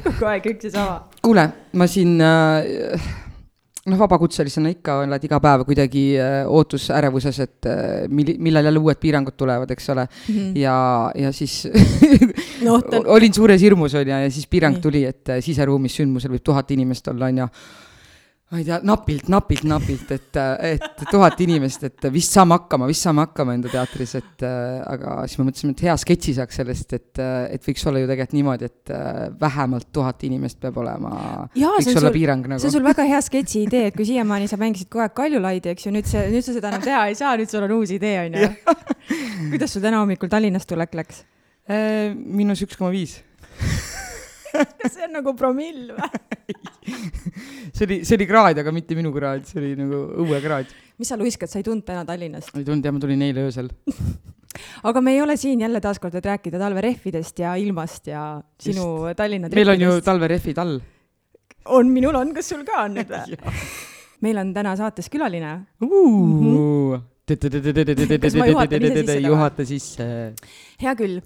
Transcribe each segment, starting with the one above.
kogu aeg üks ja sama. kuule, ma siin äh, noh, vabakutselisena ikka oled iga päev kuidagi äh, ootusärevuses, et äh, mil-, millal jälle uued piirangud tulevad, eks ole mm. -hmm. ja, ja siis no, olin suures hirmus, on ju, ja siis piirang tuli, et äh, siseruumis sündmusel võib tuhat inimest olla, on ju ma ei tea, napilt, napilt, napilt, et, et tuhat inimest, et vist saame hakkama, vist saame hakkama enda teatris, et aga siis me mõtlesime, et hea sketši saaks sellest, et, et võiks olla ju tegelikult niimoodi, et vähemalt tuhat inimest peab olema, võiks olla sul, piirang nagu. see on sul väga hea sketši idee, et kui siiamaani sa mängisid kogu aeg Kaljulaidi, eks ju, nüüd see, nüüd sa seda enam teha ei saa, nüüd sul on uus idee, on ju. kuidas sul täna hommikul Tallinnast tulek läks? miinus üks koma viis see on nagu promill või see oli, see oli kraad, aga mitte minu kraad, see oli nagu õuekraad. mis sa luiskad, sa ei tulnud täna Tallinnast? ei tulnud jah, ma tulin eile öösel aga me ei ole siin jälle taaskord, et rääkida talverehvidest ja ilmast ja sinu Just. Tallinna meil on ju talverehvid all. on, minul on, kas sul ka on nüüd või meil on täna saates külaline uh. Mm -hmm juhata sisse. hea küll.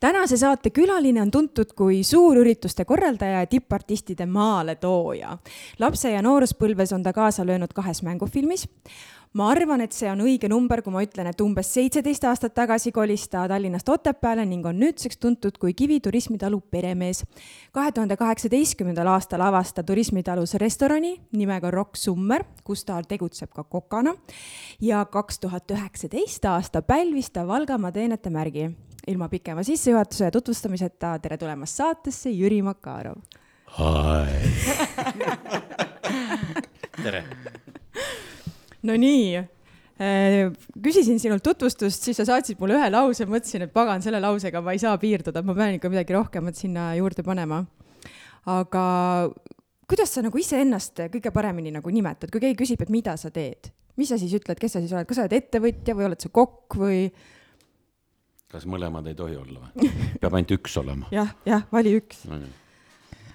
tänase saate külaline on tuntud kui suurürituste korraldaja ja tippartistide maaletooja. lapse- ja nooruspõlves on ta kaasa löönud kahes mängufilmis ma arvan, et see on õige number, kui ma ütlen, et umbes seitseteist aastat tagasi kolis ta Tallinnast Otepääle ning on nüüdseks tuntud kui Kivi turismitalu peremees. kahe tuhande kaheksateistkümnendal aastal avas ta turismitalus restorani nimega Rock Summer, kus ta tegutseb ka kokana ja kaks tuhat üheksateist aasta pälvis ta Valgamaa teenete märgi. ilma pikema sissejuhatuse ja tutvustamiseta tere tulemast saatesse, Jüri Makarov. tere no nii, äh, küsisin sinult tutvustust, siis sa saatsid mulle ühe lause, mõtlesin, et pagan, selle lausega ma ei saa piirduda, ma pean ikka midagi rohkemat sinna juurde panema. aga kuidas sa nagu iseennast kõige paremini nagu nimetad, kui keegi küsib, et mida sa teed, mis sa siis ütled, kes sa siis oled, kas sa oled ettevõtja või oled sa kokk või? kas mõlemad ei tohi olla või? peab ainult üks olema. Jah, jah, vali üks. No,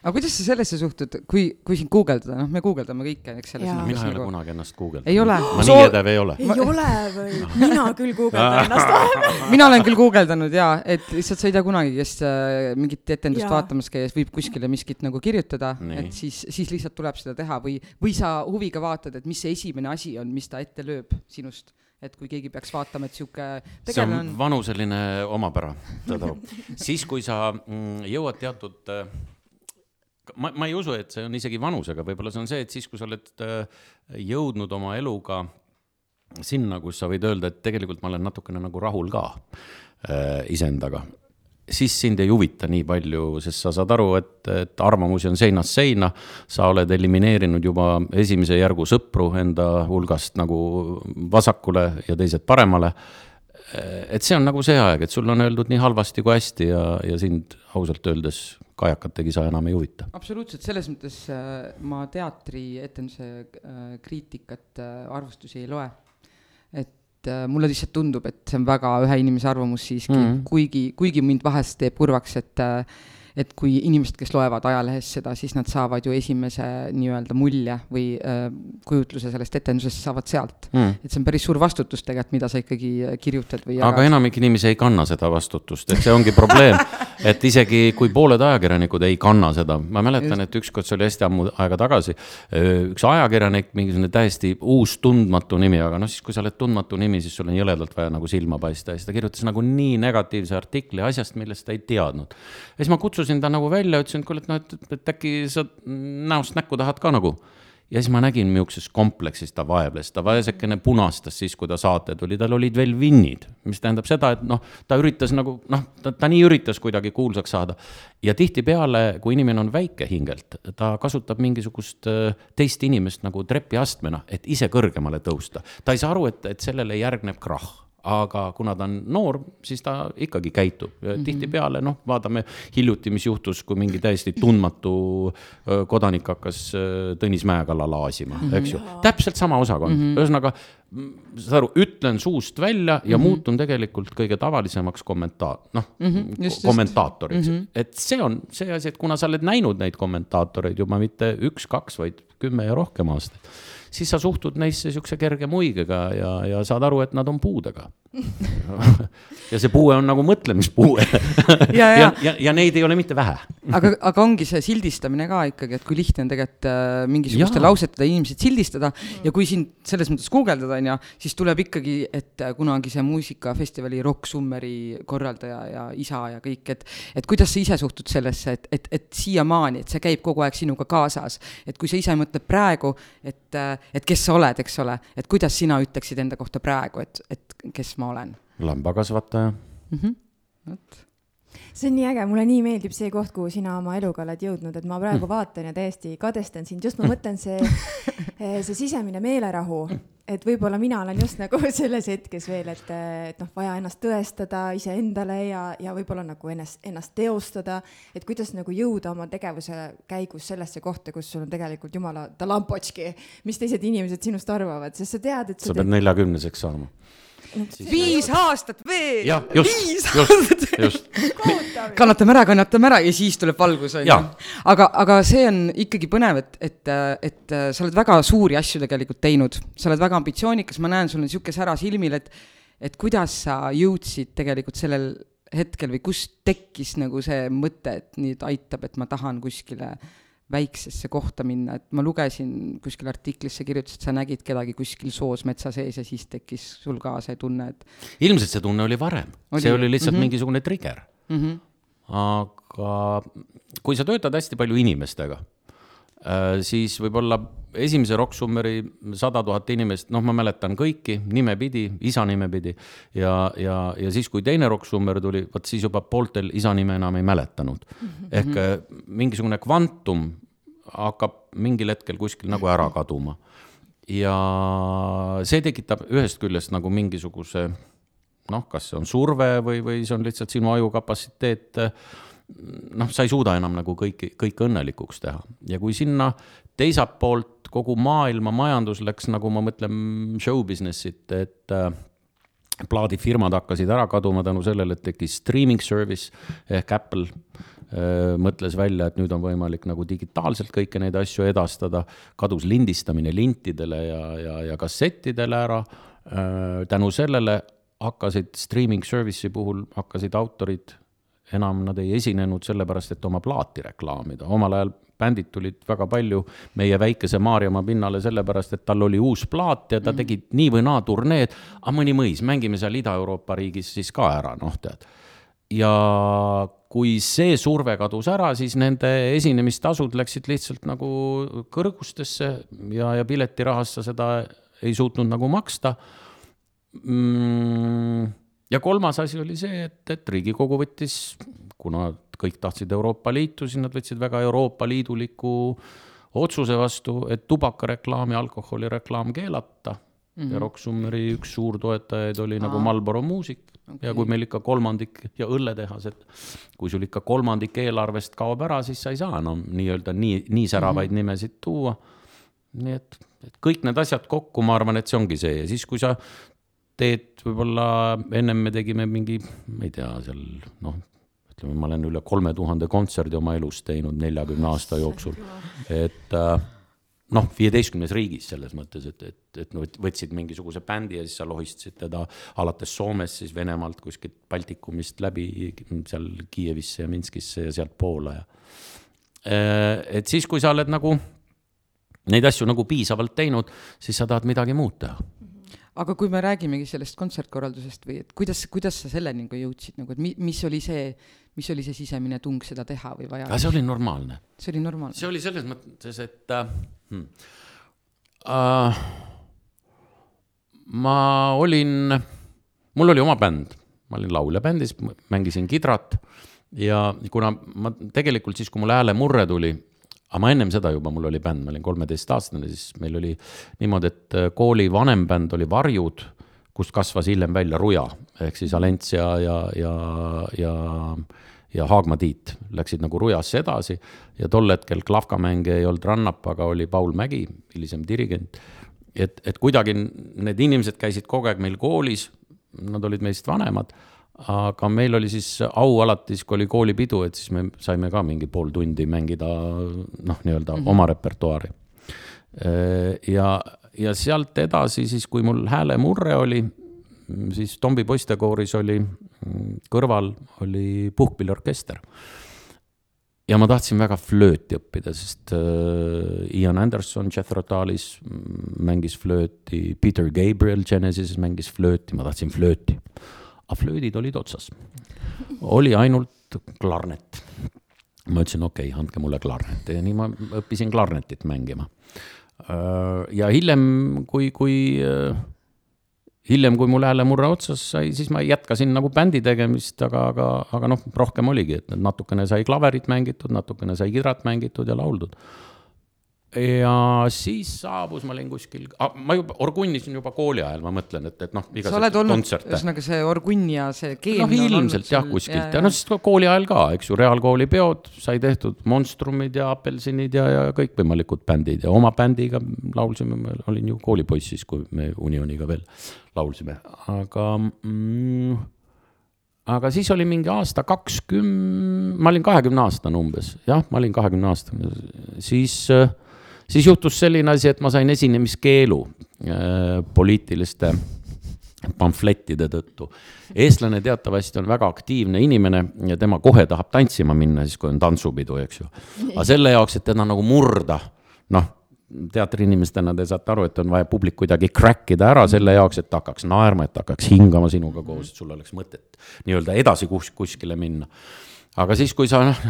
aga kuidas sa sellesse suhtud, kui, kui sind guugeldada, noh, me guugeldame kõike, eks selles mõttes. mina ei ole nagu... kunagi ennast guugeldanud. ei ole? ma nii edev ei ole. ei ole või? mina küll guugeldan ennast mina olen küll guugeldanud jaa, et lihtsalt sa ei tea kunagi, kes äh, mingit etendust ja. vaatamas käies võib kuskile miskit nagu kirjutada, et siis, siis lihtsalt tuleb seda teha või, või sa huviga vaatad, et mis see esimene asi on, mis ta ette lööb sinust et kui keegi peaks vaatama, et sihuke see on, on vanuseline omapära, ta toob. siis, kui sa mm, jõuad teatud äh, ma, ma ei usu, et see on isegi vanusega, võib-olla see on see, et siis, kui sa oled äh, jõudnud oma eluga sinna, kus sa võid öelda, et tegelikult ma olen natukene nagu rahul ka äh, iseendaga, siis sind ei huvita nii palju, sest sa saad aru, et, et arvamusi on seinast seina, sa oled elimineerinud juba esimese järgu sõpru enda hulgast nagu vasakule ja teised paremale. Et see on nagu see aeg, et sul on öeldud nii halvasti kui hästi ja, ja sind ausalt öeldes kajakategi sa enam ei huvita. absoluutselt, selles mõttes äh, ma teatrietenduse äh, kriitikat äh,, arvustusi ei loe. et mulle lihtsalt tundub, et see on väga ühe inimese arvamus siiski mm, -hmm. kuigi, kuigi mind vahest teeb kurvaks, et äh, et kui inimesed, kes loevad ajalehest seda, siis nad saavad ju esimese nii-öelda mulje või äh, kujutluse sellest etendusest saavad sealt. Mm.. et see on päris suur vastutus tegelikult, mida sa ikkagi äh, kirjutad või aga enamik inimesi ei kanna seda vastutust, et see ongi probleem. Et isegi kui pooled ajakirjanikud ei kanna seda, ma mäletan, et ükskord, see oli hästi ammu aega tagasi, üks ajakirjanik, mingisugune täiesti uus tundmatu nimi, aga noh, siis kui sa oled tundmatu nimi, siis sul on jõledalt vaja nagu silma paista ja siis ta kirjutas nagu nii negatiivse artikli asjast, millest ta ei teadnud. ja siis ma kutsusin kutsusin ta nagu välja, ütlesin, et kuule, et noh, et, et äkki sa näost näkku tahad ka nagu. ja siis ma nägin, milliseks kompleksis ta vaevles, ta vaesekene punastas siis, kui ta saate tuli, tal olid veel vinnid, mis tähendab seda, et noh, ta üritas nagu noh, ta, ta nii üritas kuidagi kuulsaks saada. ja tihtipeale, kui inimene on väike hingelt, ta kasutab mingisugust äh, teist inimest nagu trepiastmena, et ise kõrgemale tõusta. ta ei saa aru, et, et sellele järgneb krahh aga kuna ta on noor, siis ta ikkagi käitub ja mm -hmm. tihtipeale noh, vaatame hiljuti, mis juhtus, kui mingi täiesti tundmatu kodanik hakkas Tõnis Mäekalla laasima mm, -hmm. eks ju. täpselt sama osakond mm, -hmm. ühesõnaga saad aru, ütlen suust välja ja mm -hmm. muutun tegelikult kõige tavalisemaks kommentaar, noh mm -hmm, kommentaatoriks mm. -hmm. et see on see asi, et kuna sa oled näinud neid kommentaatoreid juba mitte üks-kaks, vaid kümme ja rohkem aastaid siis sa suhtud neisse siukse kerge muigega ja, ja saad aru, et nad on puudega ja see puue on nagu mõtlemispuue. Ja, ja, ja, ja neid ei ole mitte vähe. Aga, aga ongi see sildistamine ka ikkagi, et kui lihtne on tegelikult äh, mingisuguste lausetega inimesed sildistada mm. ja kui siin selles mõttes guugeldada, on ju, siis tuleb ikkagi, et äh, kunagi see muusikafestivali Rock Summeri korraldaja ja isa ja kõik, et et kuidas sa ise suhtud sellesse, et, et, et siiamaani, et see käib kogu aeg sinuga kaasas, et kui sa ise mõtled praegu, et äh, et kes sa oled, eks ole, et kuidas sina ütleksid enda kohta praegu, et, et kes ma olen? lambakasvataja mm. -hmm. vot see on nii äge, mulle nii meeldib see koht, kuhu sina oma eluga oled jõudnud, et ma praegu mm. vaatan ja täiesti kadestan sind, just ma mõtlen see, see sisemine meelerahu, et võib-olla mina olen just nagu selles hetkes veel, et, et noh, vaja ennast tõestada iseendale ja, ja võib-olla nagu ennast, ennast teostada, et kuidas nagu jõuda oma tegevuse käigus sellesse kohta, kus sul on tegelikult jumala talampotški, mis teised inimesed sinust arvavad, sest sa tead, et sa, sa pead neljakümneseks saama viis aastat veel. just, just, just. kannatame ära, kannatame ära ja siis tuleb valgus, on ju. aga, aga see on ikkagi põnev, et, et, et sa oled väga suuri asju tegelikult teinud, sa oled väga ambitsioonikas, ma näen, sul on niisugune sära silmil, et, et kuidas sa jõudsid tegelikult sellel hetkel või kust tekkis nagu see mõte, et nüüd aitab, et ma tahan kuskile äh, väiksesse kohta minna, et ma lugesin kuskil artiklis, sa kirjutasid, sa nägid kedagi kuskil soos metsa sees ja siis tekkis sul ka see tunne, et ilmselt see tunne oli varem, see oli lihtsalt mm -hmm. mingisugune trigger mm. -hmm. aga kui sa töötad hästi palju inimestega, siis võib-olla esimese Rock Summeri sada tuhat inimest, noh, ma mäletan kõiki nimepidi, isa nimepidi ja, ja, ja siis, kui teine Rock Summer tuli, vot siis juba pooltel isa nime enam ei mäletanud mm. -hmm. ehk äh, mingisugune kvantum hakkab mingil hetkel kuskil nagu ära kaduma. ja see tekitab ühest küljest nagu mingisuguse noh, kas see on surve või, või see on lihtsalt sinu aju kapatsiteet noh, sa ei suuda enam nagu kõiki, kõike õnnelikuks teha ja kui sinna teiselt poolt kogu maailma majandus läks, nagu ma mõtlen show business'it, et äh, plaadifirmad hakkasid ära kaduma tänu sellele, et tekkis streaming service ehk Apple äh, mõtles välja, et nüüd on võimalik nagu digitaalselt kõiki neid asju edastada, kadus lindistamine lintidele ja, ja, ja kassettidele ära äh,. tänu sellele hakkasid streaming service'i puhul, hakkasid autorid enam nad ei esinenud sellepärast, et oma plaati reklaamida, omal ajal bändid tulid väga palju meie väikese Maarjamaa pinnale sellepärast, et tal oli uus plaat ja ta mhm. tegi nii või naa turneed, aga mõni mõis, mängime seal Ida-Euroopa riigis siis ka ära, noh tead. ja kui see surve kadus ära, siis nende esinemistasud läksid lihtsalt nagu kõrgustesse ja, ja piletirahast sa seda ei suutnud nagu maksta mm ja kolmas asi oli see, et, et Riigikogu võttis, kuna kõik tahtsid Euroopa Liitu, siis nad võtsid väga Euroopa Liiduliku otsuse vastu, et tubakareklaam ja alkoholireklaam keelata mm. -hmm. ja Rock Summeri üks suurtoetajaid oli Aa. nagu Marlboro muusik okay. ja kui meil ikka kolmandik ja õlletehased, kui sul ikka kolmandik eelarvest kaob ära, siis sa ei saa enam nii-öelda nii, nii säravaid mm -hmm. nimesid tuua. nii et, et kõik need asjad kokku, ma arvan, et see ongi see ja siis, kui sa teed võib-olla, ennem me tegime mingi, ma ei tea, seal noh, ütleme, ma olen üle kolme tuhande kontserdi oma elus teinud neljakümne aasta jooksul, et äh, noh, viieteistkümnes riigis selles mõttes, et, et, et võtsid mingisuguse bändi ja siis sa lohistasid teda alates Soomest, siis Venemaalt kuskilt Baltikumist läbi seal Kiievisse ja Minskisse ja sealtpoole. Ja äh, et siis, kui sa oled nagu neid asju nagu piisavalt teinud, siis sa tahad midagi muud teha aga kui me räägimegi sellest kontsertkorraldusest või et kuidas, kuidas sa selleni nagu jõudsid nagu, et mi-, mis oli see, mis oli see sisemine tung seda teha või vaja? see oli normaalne. see oli normaalne? see oli selles mõttes, et äh, hmm, äh, ma olin, mul oli oma bänd, ma olin lauljabändis, mängisin kidrat ja kuna ma tegelikult siis, kui mul häälemurre tuli aga ma ennem seda juba, mul oli bänd, ma olin kolmeteistaastane, siis meil oli niimoodi, et äh, kooli vanem bänd oli Varjud, kust kasvas hiljem välja Ruja ehk siis Alencia ja, ja, ja, ja Haagma Tiit läksid nagu Rujasse edasi ja tol hetkel klavkamänge ei olnud Rannap, aga oli Paul Mägi, hilisem dirigent. et, et kuidagi need inimesed käisid kogu aeg meil koolis, nad olid meist vanemad aga meil oli siis au alati, siis kui oli koolipidu, et siis me saime ka mingi pool tundi mängida noh, nii-öelda mm -hmm. oma repertuaari. ja, ja sealt edasi siis, kui mul häälemurre oli, siis Tombi poistekooris oli kõrval oli puhkpilliorkester. ja ma tahtsin väga flööti õppida, sest äh, Ian Anderson Jethro Tullis mängis flööti, Peter Gabriel Genesises mängis flööti, ma tahtsin flööti aga flöödid olid otsas. oli ainult klarnet. ma ütlesin, okei okay,, andke mulle klarnet ja nii ma õppisin klarnetit mängima. ja hiljem, kui, kui hiljem, kui mul häälemurre otsas sai, siis ma jätkasin nagu bändi tegemist, aga, aga, aga noh, rohkem oligi, et natukene sai klaverit mängitud, natukene sai kidrat mängitud ja lauldud ja siis saabus, ma olin kuskil ah,, ma juba orgunnisin juba kooli ajal, ma mõtlen, et, et noh, igasuguseid kontserte. ühesõnaga see orgunn ja see keel. noh, ilmselt jah, kuskilt ja, ja, noh, siis kooli ajal ka, eks ju, reaalkooli peod sai tehtud Monstrumid ja Apelsinid ja, ja kõikvõimalikud bändid ja oma bändiga laulsime, ma olin ju koolipoiss siis, kui me Unioniga veel laulsime, aga mm, aga siis oli mingi aasta kakskümmend, ma olin kahekümne aastane umbes, jah, ma olin kahekümne aastane, siis äh, siis juhtus selline asi, et ma sain esinemiskeelu äh, poliitiliste pamflettide tõttu. eestlane teatavasti on väga aktiivne inimene ja tema kohe tahab tantsima minna, siis kui on tantsupidu, eks ju. aga selle jaoks, et teda nagu murda, noh, teatriinimestena te saate aru, et on vaja publik kuidagi crack ida ära selle jaoks, et ta hakkaks naerma, et ta hakkaks hingama sinuga koos, et sul oleks mõtet nii-öelda edasi kus, kuskile minna. aga siis, kui sa noh,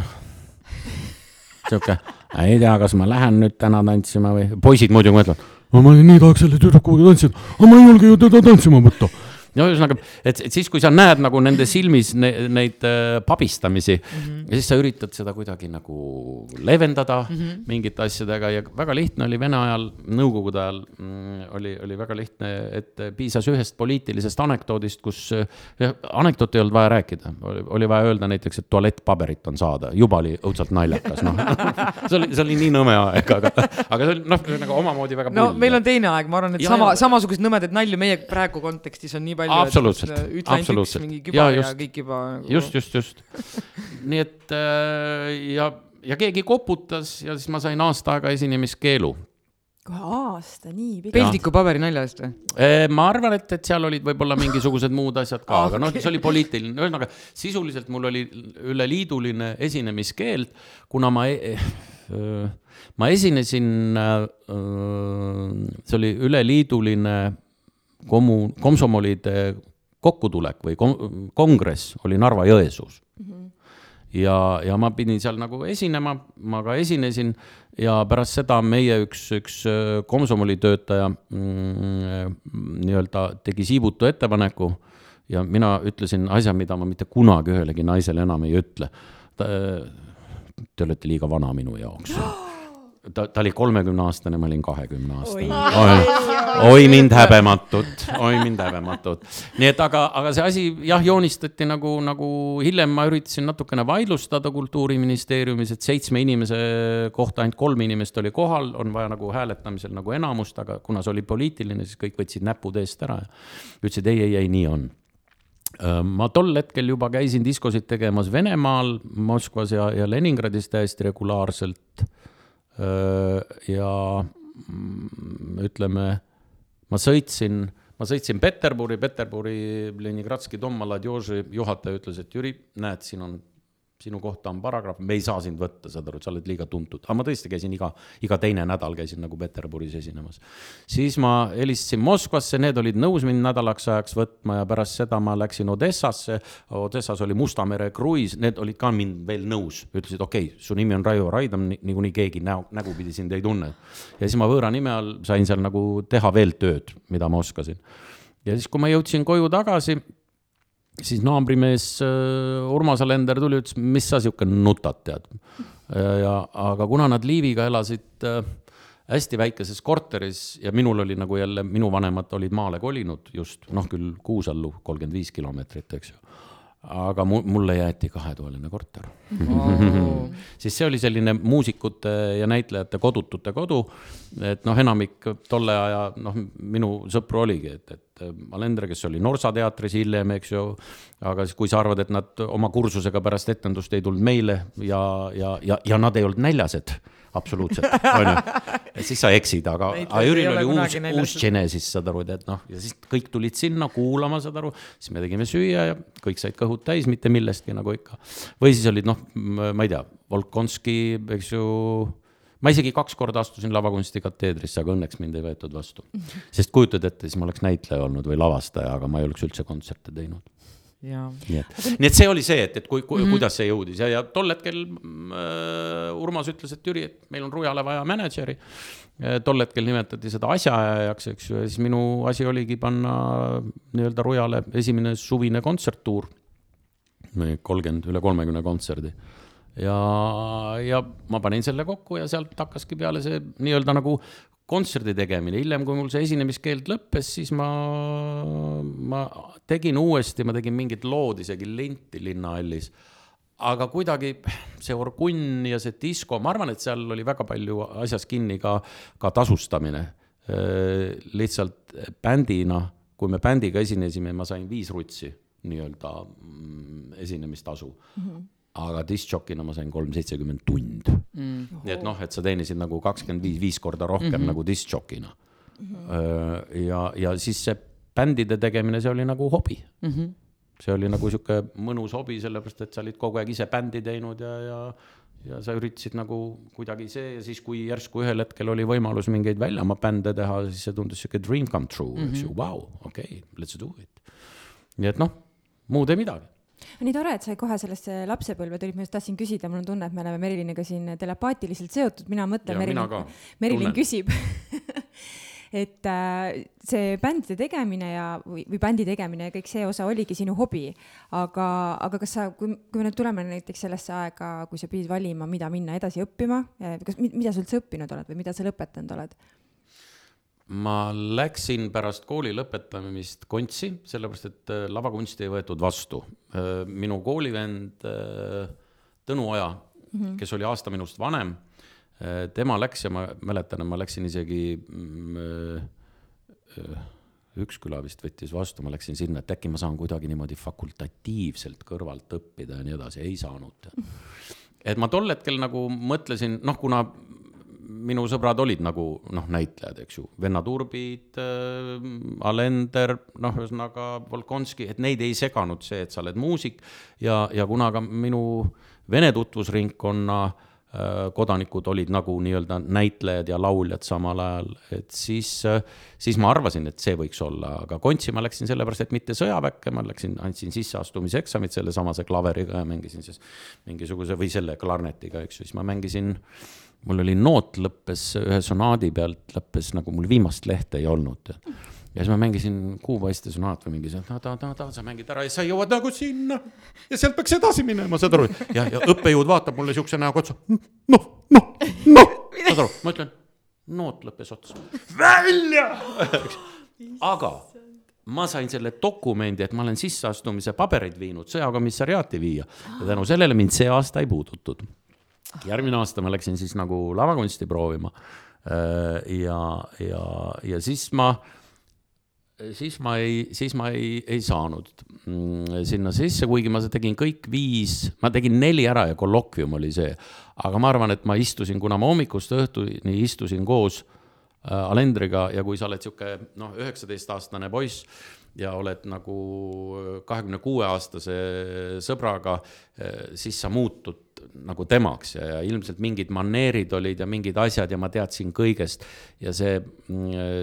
sihuke ei tea, kas ma lähen nüüd täna tantsima või, poisid muidugi mõtlevad, ma nii tahaks selle tüdrukuga tantsida, aga ma ei julge ju teda tantsima võtta no ühesõnaga, et, et siis, kui sa näed nagu nende silmis ne, neid äh, pabistamisi mm, -hmm. ja siis sa üritad seda kuidagi nagu leevendada mm -hmm. mingite asjadega ja väga lihtne oli Vene ajal, Nõukogude ajal mm, oli, oli väga lihtne, et piisas ühest poliitilisest anekdoodist, kus äh, anekdooti ei olnud vaja rääkida, oli vaja öelda näiteks, et tualettpaberit on saada, juba oli õudselt naljakas, noh see oli, see oli nii nõme aeg, aga, aga see oli noh, nagu omamoodi väga. no pull, meil on teine aeg, ma arvan, et ja, sama, samasuguseid nõmedaid nalju meie praegu kontekstis on nii palju. Absoluutselt, absoluutselt. mingi kübar ja, just, ja kõik juba nagu.... just, just, just. nii et äh, ja, ja keegi koputas ja siis ma sain aasta aega esinemiskeelu kohe aasta, nii pikk. peldiku paberinalja eest või? Äh, ma arvan, et, et seal olid võib-olla mingisugused muud asjad ka, aga noh, see oli poliitiline, ühesõnaga sisuliselt mul oli üleliiduline esinemiskeeld, kuna ma e ma esinesin, äh, see oli üleliiduline kommu-, komsomolide kokkutulek või kon-, kongress oli Narva-Jõesuus mm. -hmm. ja, ja ma pidin seal nagu esinema, ma ka esinesin ja pärast seda meie üks, üks äh, komsomoli töötaja mm, nii-öelda tegi siibutu ettepaneku ja mina ütlesin asja, mida ma mitte kunagi ühelegi naisele enam ei ütle. Te olete liiga vana minu jaoks ta, ta oli kolmekümne aastane, ma olin kahekümne aastane. Oi, mind häbematut, oi mind häbematut. nii et aga, aga see asi jah, joonistati nagu, nagu hiljem ma üritasin natukene vaidlustada kultuuriministeeriumis, et seitsme inimese kohta ainult kolm inimest oli kohal, on vaja nagu hääletamisel nagu enamust, aga kuna see oli poliitiline, siis kõik võtsid näpud eest ära ja ütlesid ei, ei, ei, nii on. Ma tol hetkel juba käisin diskosid tegemas Venemaal, Moskvas ja, ja Leningradis täiesti regulaarselt. Ja mm, ütleme, ma sõitsin, ma sõitsin Peterburi, Peterburi Leningradski Dom Maladjoži juhataja ütles, et Jüri, näed, siin on sinu kohta on paragrahv, me ei saa sind võtta, saad aru, et sa oled liiga tuntud. aga ma tõesti käisin iga, iga teine nädal käisin nagu Peterburis esinemas. siis ma helistasin Moskvasse, need olid nõus mind nädalaks ajaks võtma ja pärast seda ma läksin Odessasse. Odessas oli Musta mere kruiis, need olid ka mind veel nõus, ütlesid, okei okay,, su nimi on Raivo Raidam, niikuinii keegi näo, nägupidi sind ei tunne. ja siis ma võõra nime all sain seal nagu teha veel tööd, mida ma oskasin. ja siis, kui ma jõudsin koju tagasi siis naabrimees äh, Urmas Alender tuli, ütles, mis sa sihuke nutad, tead. ja, aga kuna nad Liiviga elasid äh, hästi väikeses korteris ja minul oli nagu jälle, minu vanemad olid maale kolinud just, noh küll Kuusallu, kolmkümmend viis kilomeetrit, eks ju aga mu-, mulle jäeti kahetoaline korter Wow. siis see oli selline muusikute ja näitlejate kodutute kodu. et noh, enamik tolle aja noh, minu sõpru oligi, et, et Alendre, kes oli Norsa teatris hiljem, eks ju. aga siis, kui sa arvad, et nad oma kursusega pärast etendust ei tulnud meile ja, ja, ja, ja nad ei olnud näljased absoluutselt, onju. siis sa eksid, aga, aga Jüril oli uus, uus Genesis, saad aru, et noh, ja siis kõik tulid sinna kuulama, saad aru. siis me tegime süüa ja kõik said kõhud täis, mitte millestki nagu ikka. või siis olid noh, ma ei tea, Volkonski, eks ju. Ma isegi kaks korda astusin lavakunsti kateedrisse, aga õnneks mind ei võetud vastu. sest kujutad ette, siis ma oleks näitleja olnud või lavastaja, aga ma ei oleks üldse kontserte teinud nii et, nii et see oli see, et, et kui, kui mm, -hmm. kuidas see jõudis ja, ja tol hetkel äh, Urmas ütles, et Jüri, et meil on Rujale vaja mänedžeri. tol hetkel nimetati seda asjaajajaks, eks ju, ja siis minu asi oligi panna nii-öelda Rujale esimene suvine kontserttuur. kolmkümmend, üle kolmekümne kontserdi. Ja, ja ma panin selle kokku ja sealt hakkaski peale see nii-öelda nagu kontserdi tegemine, hiljem, kui mul see esinemiskeeld lõppes, siis ma, ma tegin uuesti, ma tegin mingit lood isegi linti Linnahallis. aga kuidagi see orgunn ja see disko, ma arvan, et seal oli väga palju asjas kinni ka, ka tasustamine. lihtsalt bändina, kui me bändiga esinesime, ma sain viis rutsi nii-öelda mm, esinemistasu mm. -hmm aga diskjokina ma sain kolm seitsekümmend tund mm.. nii et noh, et sa teenisid nagu kakskümmend viis, viis korda rohkem mm -hmm. nagu diskjokina mm. -hmm. ja, ja siis see bändide tegemine, see oli nagu hobi mm. -hmm. see oli nagu sihuke mõnus hobi, sellepärast et sa olid kogu aeg ise bändi teinud ja, ja ja sa üritasid nagu kuidagi see ja siis, kui järsku ühel hetkel oli võimalus mingeid väljamaa bände teha, siis see tundus sihuke dream come true mm, -hmm. eks ju, vau, okei okay,, let's do it. nii et noh, muud ei midagi nii tore, et sa kohe sellesse lapsepõlve tulid, ma just tahtsin küsida, mul on tunne, et me oleme Meriliniga siin telepaatiliselt seotud, mina mõtlen, Merilin, Merilin küsib. Et äh, see bändide tegemine ja, või, või bändi tegemine ja kõik see osa oligi sinu hobi, aga, aga kas sa, kui, kui me nüüd tuleme näiteks sellesse aega, kui sa pidid valima, mida minna edasi õppima, kas, mida sa üldse õppinud oled või mida sa lõpetanud oled? Ma läksin pärast kooli lõpetamist kontsi, sellepärast et äh, lavakunsti ei võetud vastu. Äh, minu koolivend äh, Tõnu Oja mm, -hmm. kes oli aasta minust vanem, tema läks ja ma mäletan, et ma läksin isegi mm, Üksküla vist võttis vastu, ma läksin sinna, et äkki ma saan kuidagi niimoodi fakultatiivselt kõrvalt õppida ja nii edasi, ei saanud. et ma tol hetkel nagu mõtlesin, noh, kuna minu sõbrad olid nagu noh, näitlejad, eks ju, vennad Urbid äh,, Alender, noh, ühesõnaga Volkonski, et neid ei seganud see, et sa oled muusik. Ja, ja kuna ka minu vene tutvusringkonna äh, kodanikud olid nagu nii-öelda näitlejad ja lauljad samal ajal, et siis äh,, siis ma arvasin, et see võiks olla, aga kontsi ma läksin sellepärast, et mitte sõjaväkke, ma läksin, andsin sisseastumiseksamid sellesamase klaveriga ja mängisin siis mingisuguse või selle klarnetiga, eks ju, siis ma mängisin mul oli noot lõppes ühe sonaadi pealt, lõppes nagu mul viimast lehte ei olnud. ja siis ma mängisin Kuupaiste sonaat või mingi ta-ta-ta-ta, sa mängid ära ja sa jõuad nagu sinna. ja sealt peaks edasi minema, saad aru. ja, ja õppejõud vaatab mulle siukse näoga otsa. noh, noh, noh, saad aru, ma ütlen, noot lõppes otsa. välja aga ma sain selle dokumendi, et ma olen sisseastumise pabereid viinud sõjakomissariaati viia ja tänu sellele mind see aasta ei puudutud järgmine aasta ma läksin siis nagu lavakunsti proovima. Äh, ja, ja, ja siis ma, siis ma ei, siis ma ei, ei saanud mm, sinna sisse, kuigi ma tegin kõik viis, ma tegin neli ära ja kollokvium oli see. aga ma arvan, et ma istusin, kuna ma hommikust õhtuni istusin koos äh, Alendriga ja kui sa oled sihuke noh, üheksateistaastane poiss ja oled nagu kahekümne kuue aastase sõbraga, siis sa muutud nagu temaks ja, ja ilmselt mingid maneerid olid ja mingid asjad ja ma teadsin kõigest. ja see,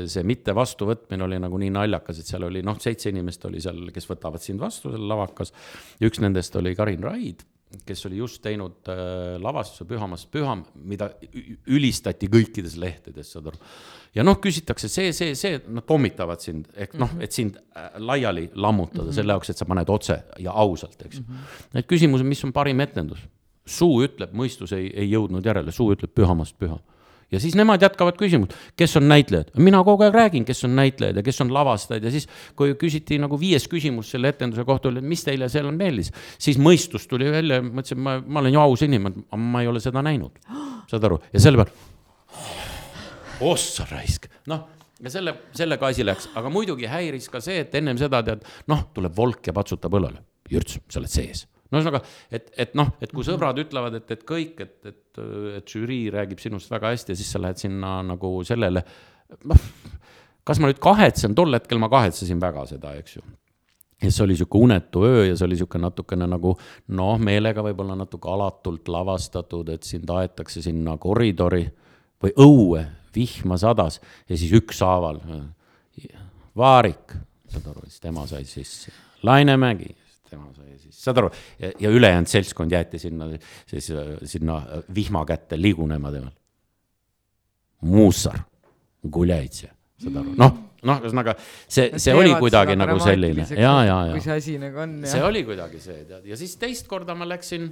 see mitte vastuvõtmine oli nagu nii naljakas, et seal oli noh, seitse inimest oli seal, kes võtavad sind vastu seal lavakas. üks nendest oli Karin Raid kes oli just teinud äh, lavastuse Pühamast püham, mida ülistati kõikides lehtedes, saad aru. ja noh, küsitakse see, see, see, nad pommitavad sind, ehk noh, et sind äh, laiali lammutada mm -hmm. selle jaoks, et sa paned otse ja ausalt, eks mm -hmm.. Need küsimused, mis on parim etendus? suu ütleb, mõistus ei, ei jõudnud järele, suu ütleb Pühamast püha. Ja siis nemad jätkavad küsimust, kes on näitlejad, mina kogu aeg räägin, kes on näitlejad ja kes on lavastajad ja siis, kui küsiti nagu viies küsimus selle etenduse kohta, oli, mis teile seal meeldis, siis mõistus tuli välja, mõtlesin, ma, ma olen ju aus inimene, ma ei ole seda näinud, saad aru, ja selle peale. ossa raisk, noh ja selle, sellega asi läks, aga muidugi häiris ka see, et ennem seda tead, noh, tuleb volk ja patsutab õlale. Jürts, sa oled sees. No ühesõnaga, et, et noh, et kui sõbrad ütlevad, et, et kõik, et, et, et žürii räägib sinust väga hästi ja siis sa lähed sinna nagu sellele, noh, kas ma nüüd kahetsen, tol hetkel ma kahetsesin väga seda, eks ju. Ja see oli sihuke unetu öö ja see oli sihuke natukene nagu noh, meelega võib-olla natuke alatult lavastatud, et sind aetakse sinna koridori või õue vihma sadas ja siis ükshaaval, Vaarik, saad aru, siis tema sai sisse, Lainemägi, tema sai saad aru, ja, ülejäänud seltskond jäeti sinna, siis sinna vihma kätte ligunema temal. Mussar, Guljaitse, saad aru, noh, noh, ühesõnaga see, see oli kuidagi nagu selline ja, ja, ja. kui see asi nagu on. see oli kuidagi see, tead, ja siis teist korda ma läksin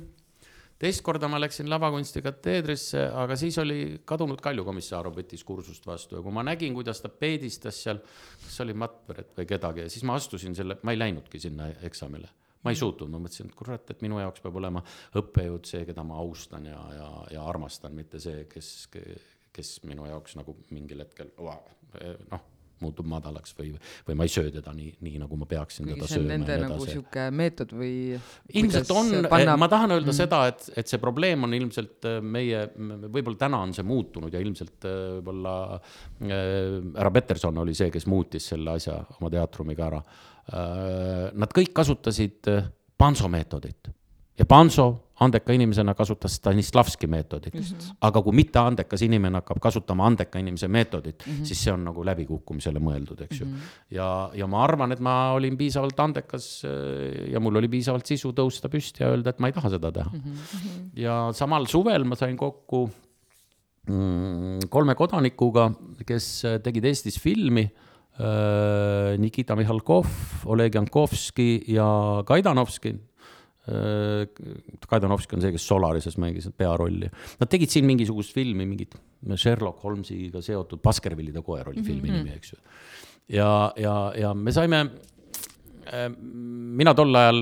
teist korda ma läksin lavakunsti kateedrisse, aga siis oli kadunud Kalju Komissarov võttis kursust vastu ja kui ma nägin, kuidas ta peedistas seal, kas see oli Matveret või kedagi ja siis ma astusin selle, ma ei läinudki sinna eksamile. Ma ei suutnud, ma mõtlesin, et kurat, et minu jaoks peab olema õppejõud see, keda ma austan ja, ja, ja armastan, mitte see, kes, kes minu jaoks nagu mingil hetkel, noh muutub madalaks või, või ma ei söö teda nii, nii nagu ma peaksin teda sööma. Nende nagu sihuke meetod või? ilmselt on panna..., ma tahan öelda mm. seda, et, et see probleem on ilmselt äh, meie, võib-olla täna on see muutunud ja ilmselt äh, võib-olla äh, härra Peterson oli see, kes muutis selle asja oma teatrumiga ära. Nad kõik kasutasid Panso meetodit ja Panso andeka inimesena kasutas Stanislavski meetodit mm. -hmm. aga kui mitteandekas inimene hakkab kasutama andeka inimese meetodit mm, -hmm. siis see on nagu läbikukkumisele mõeldud, eks ju mm. -hmm. ja, ja ma arvan, et ma olin piisavalt andekas äh, ja mul oli piisavalt sisu tõusta püsti ja öelda, et ma ei taha seda teha mm. -hmm. ja samal suvel ma sain kokku mm, kolme kodanikuga, kes tegid Eestis filmi äh, Nikita Mihhalkov, Oleg Jankovski ja Kaidanovski Äh, Kaidanovski on see, kes Solarises mängis pearolli. Nad tegid siin mingisugust filmi, mingit Sherlock Holmesiga seotud, Baskervillide koer oli mm -hmm. filmi nimi, eks ju. ja, ja, ja me saime Äh, mina tol ajal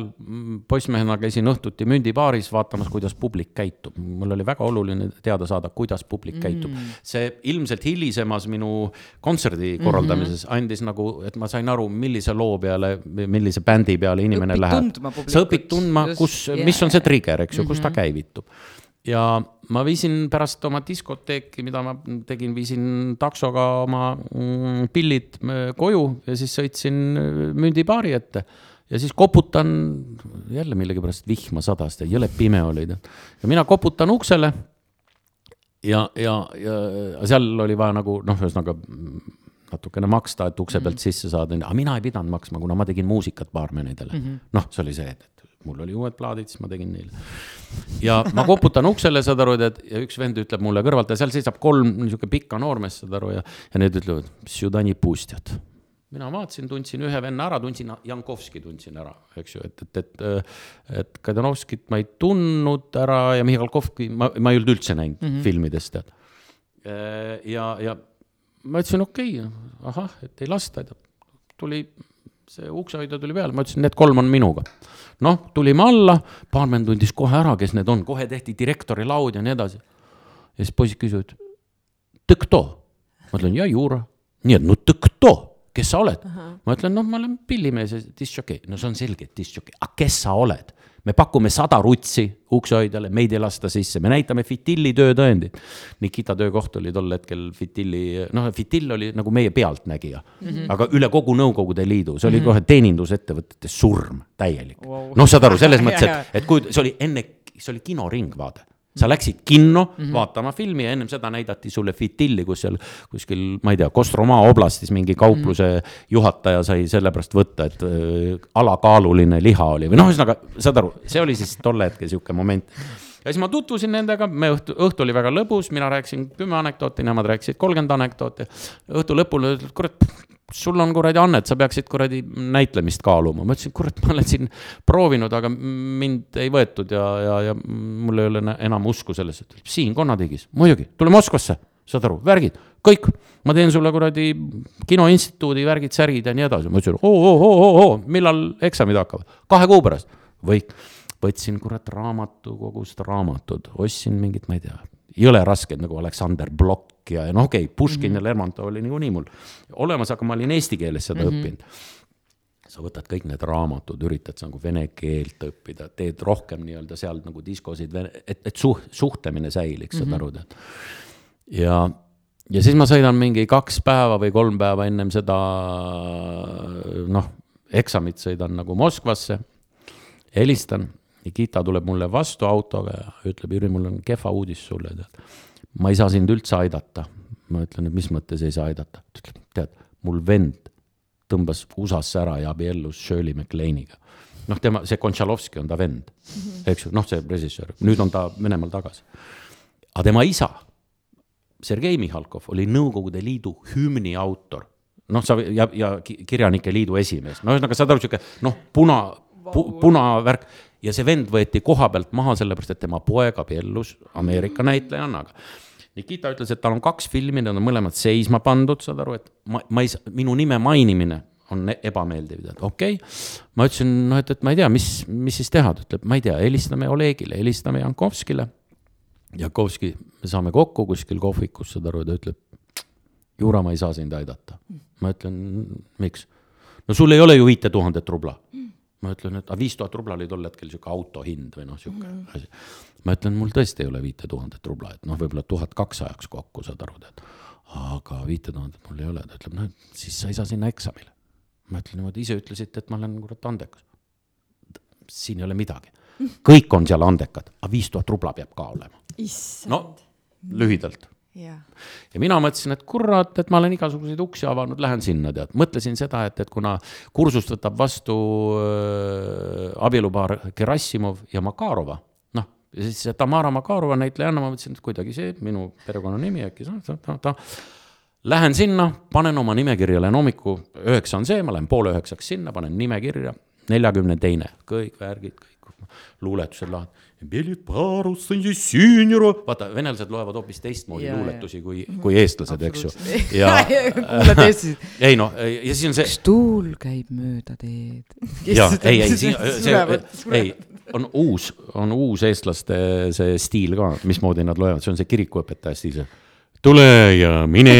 poissmehena käisin õhtuti mündibaaris vaatamas, kuidas publik käitub. mul oli väga oluline teada saada, kuidas publik käitub mm. -hmm. see ilmselt hilisemas minu kontserdi korraldamises mm -hmm. andis nagu, et ma sain aru, millise loo peale, millise bändi peale inimene õpid läheb. sa õpid tundma, kus, mis on see trigger, eks ju mm, -hmm. kus ta mhm. käivitub ja ma viisin pärast oma diskoteeki, mida ma tegin, viisin taksoga oma mm, pillid äh, koju ja siis sõitsin äh, mündibaari ette. ja siis koputan, jälle millegipärast vihma sadas jõle pime oli. ja mina koputan uksele. ja, ja, ja seal oli vaja nagu noh, ühesõnaga natukene maksta, et ukse pealt mm -hmm. sisse saada, aga mina ei pidanud maksma, kuna ma tegin muusikat baarmenidele mm -hmm.. noh, see oli see, et mul oli uued plaadid, siis ma tegin neile. ja ma koputan uksele, saad aru, tead, ja üks vend ütleb mulle kõrvalt ja seal seisab kolm niisugune pikka noormeest, saad aru, ja, ja need ütlevad, mina vaatasin, tundsin ühe venna ära, tundsin Jankovski tundsin ära, eks ju, et, et, et, et Kadanovskit ma ei tundnud ära ja Mihhalkovki ma, ma ei olnud üldse näinud mm -hmm. filmides, tead. ja, ja ma ütlesin, okei okay,, ahah, et ei lasta, tuli see uksehoidja tuli peale, ma ütlesin, need kolm on minuga noh, tulime alla, baarmen tundis kohe ära, kes need on, kohe tehti direktori laud ja nii edasi. ja siis poisid küsivad, tõkto? ma ütlen, ja Jura. nii et no tõkto, kes sa oled? ma ütlen, noh, ma olen pillimees ja discjockey, no see on selge, et discjockey, aga kes sa oled? Me pakume sada rutsi uksehoidjale, meid ei lasta sisse, me näitame Fitilli töötõendit. Nikita töökoht oli tol hetkel Fitilli, noh, Fitill oli nagu meie pealtnägija mm, -hmm. aga üle kogu Nõukogude Liidu, see oli mm -hmm. kohe teenindusettevõtete surm täielik wow.. noh, saad aru, selles mõttes, et, et kui see oli enne, see oli kinoring, vaata sa läksid kinno mm -hmm. vaatama filmi ja ennem seda näidati sulle Fitilli, kus seal kuskil, ma ei tea, Kostroma oblastis mingi kaupluse mm -hmm. juhataja sai sellepärast võtta, et äh, alakaaluline liha oli või noh, ühesõnaga, saad aru, see oli siis tol hetkel sihuke moment. Ja siis ma tutvusin nendega, me õhtu, õhtu oli väga lõbus, mina rääkisin kümme anekdooti, nemad rääkisid kolmkümmend anekdooti. õhtu lõpul, kurat, sul on kuradi annet, sa peaksid kuradi näitlemist kaaluma. ma ütlesin, kurat, ma olen siin proovinud, aga mind ei võetud ja, ja, ja mul ei ole enam usku sellesse. Siim Konnatigis, muidugi, tule Moskvasse. saad aru, värgid, kõik, ma teen sulle kuradi kinoinstituudi värgid, särgid ja nii edasi, ma ütlesin oo, oo, oo, oo, oo, millal eksamid hakkavad, kahe kuu pärast, kõik. Võtsin kurat raamatukogust raamatud, ostsin mingit, ma ei tea, jõle rasked nagu Aleksander Blok ja, ja noh, okei okay,, Puškin mm -hmm. ja Lermontov oli niikuinii mul olemas, aga ma olin eesti keeles seda mm -hmm. õppinud sa võtad kõik need raamatud, üritad nagu vene keelt õppida, teed rohkem nii-öelda seal nagu diskosid, et, et suh-, suhtlemine säiliks mm, -hmm. saad aru, ja, ja siis ma sõidan mingi kaks päeva või kolm päeva ennem seda noh, eksamit sõidan nagu Moskvasse, helistan Nikita tuleb mulle vastu autoga ja ütleb, Jüri, mul on kehva uudis sulle, tead. ma ei saa sind üldse aidata. ma ütlen, et mis mõttes ei saa aidata? ta ütleb, tead, mul vend tõmbas USA-sse ära ja abiellus Shirley MacLane'iga. noh, tema, see Kontšalovski on ta vend mm, -hmm. eks ju, noh, see režissöör, nüüd on ta Venemaal tagasi. aga tema isa, Sergei Mihhalkov, oli Nõukogude Liidu hümni autor noh, sa ja, ja Kirjanike Liidu esimees, no ühesõnaga saad aru, sihuke noh, puna pu,, punavärk ja see vend võeti koha pealt maha, sellepärast et tema poeg abiellus Ameerika näitlejannaga. Nikita ütles, et tal on kaks filmi, need on mõlemad seisma pandud, saad aru, et ma, ma ei saa, minu nime mainimine on ebameeldiv, tead, okei okay.. ma ütlesin, noh, et, et ma ei tea, mis, mis siis teha, ta ütleb, ma ei tea, helistame Olegile, helistame Jankovskile. Jankovski, me saame kokku kuskil kohvikus, saad aru, ta ütleb, Jura, ma ei saa sind aidata. ma ütlen, miks? no sul ei ole ju viite tuhandet rubla ma ütlen, et aga viis tuhat rubla oli tol hetkel sihuke auto hind või noh, sihuke mm -hmm. asi. ma ütlen, mul tõesti ei ole viite tuhandet rubla, et noh, võib-olla tuhat kaks ajaks kokku, saad aru, tead. aga viite tuhandet mul ei ole, ta ütleb, noh, siis sa ei saa sinna eksamile. ma ütlen niimoodi, ise ütlesite, et ma olen kurat andekas. siin ei ole midagi, kõik on seal andekad, aga viis tuhat rubla peab ka olema. no lühidalt ja. ja mina mõtlesin, et kurat, et ma olen igasuguseid uksi avanud, lähen sinna, tead. mõtlesin seda, et, et kuna kursust võtab vastu äh, abielupaar Gerassimov ja Makarova, noh, ja siis Tamara Makarova näitlejanna, ma mõtlesin, et kuidagi see minu perekonnanimi äkki, ta, ta, ta. Lähen sinna, panen oma nimekirja, lähen hommiku, üheksa on see, ma lähen poole üheksaks sinna, panen nimekirja, neljakümne teine, kõik värgid, kõik luuletused lahti Белит парусом синера. vaata, venelased loevad hoopis teistmoodi ja, luuletusi kui, mhm. kui eestlased, eks ju. ja ei noh, ja siis on see. üks tuul käib mööda teed. ja ei, ei, siin, see, ei, on uus, on uus eestlaste see stiil ka, mismoodi nad loevad, see on see kirikuõpetaja stiil, see tule ja mine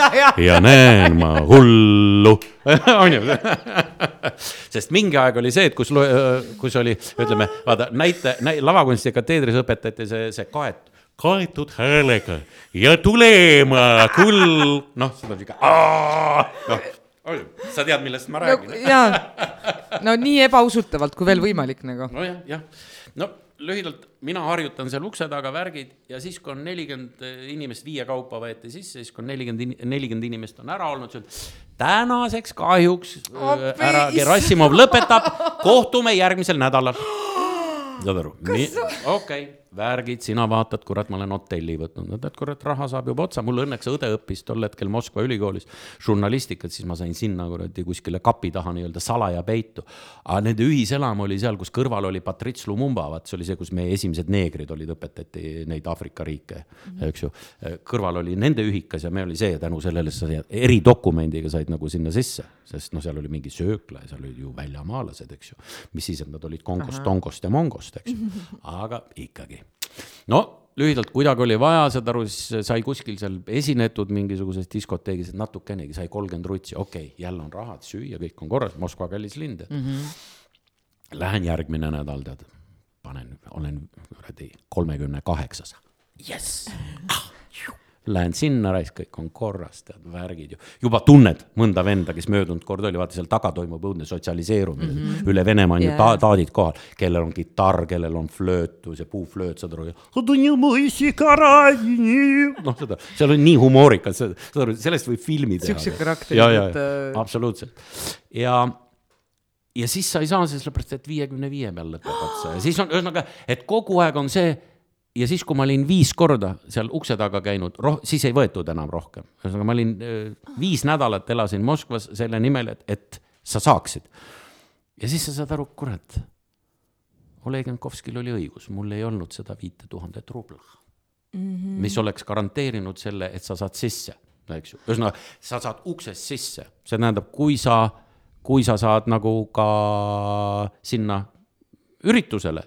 ja näen ma hullu. On ju? Sest mingi aeg oli see, et kus, kus oli, ütleme, vaata näite, näite, lavakunsti kateedris õpetati see, see kaet, kaetud häälega. Ja tulema küll, noh, seda on sihuke, noh, sa tead, millest ma räägin. no,. jaa, no nii ebausutavalt kui veel võimalik nagu. nojah, jah, no lühidalt, mina harjutan seal ukse taga värgid ja siis, kui on nelikümmend inimest viie kaupa võeti sisse, siis kui on nelikümmend, nelikümmend inimest on ära olnud, siis tänaseks kahjuks härra Gerassimov lõpetab, kohtume järgmisel nädalal. saad aru? okei värgid, sina vaatad, kurat, ma olen hotelli võtnud, no tead, kurat, raha saab juba otsa, mul õnneks õde õppis tol hetkel Moskva ülikoolis žurnalistikat, siis ma sain sinna kuradi kuskile kapi taha nii-öelda salaja peitu. aga nende ühiselam oli seal, kus kõrval oli Patrice Lumumba, vaat see oli see, kus meie esimesed neegrid olid, õpetati neid Aafrika riike mm, -hmm. eks ju. kõrval oli nende ühikas ja me oli see ja tänu sellele sa eridokumendiga said nagu sinna sisse, sest noh, seal oli mingi söökla ja seal olid ju väljamaalased, eks ju. mis siis, et nad olid Kongost, Tongost ja Mongost, eks ju, aga ikkagi no lühidalt kuidagi oli vaja, saad aru, siis sai kuskil seal esinetud mingisuguses diskoteegis, et natukenegi sai kolmkümmend rutsi, okei okay,, jälle on rahad, süüa, kõik on korras, Moskva kallis linn, tead mm. -hmm. Lähen järgmine nädal, tead, panen, olen kuradi kolmekümne kaheksas, jess ah Lähen sinna, raisk, kõik on korras, tead, värgid ju. juba tunned mõnda venda, kes möödunud kord oli, vaata seal taga toimub õudne sotsialiseerumine mm. -hmm. üle Venemaa on yeah. ju ta taadid kohal, kellel on kitarr, kellel on flöötu, see puuflööt, saad aru. noh, seda, seal on nii humoorikas, saad aru, sellest võib filmi teha. siukse karakteri. ja, ja, ja, absoluutselt. ja ja siis sa ei saa, sellepärast et viiekümne viie peal lõpeb otsa ja siis on ühesõnaga, et kogu aeg on see ja siis, kui ma olin viis korda seal ukse taga käinud, siis ei võetud enam rohkem. ühesõnaga, ma olin viis nädalat elasin Moskvas selle nimel, et, et sa saaksid. ja siis sa saad aru, kurat, Oleg Jankovskil oli õigus, mul ei olnud seda viite tuhandet rubla. mm, -hmm. mis oleks garanteerinud selle, et sa saad sisse, eks ju. ühesõnaga, sa saad uksest sisse, see tähendab, kui sa, kui sa saad nagu ka sinna üritusele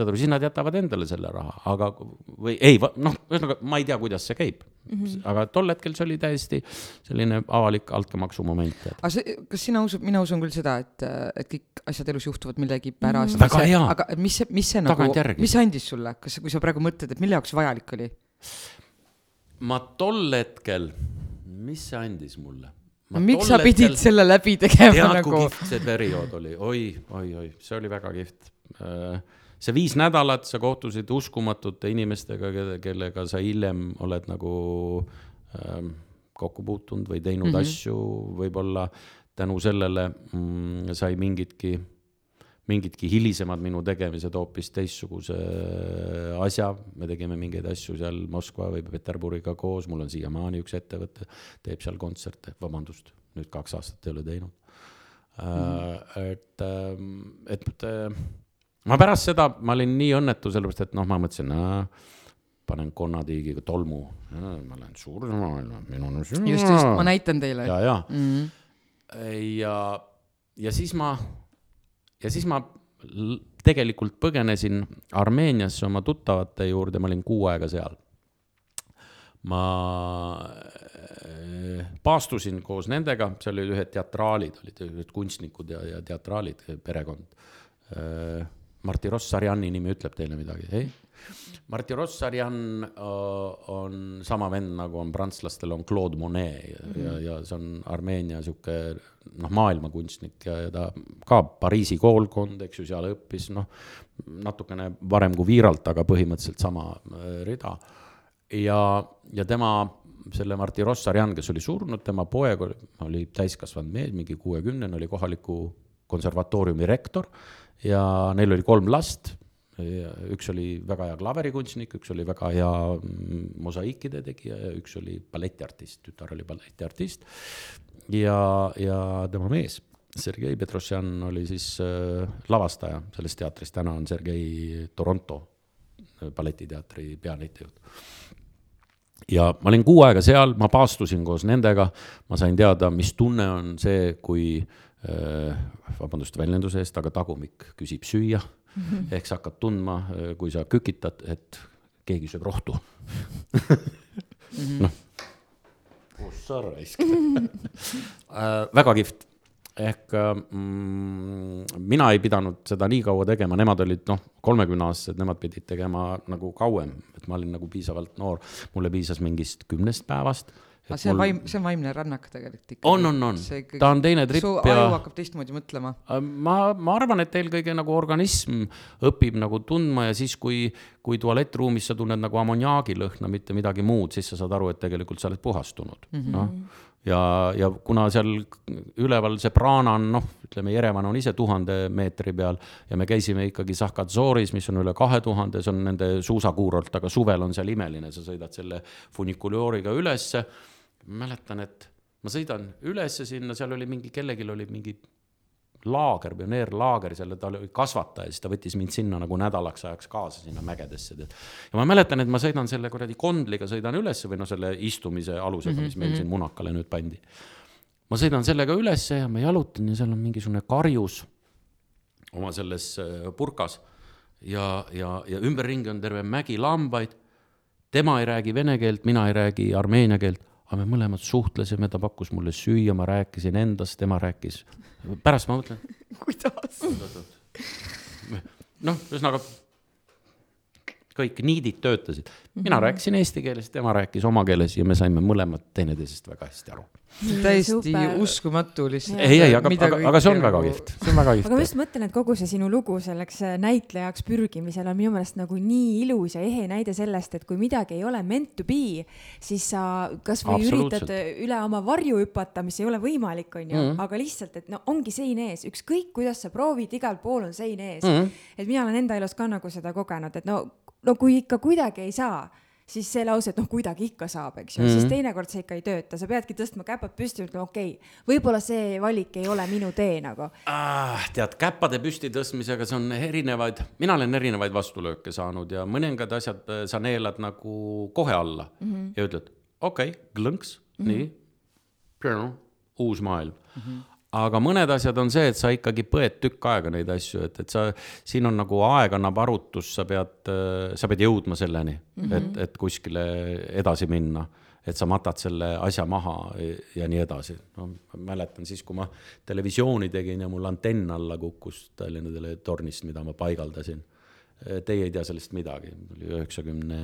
saad aru, siis nad jätavad endale selle raha, aga või ei, noh, ühesõnaga ma ei tea, kuidas see käib mm. -hmm. aga tol hetkel see oli täiesti selline avalik altkäemaksu moment. aga see, kas sina usud, mina usun küll seda, et, et kõik asjad elus juhtuvad millegipärast mm. -hmm. aga mis see, mis see nagu, mis see andis sulle, kas, kui sa praegu mõtled, et mille jaoks vajalik oli? ma tol hetkel, mis see andis mulle? no miks sa pidid hetkel... selle läbi tegema tead, nagu? kui kihvt see periood oli, oi, oi, oi, see oli väga kihvt äh, see viis nädalat, sa kohtusid uskumatute inimestega, kellega sa hiljem oled nagu ähm, kokku puutunud või teinud mm -hmm. asju, võib-olla tänu sellele mm, sai mingitki, mingitki hilisemad minu tegemised hoopis teistsuguse asja. me tegime mingeid asju seal Moskva või Peterburiga koos, mul on siiamaani üks ettevõte, teeb seal kontserte, vabandust, nüüd kaks aastat ei ole teinud mm. -hmm. et, ähm, et, et ma pärast seda, ma olin nii õnnetu, sellepärast et noh, ma mõtlesin, panen konnatiigiga tolmu, ma lähen suurde maailma, minul on süda. just, just, ma näitan teile. ja, ja mm, -hmm. ja, ja siis ma, ja siis ma tegelikult põgenesin Armeeniasse oma tuttavate juurde, ma olin kuu aega seal. ma äh, paastusin koos nendega, seal olid ühed teatraalid, olid ühed kunstnikud ja, ja teatraalid, perekond Marti Rossarjani nimi ütleb teile midagi, ei? Marti Rossarjan äh, on sama vend, nagu on prantslastel on Claude Monet ja mm, -hmm. ja, ja see on Armeenia sihuke noh, maailmakunstnik ja, ja ta ka Pariisi koolkond, eks ju, seal õppis, noh, natukene varem kui Viiralt, aga põhimõtteliselt sama äh, rida. ja, ja tema, selle Marti Rossarjan, kes oli surnud, tema poeg oli, oli täiskasvanud mees, mingi kuuekümnene, oli kohaliku konservatooriumi rektor ja neil oli kolm last. üks oli väga hea klaverikunstnik, üks oli väga hea mm, mosaiikide tegija ja üks oli balletiartist, tütar oli balletiartist. ja, ja tema mees, Sergei Petrosjan oli siis äh, lavastaja selles teatris, täna on Sergei Toronto äh, balletiteatri peanäitejuht ja ma olin kuu aega seal, ma paastusin koos nendega, ma sain teada, mis tunne on see, kui vabandust väljenduse eest, aga tagumik küsib süüa. Mm. -hmm. ehk sa hakkad tundma, äh, kui sa kükitad, et keegi sööb rohtu. Noh, kus sa raisk äh, väga kihvt. Ehk mm, mina ei pidanud seda nii kaua tegema, nemad olid noh, kolmekümneaastased, nemad pidid tegema nagu kauem, et ma olin nagu piisavalt noor, mulle piisas mingist kümnest päevast aga see on mul... vaim, see on vaimne rännak tegelikult ikkagi. on, on, on, ta on teine tripp su ja. aju hakkab teistmoodi mõtlema. Äh, ma, ma arvan, et eelkõige nagu organism õpib nagu tundma ja siis, kui, kui tualettruumis sa tunned nagu ammoniaagilõhna, mitte midagi muud, siis sa saad aru, et tegelikult sa oled puhastunud mm, -hmm. noh ja, ja kuna seal üleval see Prana on noh, ütleme Jerevan on ise tuhande meetri peal ja me käisime ikkagi Sahkatsooris, mis on üle kahe tuhande, see on nende suusakuurort, aga suvel on seal imeline, sa sõidad selle funikulioriga ülesse mäletan, et ma sõidan ülesse sinna, seal oli mingi, kellelgi oli mingi laager, pioneerlaager seal, ta oli kasvataja, siis ta võttis mind sinna nagu nädalaks ajaks kaasa sinna mägedesse, ja ma mäletan, et ma sõidan selle kuradi kondliga, sõidan ülesse või noh, selle istumise alusega, mis meil siin Munakale nüüd pandi. ma sõidan sellega ülesse ja ma jalutan ja seal on mingisugune karjus oma selles äh, purkas ja, ja, ja ümberringi on terve mägi lambaid. tema ei räägi vene keelt, mina ei räägi armeenia keelt aga me mõlemad suhtlesime, ta pakkus mulle süüa, ma rääkisin endast, tema rääkis. pärast ma mõtlen. kuidas? noh, ühesõnaga kõik niidid töötasid. mina mhm. rääkisin eesti keeles, tema rääkis oma keeles ja me saime mõlemad teineteisest väga hästi aru täiesti uskumatu lihtsalt. ei, ei, aga, aga, aga see on väga nagu... kihvt, see on väga kihvt. aga ma just mõtlen, et kogu see sinu lugu selleks äh, näitlejaks pürgimisel on minu meelest nagu nii ilus ja ehe näide sellest, et kui midagi ei ole meant to be, siis sa kasvõi üritad äh, üle oma varju hüpata, mis ei ole võimalik, onju mm, -hmm. aga lihtsalt, et no ongi sein ees, ükskõik kuidas sa proovid, igal pool on sein ees mm. -hmm. et mina olen enda elus ka nagu seda kogenud, et no, no kui ikka kuidagi ei saa siis see lause, et noh, kuidagi ikka saab, eks ju mm, -hmm. siis teinekord see ikka ei tööta, sa peadki tõstma käpad püsti ja ütlema, okei okay,, võib-olla see valik ei ole minu tee nagu ah,. tead, käppade püsti tõstmisega, see on erinevaid, mina olen erinevaid vastulööke saanud ja mõningad asjad äh, sa neelad nagu kohe alla mm -hmm. ja ütled, okei okay,, klõnks mm, -hmm. nii, uus maailm mm. -hmm aga mõned asjad on see, et sa ikkagi põed tükk aega neid asju, et, et sa, siin on nagu aeg annab arutus, sa pead, sa pead jõudma selleni mm, -hmm. et, et kuskile edasi minna. et sa matad selle asja maha ja nii edasi. no ma mäletan siis, kui ma televisiooni tegin ja mul antenn alla kukkus Tallinna teletornist, mida ma paigaldasin Teie ei tea sellest midagi, oli üheksakümne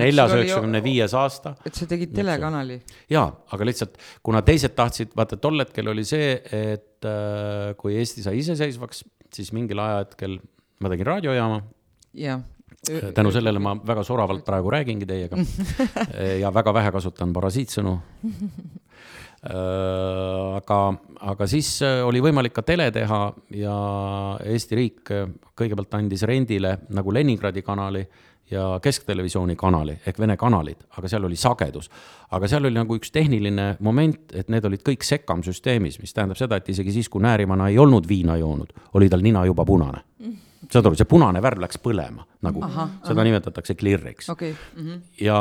neljas, üheksakümne viies aasta. et sa tegid telekanali. jaa, aga lihtsalt kuna teised tahtsid, vaata tol hetkel oli see, et äh, kui Eesti sai iseseisvaks, siis mingil ajahetkel ma tegin raadiojaama. jah tänu sellele ma väga soravalt praegu räägingi teiega ja väga vähe kasutan parasiitsõnu Äh, aga, aga siis äh, oli võimalik ka tele teha ja Eesti riik äh, kõigepealt andis rendile nagu Leningradi kanali ja Kesktelevisiooni kanali ehk Vene kanalid, aga seal oli sagedus. aga seal oli nagu üks tehniline moment, et need olid kõik sekkam süsteemis, mis tähendab seda, et isegi siis, kui Näärimann ei olnud viina joonud, oli tal nina juba punane mm saad aru, see punane värv läks põlema nagu, seda aha. nimetatakse klirriks okay.. Mm -hmm. ja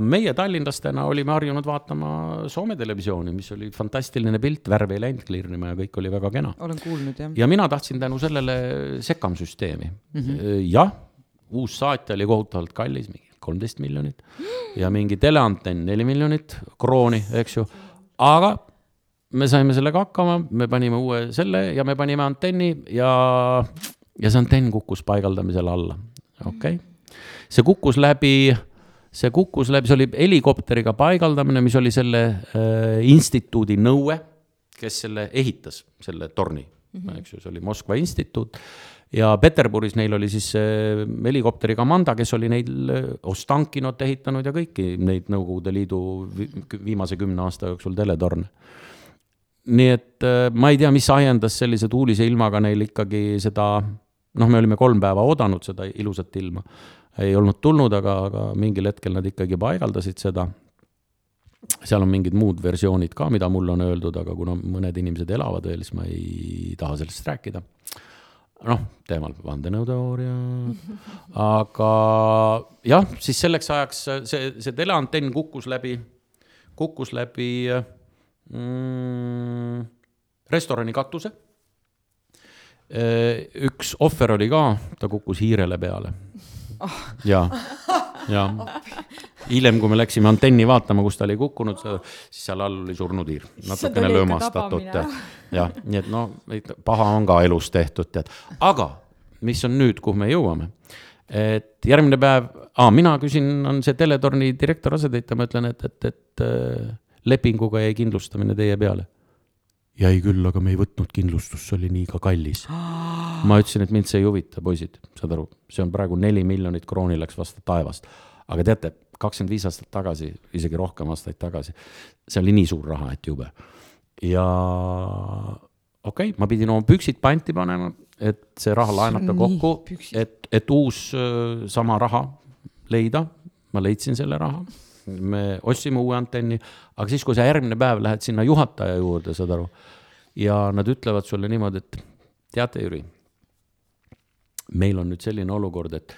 meie tallinlastena olime harjunud vaatama Soome televisiooni, mis oli fantastiline pilt, värv ei läinud klirrima ja kõik oli väga kena. olen kuulnud, jah. ja mina tahtsin tänu sellele sekkamsüsteemi mm. -hmm. jah, uus saatja oli kohutavalt kallis, mingi kolmteist miljonit ja mingi teleantenn neli miljonit krooni, eks ju, aga me saime sellega hakkama, me panime uue selle ja me panime antenni ja ja see antenn kukkus paigaldamisel alla, okei. Okay.. see kukkus läbi, see kukkus läbi, see oli helikopteriga paigaldamine, mis oli selle äh, instituudi nõue, kes selle ehitas, selle torni. Mm, -hmm. eks ju, see oli Moskva instituut. Ja Peterburis neil oli siis äh, helikopteri komanda, kes oli neil äh, Ostankinot ehitanud ja kõiki neid Nõukogude Liidu viimase kümne aasta jooksul teletorne. Nii et äh, ma ei tea, mis ajendas sellise tuulise ilmaga neil ikkagi seda noh, me olime kolm päeva oodanud seda ilusat ilma. ei olnud tulnud, aga, aga mingil hetkel nad ikkagi paigaldasid seda. seal on mingid muud versioonid ka, mida mulle on öeldud, aga kuna mõned inimesed elavad veel, siis ma ei taha sellest rääkida. noh, teemal vandenõuteooria, aga jah, siis selleks ajaks see, see teleantenn kukkus läbi, kukkus läbi mm, restorani katuse üks ohver oli ka, ta kukkus hiirele peale. ja, ja hiljem, kui me läksime antenni vaatama, kus ta oli kukkunud, siis seal all oli surnud hiir, natukene löömastatud, jah, nii et no paha on ka elus tehtud, tead, aga mis on nüüd, kuhu me jõuame? et järgmine päev mina küsin, on see teletorni direktor asetäitja, ma ütlen, et, et, et äh, lepinguga jäi kindlustamine teie peale jäi küll, aga me ei võtnud kindlustust, see oli liiga kallis. ma ütlesin, et mind see ei huvita, poisid, saad aru, see on praegu neli miljonit krooni läks vastu taevast. aga teate, kakskümmend viis aastat tagasi, isegi rohkem aastaid tagasi, see oli nii suur raha, et jube. ja okei okay,, ma pidin oma püksid panti panema, et see raha laenata kokku, et, et uus sama raha leida, ma leidsin selle raha me ostsime uue antenni, aga siis, kui sa järgmine päev lähed sinna juhataja juurde, saad aru, ja nad ütlevad sulle niimoodi, et teate, Jüri, meil on nüüd selline olukord, et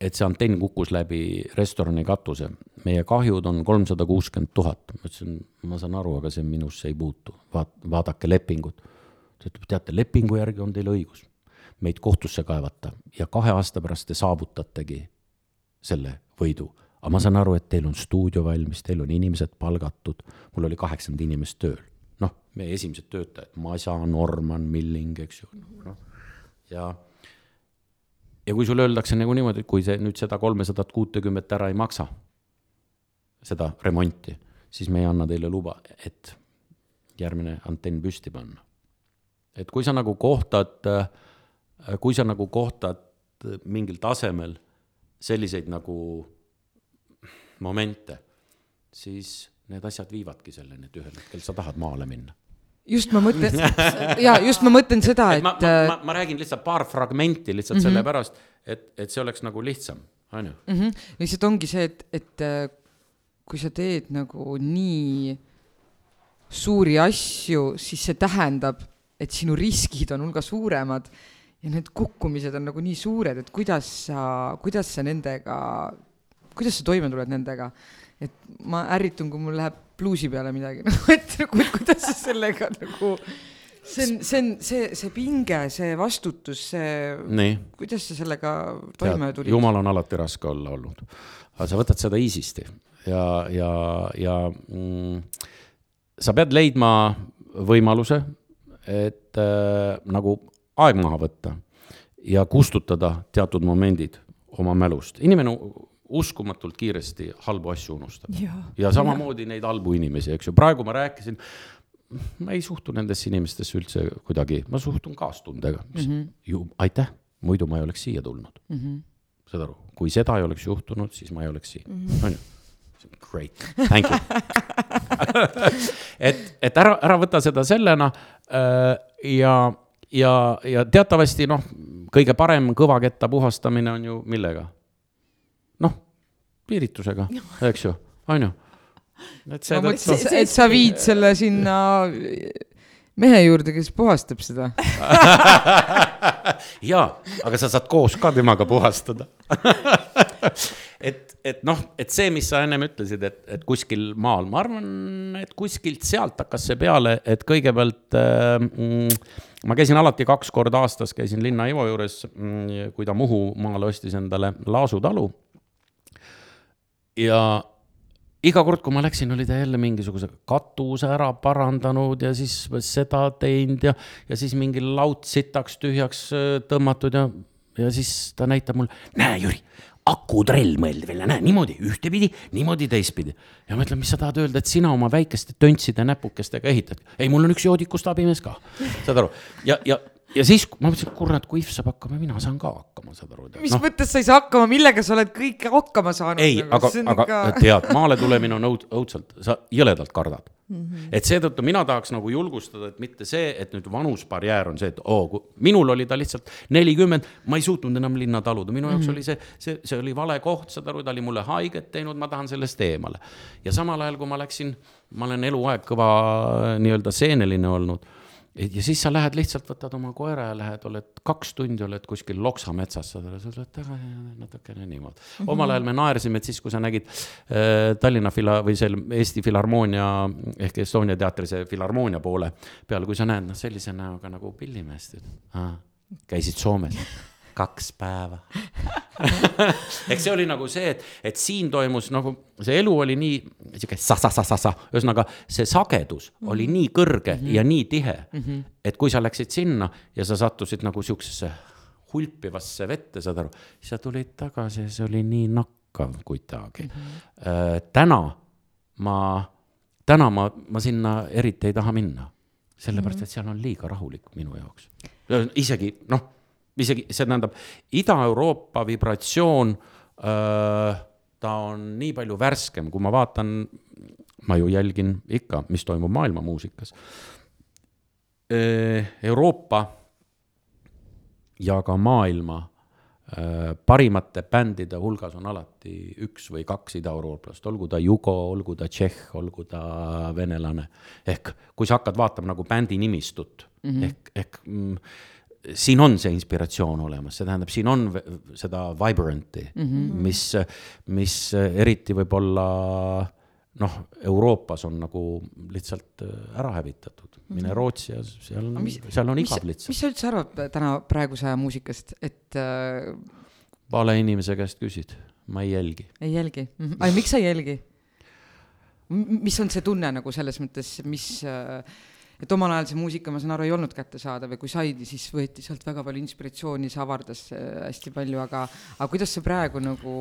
et see antenn kukkus läbi restorani katuse, meie kahjud on kolmsada kuuskümmend tuhat. ma ütlesin, ma saan aru, aga see minusse ei puutu, vaat-, vaadake lepingut. ta ütleb, teate, lepingu järgi on teil õigus meid kohtusse kaevata ja kahe aasta pärast te saavutategi selle võidu aga ma saan aru, et teil on stuudio valmis, teil on inimesed palgatud, mul oli kaheksakümmend inimest tööl. noh, meie esimesed töötajad, Masa, Norman, Milling, eks ju, noh, ja ja kui sulle öeldakse nagu niimoodi, et kui see nüüd seda kolmesadat kuutekümmet ära ei maksa, seda remonti, siis me ei anna teile luba, et järgmine antenn püsti panna. et kui sa nagu kohtad, kui sa nagu kohtad mingil tasemel selliseid nagu momente, siis need asjad viivadki selleni, et ühel hetkel sa tahad maale minna just ma mõtlen ja just ma mõtlen seda, et. ma, ma, ma, ma räägin lihtsalt paar fragmenti lihtsalt mm -hmm. sellepärast, et, et see oleks nagu lihtsam. on ju. -hmm. lihtsalt ongi see, et, et äh, kui sa teed nagu nii suuri asju, siis see tähendab, et sinu riskid on hulga suuremad ja need kukkumised on nagu nii suured, et kuidas sa, kuidas sa nendega, kuidas sa toime tuled nendega. et ma ärritun, kui mul läheb bluusi peale midagi, nagu et nagu, kuidas sa sellega nagu see on, see on see, see pinge, see vastutus, see, kuidas sa sellega toime tulid? jumal on alati raske olla olnud, aga sa võtad seda easy'sti ja, ja, ja mm, sa pead leidma võimaluse, et äh, nagu aeg maha võtta ja kustutada teatud momendid oma mälust. inimene uskumatult kiiresti halbu asju unustab. ja samamoodi ja. neid halbu inimesi, eks ju, praegu ma rääkisin, ma ei suhtu nendesse inimestesse üldse kuidagi, ma suhtun kaastundega mm. -hmm. ju aitäh, muidu ma ei oleks siia tulnud mm. -hmm. saad aru, kui seda ei oleks juhtunud, siis ma ei oleks siin mm, -hmm. on ju. Great, thank you et, et ära, ära võta seda sellena äh, ja, ja, ja teatavasti noh, kõige parem kõvaketta puhastamine on ju millega? Piiritusega, eks ju, on ju? Et see mõtlesin, et, et sa viid selle sinna mehe juurde, kes puhastab seda. Jaa, aga sa saad koos ka temaga puhastada. Et, et noh, et see, mis sa ennem ütlesid, et, et kuskil maal, ma arvan, et kuskilt sealt hakkas see peale, et kõigepealt äh, ma käisin alati kaks korda aastas, käisin linna Ivo juures, mm, kui ta Muhu maale ostis endale Laasu talu. Ja iga kord, kui ma läksin, oli ta jälle mingisuguse katuse ära parandanud ja siis seda teinud ja, ja siis mingi laud sitaks tühjaks äh, tõmmatud ja, ja siis ta näitab mulle, näe, Jüri, akutrell mõeldi välja, näe, niimoodi ühtepidi, niimoodi teistpidi. ja ma ütlen, mis sa tahad öelda, et sina oma väikeste töntside näpukestega ehitad. ei, mul on üks joodikust abimees ka, saad aru, ja, ja ja siis ma mõtlesin, kurat, kui IF saab hakkama, mina saan ka hakkama, saad aru. mis no. mõttes sa ei saa hakkama, millega sa oled kõike hakkama saanud? ei, aga, aga ikka... tead, maale tulemine on õud, õudselt, sa jõledalt kardad mm. -hmm. et seetõttu mina tahaks nagu julgustada, et mitte see, et nüüd vanusbarjäär on see, et oo oh,, minul oli ta lihtsalt nelikümmend, ma ei suutnud enam linna taluda, minu jaoks mm -hmm. oli see, see, see oli vale koht, saad aru, ta oli mulle haiget teinud, ma tahan sellest eemale. ja samal ajal, kui ma läksin, ma olen eluaeg kõva nii-öelda seeneline olnud ja siis sa lähed lihtsalt, võtad oma koera ja lähed, oled kaks tundi oled kuskil Loksa metsas, sa tuled tagasi natukene niimoodi mm. -hmm. omal ajal me naersime, et siis, kui sa nägid äh, Tallinna fila- või seal Eesti Filharmoonia ehk Estonia teatri see Filharmoonia poole peal, kui sa näed, noh, sellise näoga nagu pillimeest, käisid Soomes kaks päeva eks see oli nagu see, et, et siin toimus nagu, see elu oli nii sihuke sa-sa-sa-sa-sa, ühesõnaga see sagedus mm -hmm. oli nii kõrge mm -hmm. ja nii tihe mm, -hmm. et kui sa läksid sinna ja sa sattusid nagu sihukesesse hulpivasse vette, saad aru, siis sa tulid tagasi ja see oli nii nakkav kuidagi mm. -hmm. täna ma, täna ma, ma sinna eriti ei taha minna, sellepärast mm -hmm. et seal on liiga rahulik minu jaoks. isegi noh isegi, see tähendab, Ida-Euroopa vibratsioon, ta on nii palju värskem, kui ma vaatan, ma ju jälgin ikka, mis toimub maailma muusikas. Euroopa ja ka maailma parimate bändide hulgas on alati üks või kaks idaeurooplast, olgu ta Jugo, olgu ta Tšehh, olgu ta venelane. ehk kui sa hakkad vaatama nagu bändi nimistut mm -hmm. ehk, ehk mm, siin on see inspiratsioon olemas, see tähendab, siin on seda vibrant'i mm, -hmm. mis, mis eriti võib-olla noh, Euroopas on nagu lihtsalt ära hävitatud. mine mhm. Rootsi ja seal, seal on igav lihtsalt. mis sa üldse arvad täna praeguse aja muusikast, et äh...? vale inimese käest küsid, ma ei jälgi. ei jälgi mm, -hmm. aga miks sa ei jälgi? mis on see tunne nagu selles mõttes, mis äh, et omal ajal see muusika, ma saan aru, ei olnud kättesaadav ja kui saidi, siis võeti sealt väga palju inspiratsiooni, see avardas äh, hästi palju, aga, aga kuidas see praegu nagu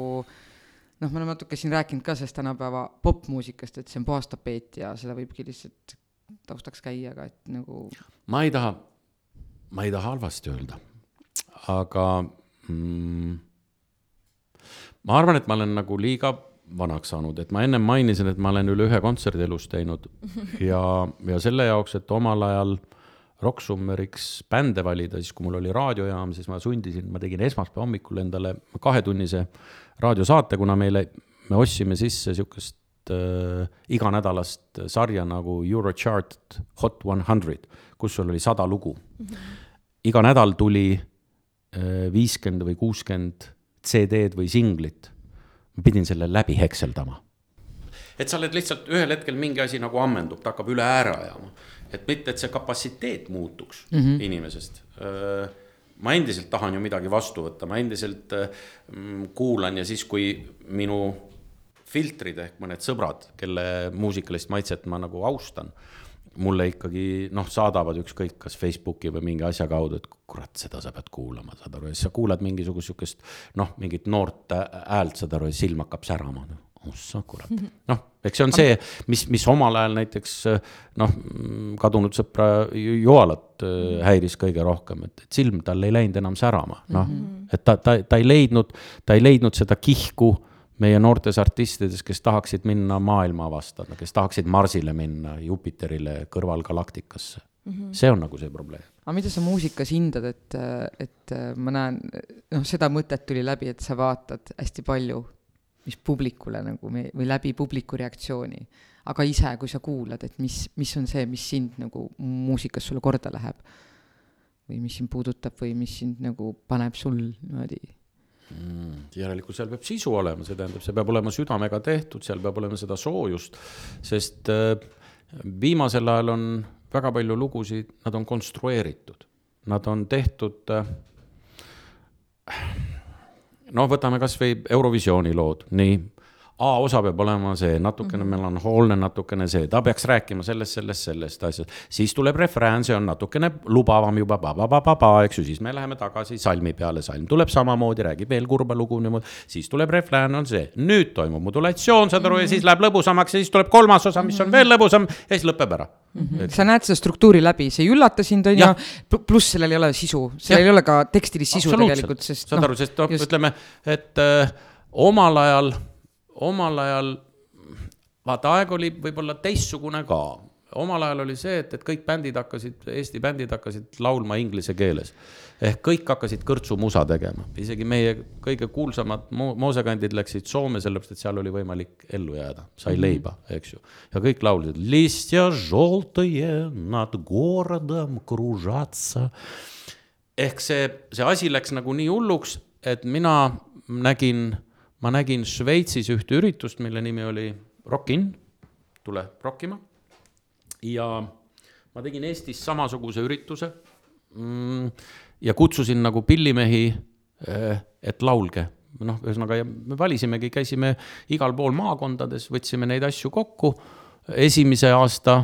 noh, me oleme natuke siin rääkinud ka sellest tänapäeva popmuusikast, et see on puhas tapeet ja seda võibki lihtsalt taustaks käia, aga et nagu. ma ei taha, ma ei taha halvasti öelda, aga mm, ma arvan, et ma olen nagu liiga vanaks saanud, et ma ennem mainisin, et ma olen üle ühe kontserdi elus teinud ja, ja selle jaoks, et omal ajal Rock-Summeriks bände valida, siis kui mul oli raadiojaam, siis ma sundisin, ma tegin esmaspäeva hommikul endale kahetunnise raadiosaate, kuna meile, me ostsime sisse sihukest äh, iganädalast sarja nagu Eurochart Hot One Hundred, kus sul oli sada lugu. -hmm. iga nädal tuli äh, viiskümmend või kuuskümmend CD-d või singlit. Ma pidin selle läbi hekseldama. et sa oled lihtsalt ühel hetkel mingi asi nagu ammendub, ta hakkab üle ääre ajama. et mitte, et see kapatsiteet muutuks mm -hmm. inimesest äh, ma endiselt tahan ju midagi vastu võtta, ma endiselt äh, kuulan ja siis, kui minu filtrid ehk mõned sõbrad, kelle muusikalist maitset ma nagu austan mulle ikkagi noh, saadavad ükskõik kas Facebooki või mingi asja kaudu, et kurat, seda sa pead kuulama, saad aru, ja siis sa kuulad mingisugust sihukest noh, mingit noort häält, saad aru, ja silm hakkab särama. Ossa kurat, noh, eks see on see, mis, mis omal ajal näiteks noh, kadunud sõpra Joalat äh, häiris kõige rohkem, et, et silm tal ei läinud enam särama, noh. Et ta, ta, ta ei leidnud, ta ei leidnud seda kihku meie noortes artistides, kes tahaksid minna maailma avastada, kes tahaksid Marsile minna, Jupiterile, kõrvalgalaktikasse mm. -hmm. see on nagu see probleem. aga mida sa muusikas hindad, et, et ma näen, noh, seda mõtet tuli läbi, et sa vaatad hästi palju, mis publikule nagu või läbi publiku reaktsiooni. aga ise, kui sa kuulad, et mis, mis on see, mis sind nagu muusikas sulle korda läheb? või mis sind puudutab või mis sind nagu paneb sul niimoodi mm,? järelikult seal peab sisu olema, see tähendab, see peab olema südamega tehtud, seal peab olema seda soojust, sest äh, viimasel ajal on väga palju lugusid, nad on konstrueeritud, nad on tehtud äh, noh, võtame kasvõi Eurovisiooni lood, nii A-osa peab olema see natukene mm -hmm. melanhoolne, natukene see, ta peaks rääkima sellest, sellest, sellest asjast. siis tuleb refrään, see on natukene lubavam juba, pa-pa-pa-pa-pa, eks ju, siis me läheme tagasi salmi peale, salm tuleb samamoodi, räägib veel kurba lugu niimoodi. siis tuleb refrään, on see, nüüd toimub modulatsioon, saad aru mm, -hmm. ja siis läheb lõbusamaks ja siis tuleb kolmas osa, mis on veel lõbusam ja siis lõpeb ära mm. -hmm. sa näed seda struktuuri läbi, see ei üllata sind, on ju, pluss sellel ei ole sisu, sellel ei ole ka tekstilist sisu tegelikult, sest. saad aru, sest noh, ütleme, et öö, äh, omal ajal omal ajal, vaata aeg oli võib-olla teistsugune ka. omal ajal oli see, et, et kõik bändid hakkasid, Eesti bändid hakkasid laulma inglise keeles. ehk kõik hakkasid kõrtsumusa tegema, isegi meie kõige kuulsamad mo moosekandid läksid Soome, sellepärast et seal oli võimalik ellu jääda, sai mhm. leiba, eks ju. ja kõik laulsid. Ehk see, see asi läks nagu nii hulluks, et mina nägin ma nägin Šveitsis ühte üritust, mille nimi oli Rock In, tule rokkima. ja ma tegin Eestis samasuguse ürituse mm, ja kutsusin nagu pillimehi, eh, et laulge. noh, ühesõnaga me valisimegi, käisime igal pool maakondades, võtsime neid asju kokku. esimese aasta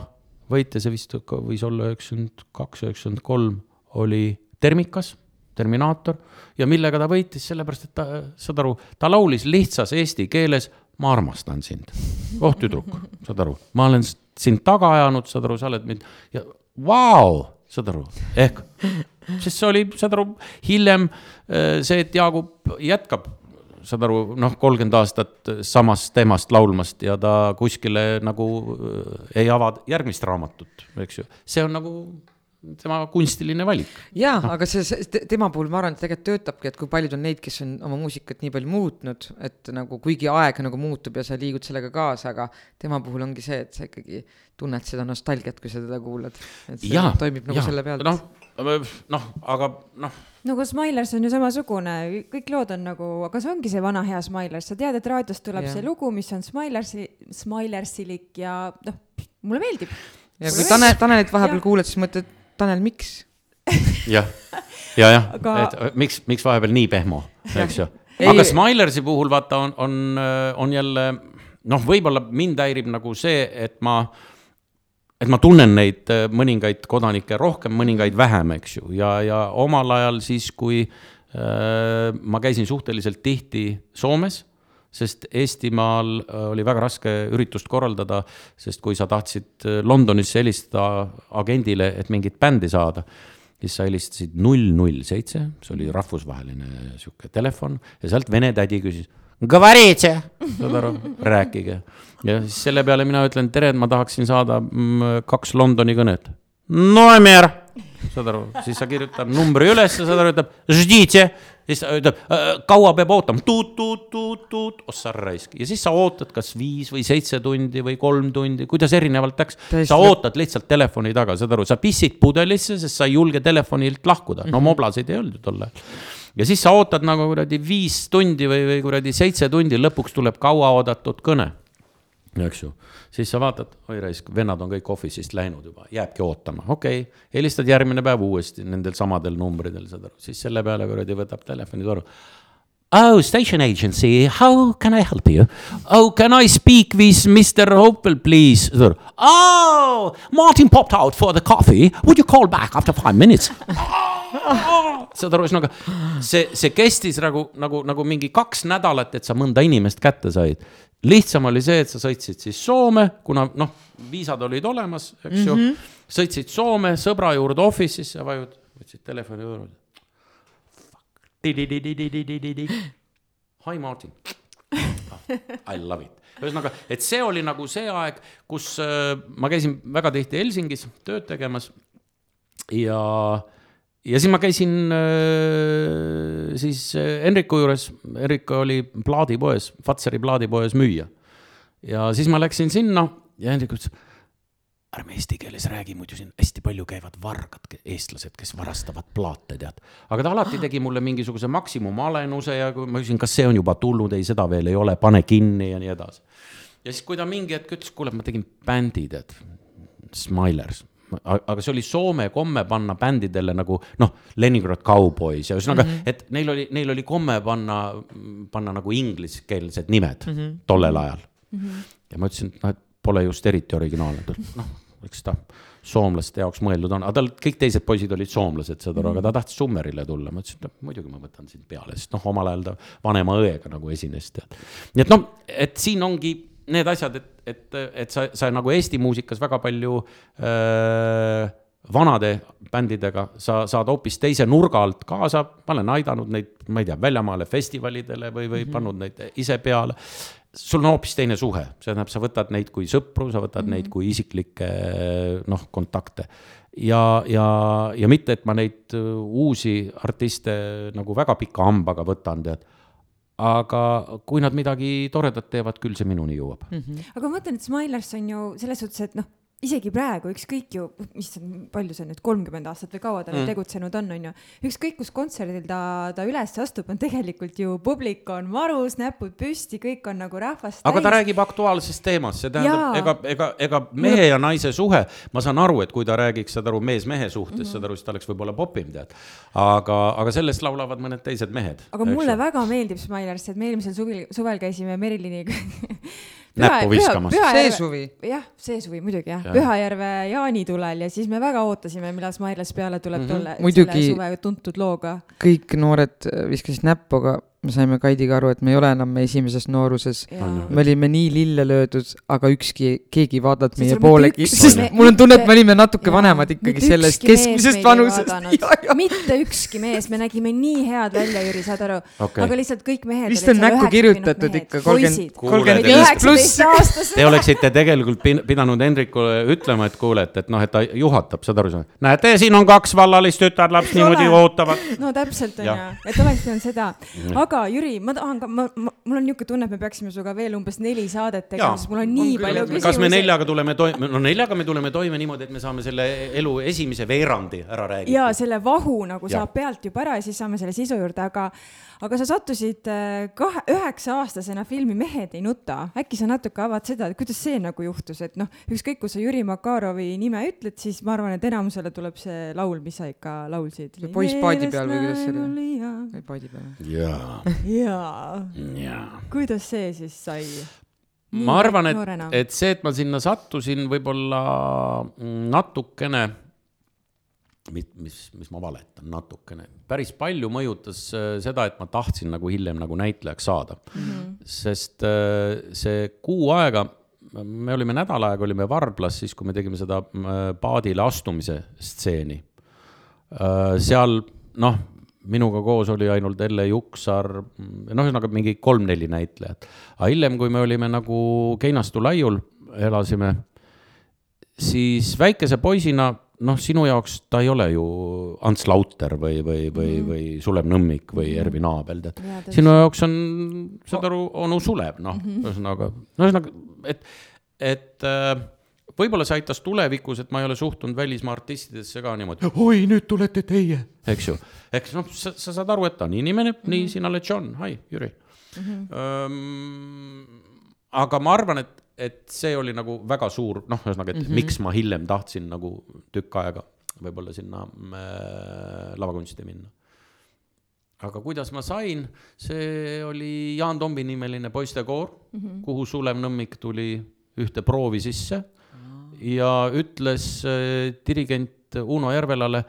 võitja, see vist võis olla üheksakümmend kaks, üheksakümmend kolm, oli Termikas Terminaator ja millega ta võitis, sellepärast et ta, saad aru, ta laulis lihtsas eesti keeles, ma armastan sind. oh tüdruk, saad aru, ma olen sind taga ajanud, saad aru, sa oled mind ja vau, saad aru, ehk, sest see oli, saad aru, hiljem äh, see, et Jaagup jätkab saad aru, noh, kolmkümmend aastat samast teemast laulmast ja ta kuskile nagu äh, ei ava järgmist raamatut, eks ju. see on nagu tema kunstiline valik. jaa no., aga see, see, tema puhul ma arvan, et tegelikult töötabki, et kui paljud on neid, kes on oma muusikat nii palju muutnud, et nagu kuigi aeg nagu muutub ja sa liigud sellega kaasa, aga tema puhul ongi see, et sa ikkagi tunned seda nostalgiat, kui sa teda kuulad. et see ja, toimib nagu ja. selle pealt. noh, noh, aga noh no aga Smilers on ju samasugune, kõik lood on nagu, aga see ongi see vana hea Smilers, sa tead, et raadiost tuleb yeah. see lugu, mis on Smilersi, Smilersilik ja noh, mulle meeldib. ja kui Tanel, Tanelit vahepeal kuuled, siis mõtled Tanel, miks? jah, ja, jah Aga..., et äh, miks, miks vahepeal nii pehmo, eks ju. aga Smilersi puhul vaata, on, on, äh, on jälle noh, võib-olla mind häirib nagu see, et ma, et ma tunnen neid äh, mõningaid kodanikke rohkem, mõningaid vähem, eks ju, ja, ja omal ajal siis, kui äh, ma käisin suhteliselt tihti Soomes sest Eestimaal äh, oli väga raske üritust korraldada, sest kui sa tahtsid äh, Londonisse helistada agendile, et mingit bändi saada, siis sa helistasid null null seitse, see oli rahvusvaheline sihuke telefon ja sealt vene tädi küsis. saad aru, rääkige. ja siis selle peale mina ütlen, tere, ma tahaksin saada mm, kaks Londoni kõnet. Saad aru, siis sa kirjutad numbri üles, saad aru, ütleb, siis ta ütleb, kaua peab ootama, tuut-tuut-tuut-tuut, ossa raisk. ja siis sa ootad kas viis või seitse tundi või kolm tundi, kuidas erinevalt läks. sa ootad lihtsalt telefoni taga, saad aru, sa pissid pudelisse, sest sa ei julge telefonilt lahkuda, no mhm. moblasid ei olnud ju tol ajal ja siis sa ootad nagu kuradi viis tundi või, või kuradi seitse tundi, lõpuks tuleb kauaoodatud kõne eks ju, siis sa vaatad, oi raisk, vennad on kõik office'ist läinud juba, jääbki ootama, okei okay., helistad järgmine päev uuesti nendel samadel numbridel, saad aru, siis selle peale kuradi võtab telefoni toru. Oh, station agency, how can I help you? Oh, can I speak with Mr Hopel, please? Oh, Martin popped out for the coffee, would you call back after five minutes saad aru, ühesõnaga see, see kestis nagu, nagu, nagu mingi kaks nädalat, et sa mõnda inimest kätte said lihtsam oli see, et sa sõitsid siis Soome, kuna noh, viisad olid olemas, eks ju mm. -hmm. sõitsid Soome sõbra juurde office'isse, vajud, võtsid telefoni juurde. Hi Martin I love it. ühesõnaga, et see oli nagu see aeg, kus äh, ma käisin väga tihti Helsingis tööd tegemas ja äh, ja siis ma käisin äh, siis Henriku juures, Henrik oli plaadipoes, Fatseri plaadipoes müüja. ja siis ma läksin sinna ja Henrik ütles, ärme eesti keeles räägi, muidu siin hästi palju käivad vargad, eestlased, kes varastavad plaate, tead. aga ta alati tegi mulle mingisuguse maksimumalenuse ja kui ma küsisin, kas see on juba tulnud, ei, seda veel ei ole, pane kinni ja nii edasi. ja siis, kui ta mingi hetk ütles, kuule, ma tegin bändi, tead, Smilers aga see oli Soome komme panna bändidele nagu noh, Leningrad Cowboys ja ühesõnaga mm, -hmm. et neil oli, neil oli komme panna, panna nagu ingliskeelsed nimed mm -hmm. tollel ajal mm. -hmm. ja ma ütlesin, et noh, et pole just eriti originaalne, noh, eks ta soomlaste jaoks mõeldud on, aga tal kõik teised poisid olid soomlased, saad aru, aga ta tahtis Summerile tulla, ma ütlesin, et noh, muidugi ma võtan sind peale, sest noh, omal ajal ta vanema õega nagu esines, tead. nii et noh, et siin ongi need asjad, et, et, et sa, sa nagu Eesti muusikas väga palju öö, vanade bändidega, sa saad hoopis teise nurga alt kaasa, ma olen aidanud neid, ma ei tea, väljamaale festivalidele või, või mm -hmm. pannud neid ise peale. sul on hoopis teine suhe, see tähendab, sa võtad neid kui sõpru, sa võtad mm -hmm. neid kui isiklikke noh, kontakte. ja, ja, ja mitte, et ma neid uusi artiste nagu väga pika hambaga võtan, tead aga kui nad midagi toredat teevad, küll see minuni jõuab mm. -hmm. aga ma mõtlen, et Smilers on ju selles suhtes, et noh, isegi praegu ükskõik ju, mis palju see nüüd kolmkümmend aastat või kaua ta mm. nüüd tegutsenud on, on ju. ükskõik kus kontserdil ta, ta üles astub, on tegelikult ju publik on marus, näpud püsti, kõik on nagu rahvast täis. aga ta räägib aktuaalsest teemast, see tähendab, ega, ega, ega mehe ja naise suhe, ma saan aru, et kui ta räägiks, saad aru, mees mehe suhtes mm, -hmm. saad aru, siis ta oleks võib-olla popim, tead. aga, aga sellest laulavad mõned teised mehed. aga mulle ju. väga meeldib Smilers, et me eelmisel suvel, suvel käisime Meriliniga näppu viskamas. see suvi. jah, see suvi muidugi jah ja. Pühajärve jaanitulel ja siis me väga ootasime, millal Smiles peale tuleb mm -hmm. tolle, selle suve tuntud looga. kõik noored viskasid näppu, aga me saime Kaidiga aru, et me ei ole enam esimeses nooruses. me olime nii lille löödud, aga ükski, keegi ei vaadanud meie poolegi, sest me, mul on tunne, et me olime natuke ja, vanemad ikkagi sellest keskmisest vanusest. mitte ükski mees, me nägime nii head välja, Jüri, saad aru. Okay., aga lihtsalt kõik mehed. vist on näkku kirjutatud ikka kolmkümmend, kolmkümmend viis pluss. Te oleksite tegelikult pidanud Hendrikule ütlema, et kuule, et, et noh, et ta juhatab, saad aru, näete, siin on kaks vallalist tütarlapst niimoodi ootavad. no täpselt on ju, et oleks pidanud seda, aga aga Jüri, ma tahan ka, ma, ma, mul on niisugune tunne, et me peaksime sinuga veel umbes neli saadet tegema, sest mul on nii on palju küsimusi. kas me neljaga tuleme toime, no neljaga me tuleme toime niimoodi, et me saame selle elu esimese veerandi ära räägida. ja selle vahu nagu ja. saab pealt juba ära ja siis saame selle sisu juurde, aga, aga sa sattusid äh, kahe, üheksa-aastasena filmi Mehed ei nuta. äkki sa natuke avad seda, et kuidas see nagu juhtus, et noh, ükskõik, kui sa Jüri Makarovi nime ütled, siis ma arvan, et enamusele tuleb see laul, mis sa ikka laulsid. poiss paadi peal või kuidas see oli? või paadi peal? jaa. jaa. kuidas see siis sai? ma arvan, et, et see, et ma sinna sattusin, võib-olla natukene mis, mis, mis ma valetan natukene, päris palju mõjutas äh, seda, et ma tahtsin nagu hiljem nagu näitlejaks saada mm. -hmm. sest äh, see kuu aega, me olime nädal aega olime Varblas, siis kui me tegime seda äh, paadile astumise stseeni. seal noh, minuga koos oli ainult Elle Juksar, noh, ühesõnaga mingi kolm-neli näitlejat. aga hiljem, kui me olime nagu Keinastu laiul, elasime siis väikese poisina noh, sinu jaoks ta ei ole ju Ants Lauter või, või, või mm, -hmm. või Sulev Nõmmik või mm -hmm. Ervin Aabel, tead. sinu jaoks on, saad aru, onu Sulev, noh mm -hmm., ühesõnaga, no ühesõnaga, et, et äh, võib-olla see aitas tulevikus, et ma ei ole suhtunud välismaa artistidesse ka niimoodi, oi, nüüd tulete teie, eks ju. eks noh, sa, sa saad aru, et ta on inimene mm, -hmm. nii, sina oled John, hai, Jüri mm. -hmm. Um, aga ma arvan, et et see oli nagu väga suur, noh, ühesõnaga, et mm -hmm. miks ma hiljem tahtsin nagu tükk aega võib-olla sinna äh, lavakunsti minna. aga kuidas ma sain, see oli Jaan Tombi nimeline poistekoor mm, -hmm. kuhu Sulev Nõmmik tuli ühte proovi sisse ja ütles äh, dirigent Uno Järvelale,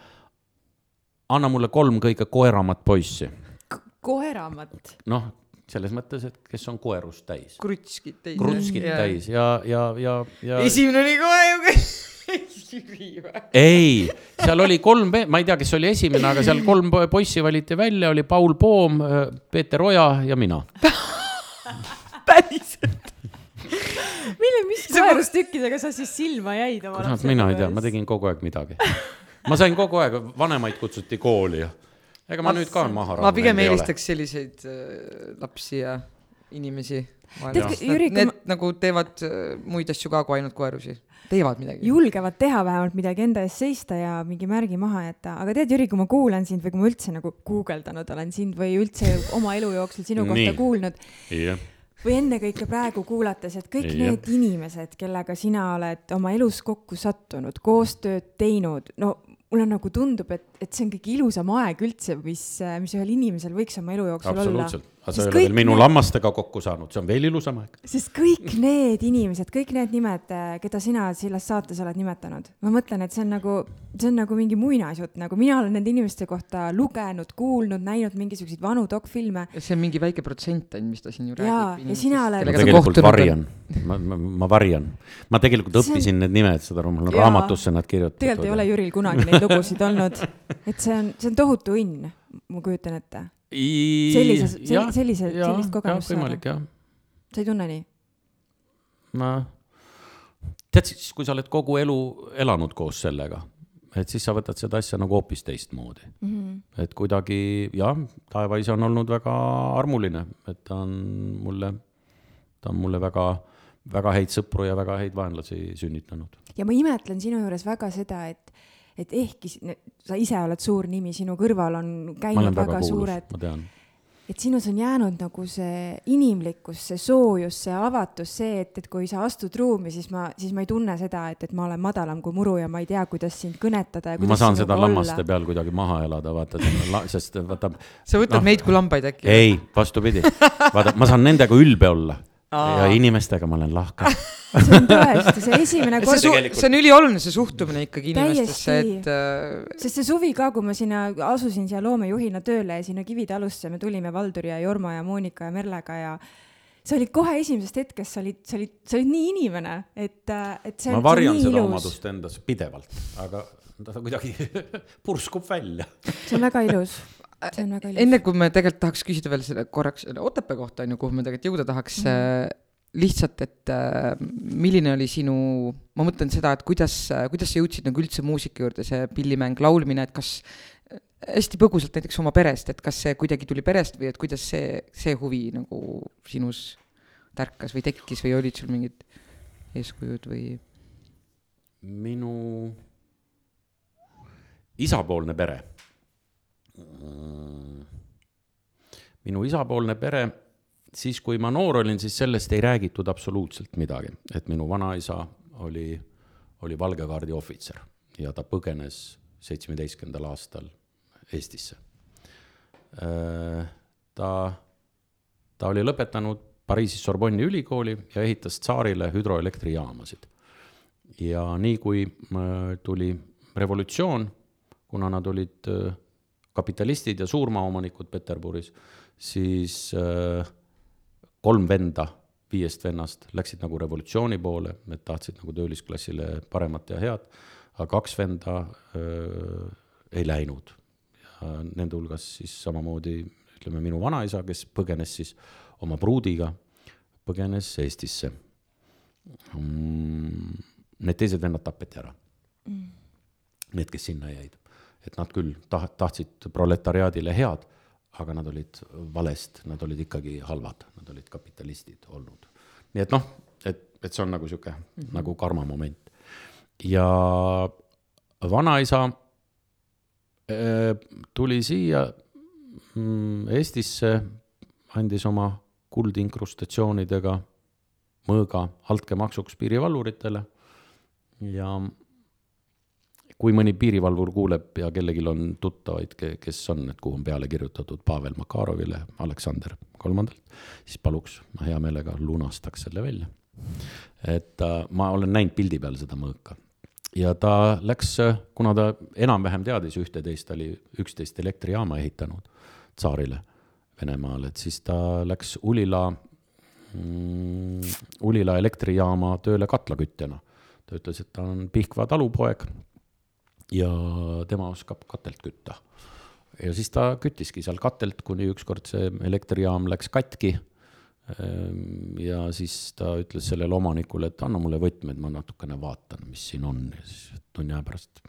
anna mulle kolm kõige koeramat poissi K. koeramat? noh selles mõttes, et kes on koerust täis. krutskid täis. krutskid ja. täis ja, ja, ja, ja. esimene oli kohe ju Jüri või? ei, seal oli kolm, ma ei tea, kes oli esimene, aga seal kolm poissi valiti välja, oli Paul Poom, Peeter Oja ja mina päriselt? mille, mis koerustükkidega sa siis silma jäid oma lapsepõlves? mina ei tea, ma tegin kogu aeg midagi. ma sain kogu aeg, vanemaid kutsuti kooli ja ega ma, ma nüüd ka maha ma pigem eelistaks selliseid äh, lapsi ja inimesi. Need, need nagu teevad äh, muid asju ka kui ainult koerusi, teevad midagi. julgevad teha vähemalt midagi enda eest seista ja mingi märgi maha jätta, aga tead, Jüri, kui ma kuulan sind või kui ma üldse nagu guugeldanud olen sind või üldse oma elu jooksul sinu kohta kuulnud yeah või ennekõike praegu kuulates, et kõik ja. need inimesed, kellega sina oled oma elus kokku sattunud, koostööd teinud, no mulle nagu tundub, et, et see on kõige ilusam aeg üldse, mis, mis ühel inimesel võiks oma elu jooksul olla. Aga sa ei ole veel minu need... lammastega kokku saanud, see on veel ilusam aeg. sest kõik need inimesed, kõik need nimed, keda sina selles saates oled nimetanud, ma mõtlen, et see on nagu, see on nagu mingi muinasjutt, nagu mina olen nende inimeste kohta lugenud, kuulnud, näinud mingisuguseid vanu dokfilme. see on mingi väike protsent ainult, mis ta siin ju räägib. ja sina oled. ma tegelikult varjan, ma, ma, ma varjan. ma tegelikult õppisin on... need nimed, saad aru, mul on raamatusse nad kirjutatud. tegelikult ei ole Jüril kunagi neid lugusid olnud, et see on, see on tohutu õnn, ma kujutan ette sellise, sellise, sellist kogemust saada. sa ei tunne nii? ma, tead siis, kui sa oled kogu elu elanud koos sellega, et siis sa võtad seda asja nagu hoopis teistmoodi mm. -hmm. et kuidagi jah, taevaisa on olnud väga armuline, et ta on mulle, ta on mulle väga, väga häid sõpru ja väga häid vaenlasi sünnitanud. ja ma imetlen sinu juures väga seda, et et ehkki sa ise oled suur nimi, sinu kõrval on käinud väga, väga suured, et sinus on jäänud nagu see inimlikkus, see soojus, see avatus, see, et, et kui sa astud ruumi, siis ma, siis ma ei tunne seda, et, et ma olen madalam kui muru ja ma ei tea, kuidas sind kõnetada. ma saan seda lammaste olla. peal kuidagi maha elada, vaata, sest vaata. sa võtad no, meid kui lambaid äkki? ei, vastupidi, vaata, ma saan nendega ülbe olla ja inimestega ma olen lahke see on tõesti, see esimene kord. see, tegelikult... see on ülioluline, see suhtumine ikkagi inimestesse, et äh.... sest see suvi ka, kui ma sinna asusin siia loomejuhina tööle ja sinna Kivitalusse me tulime Valduri ja Jorma ja Monika ja Merlega ja sa olid kohe esimesest hetkest, sa olid, sa olid, sa olid nii inimene, et, äh, et see ma varjan seda ilus. omadust endas pidevalt, aga ta kuidagi purskub välja. see on väga ilus enne kui me tegelikult tahaks küsida veel selle korraks selle Otepää kohta, on ju, kuhu me tegelikult jõuda tahaks mm. -hmm lihtsalt, et äh, milline oli sinu, ma mõtlen seda, et kuidas, kuidas sa jõudsid nagu üldse muusika juurde, see pillimäng, laulmine, et kas hästi põgusalt näiteks oma perest, et kas see kuidagi tuli perest või et kuidas see, see huvi nagu sinus tärkas või tekkis või olid sul mingid eeskujud või? minu isapoolne pere minu isapoolne pere, siis kui ma noor olin, siis sellest ei räägitud absoluutselt midagi, et minu vanaisa oli, oli valgekaardi ohvitser ja ta põgenes seitsmeteistkümnendal aastal Eestisse. ta, ta oli lõpetanud Pariisis Sorbonni ülikooli ja ehitas tsaarile hüdroelektrijaamasid. ja nii, kui äh, tuli revolutsioon, kuna nad olid äh, kapitalistid ja suurmaaomanikud Peterburis, siis äh, kolm venda viiest vennast läksid nagu revolutsiooni poole, need tahtsid nagu töölisklassile paremat ja head, aga kaks venda öö, ei läinud. ja nende hulgas siis samamoodi ütleme, minu vanaisa, kes põgenes siis oma pruudiga, põgenes Eestisse mm,. Need teised vennad tapeti ära mm need, kes sinna jäid. Et nad küll taht-, tahtsid proletariaadile head, aga nad olid valest, nad olid ikkagi halvad, nad olid kapitalistid olnud. nii et noh, et, et see on nagu sihuke mm -hmm. nagu karma moment. ja vanaisa äh, tuli siia mm, Eestisse, andis oma kuldinkrustatsioonidega mõõga altkäemaksuks piirivalvuritele ja kui mõni piirivalvur kuuleb ja kellelgi on tuttavaid, kes on, et kuhu on peale kirjutatud Pavel Makarovile, Aleksander kolmandalt, siis paluks, ma hea meelega lunastaks selle välja. et äh, ma olen näinud pildi peal seda mõõka ja ta läks, kuna ta enam-vähem teadis ühte-teist, ta oli üksteist elektrijaama ehitanud tsaarile Venemaal, et siis ta läks Ulila mm,, Ulila elektrijaama tööle katlakütjana. ta ütles, et ta on Pihkva talupoeg ja tema oskab katelt kütta. ja siis ta küttiski seal katelt, kuni ükskord see elektrijaam läks katki. Ehm, ja siis ta ütles sellele omanikule, et anna mulle võtmed, ma natukene vaatan, mis siin on ja siis tunni aja pärast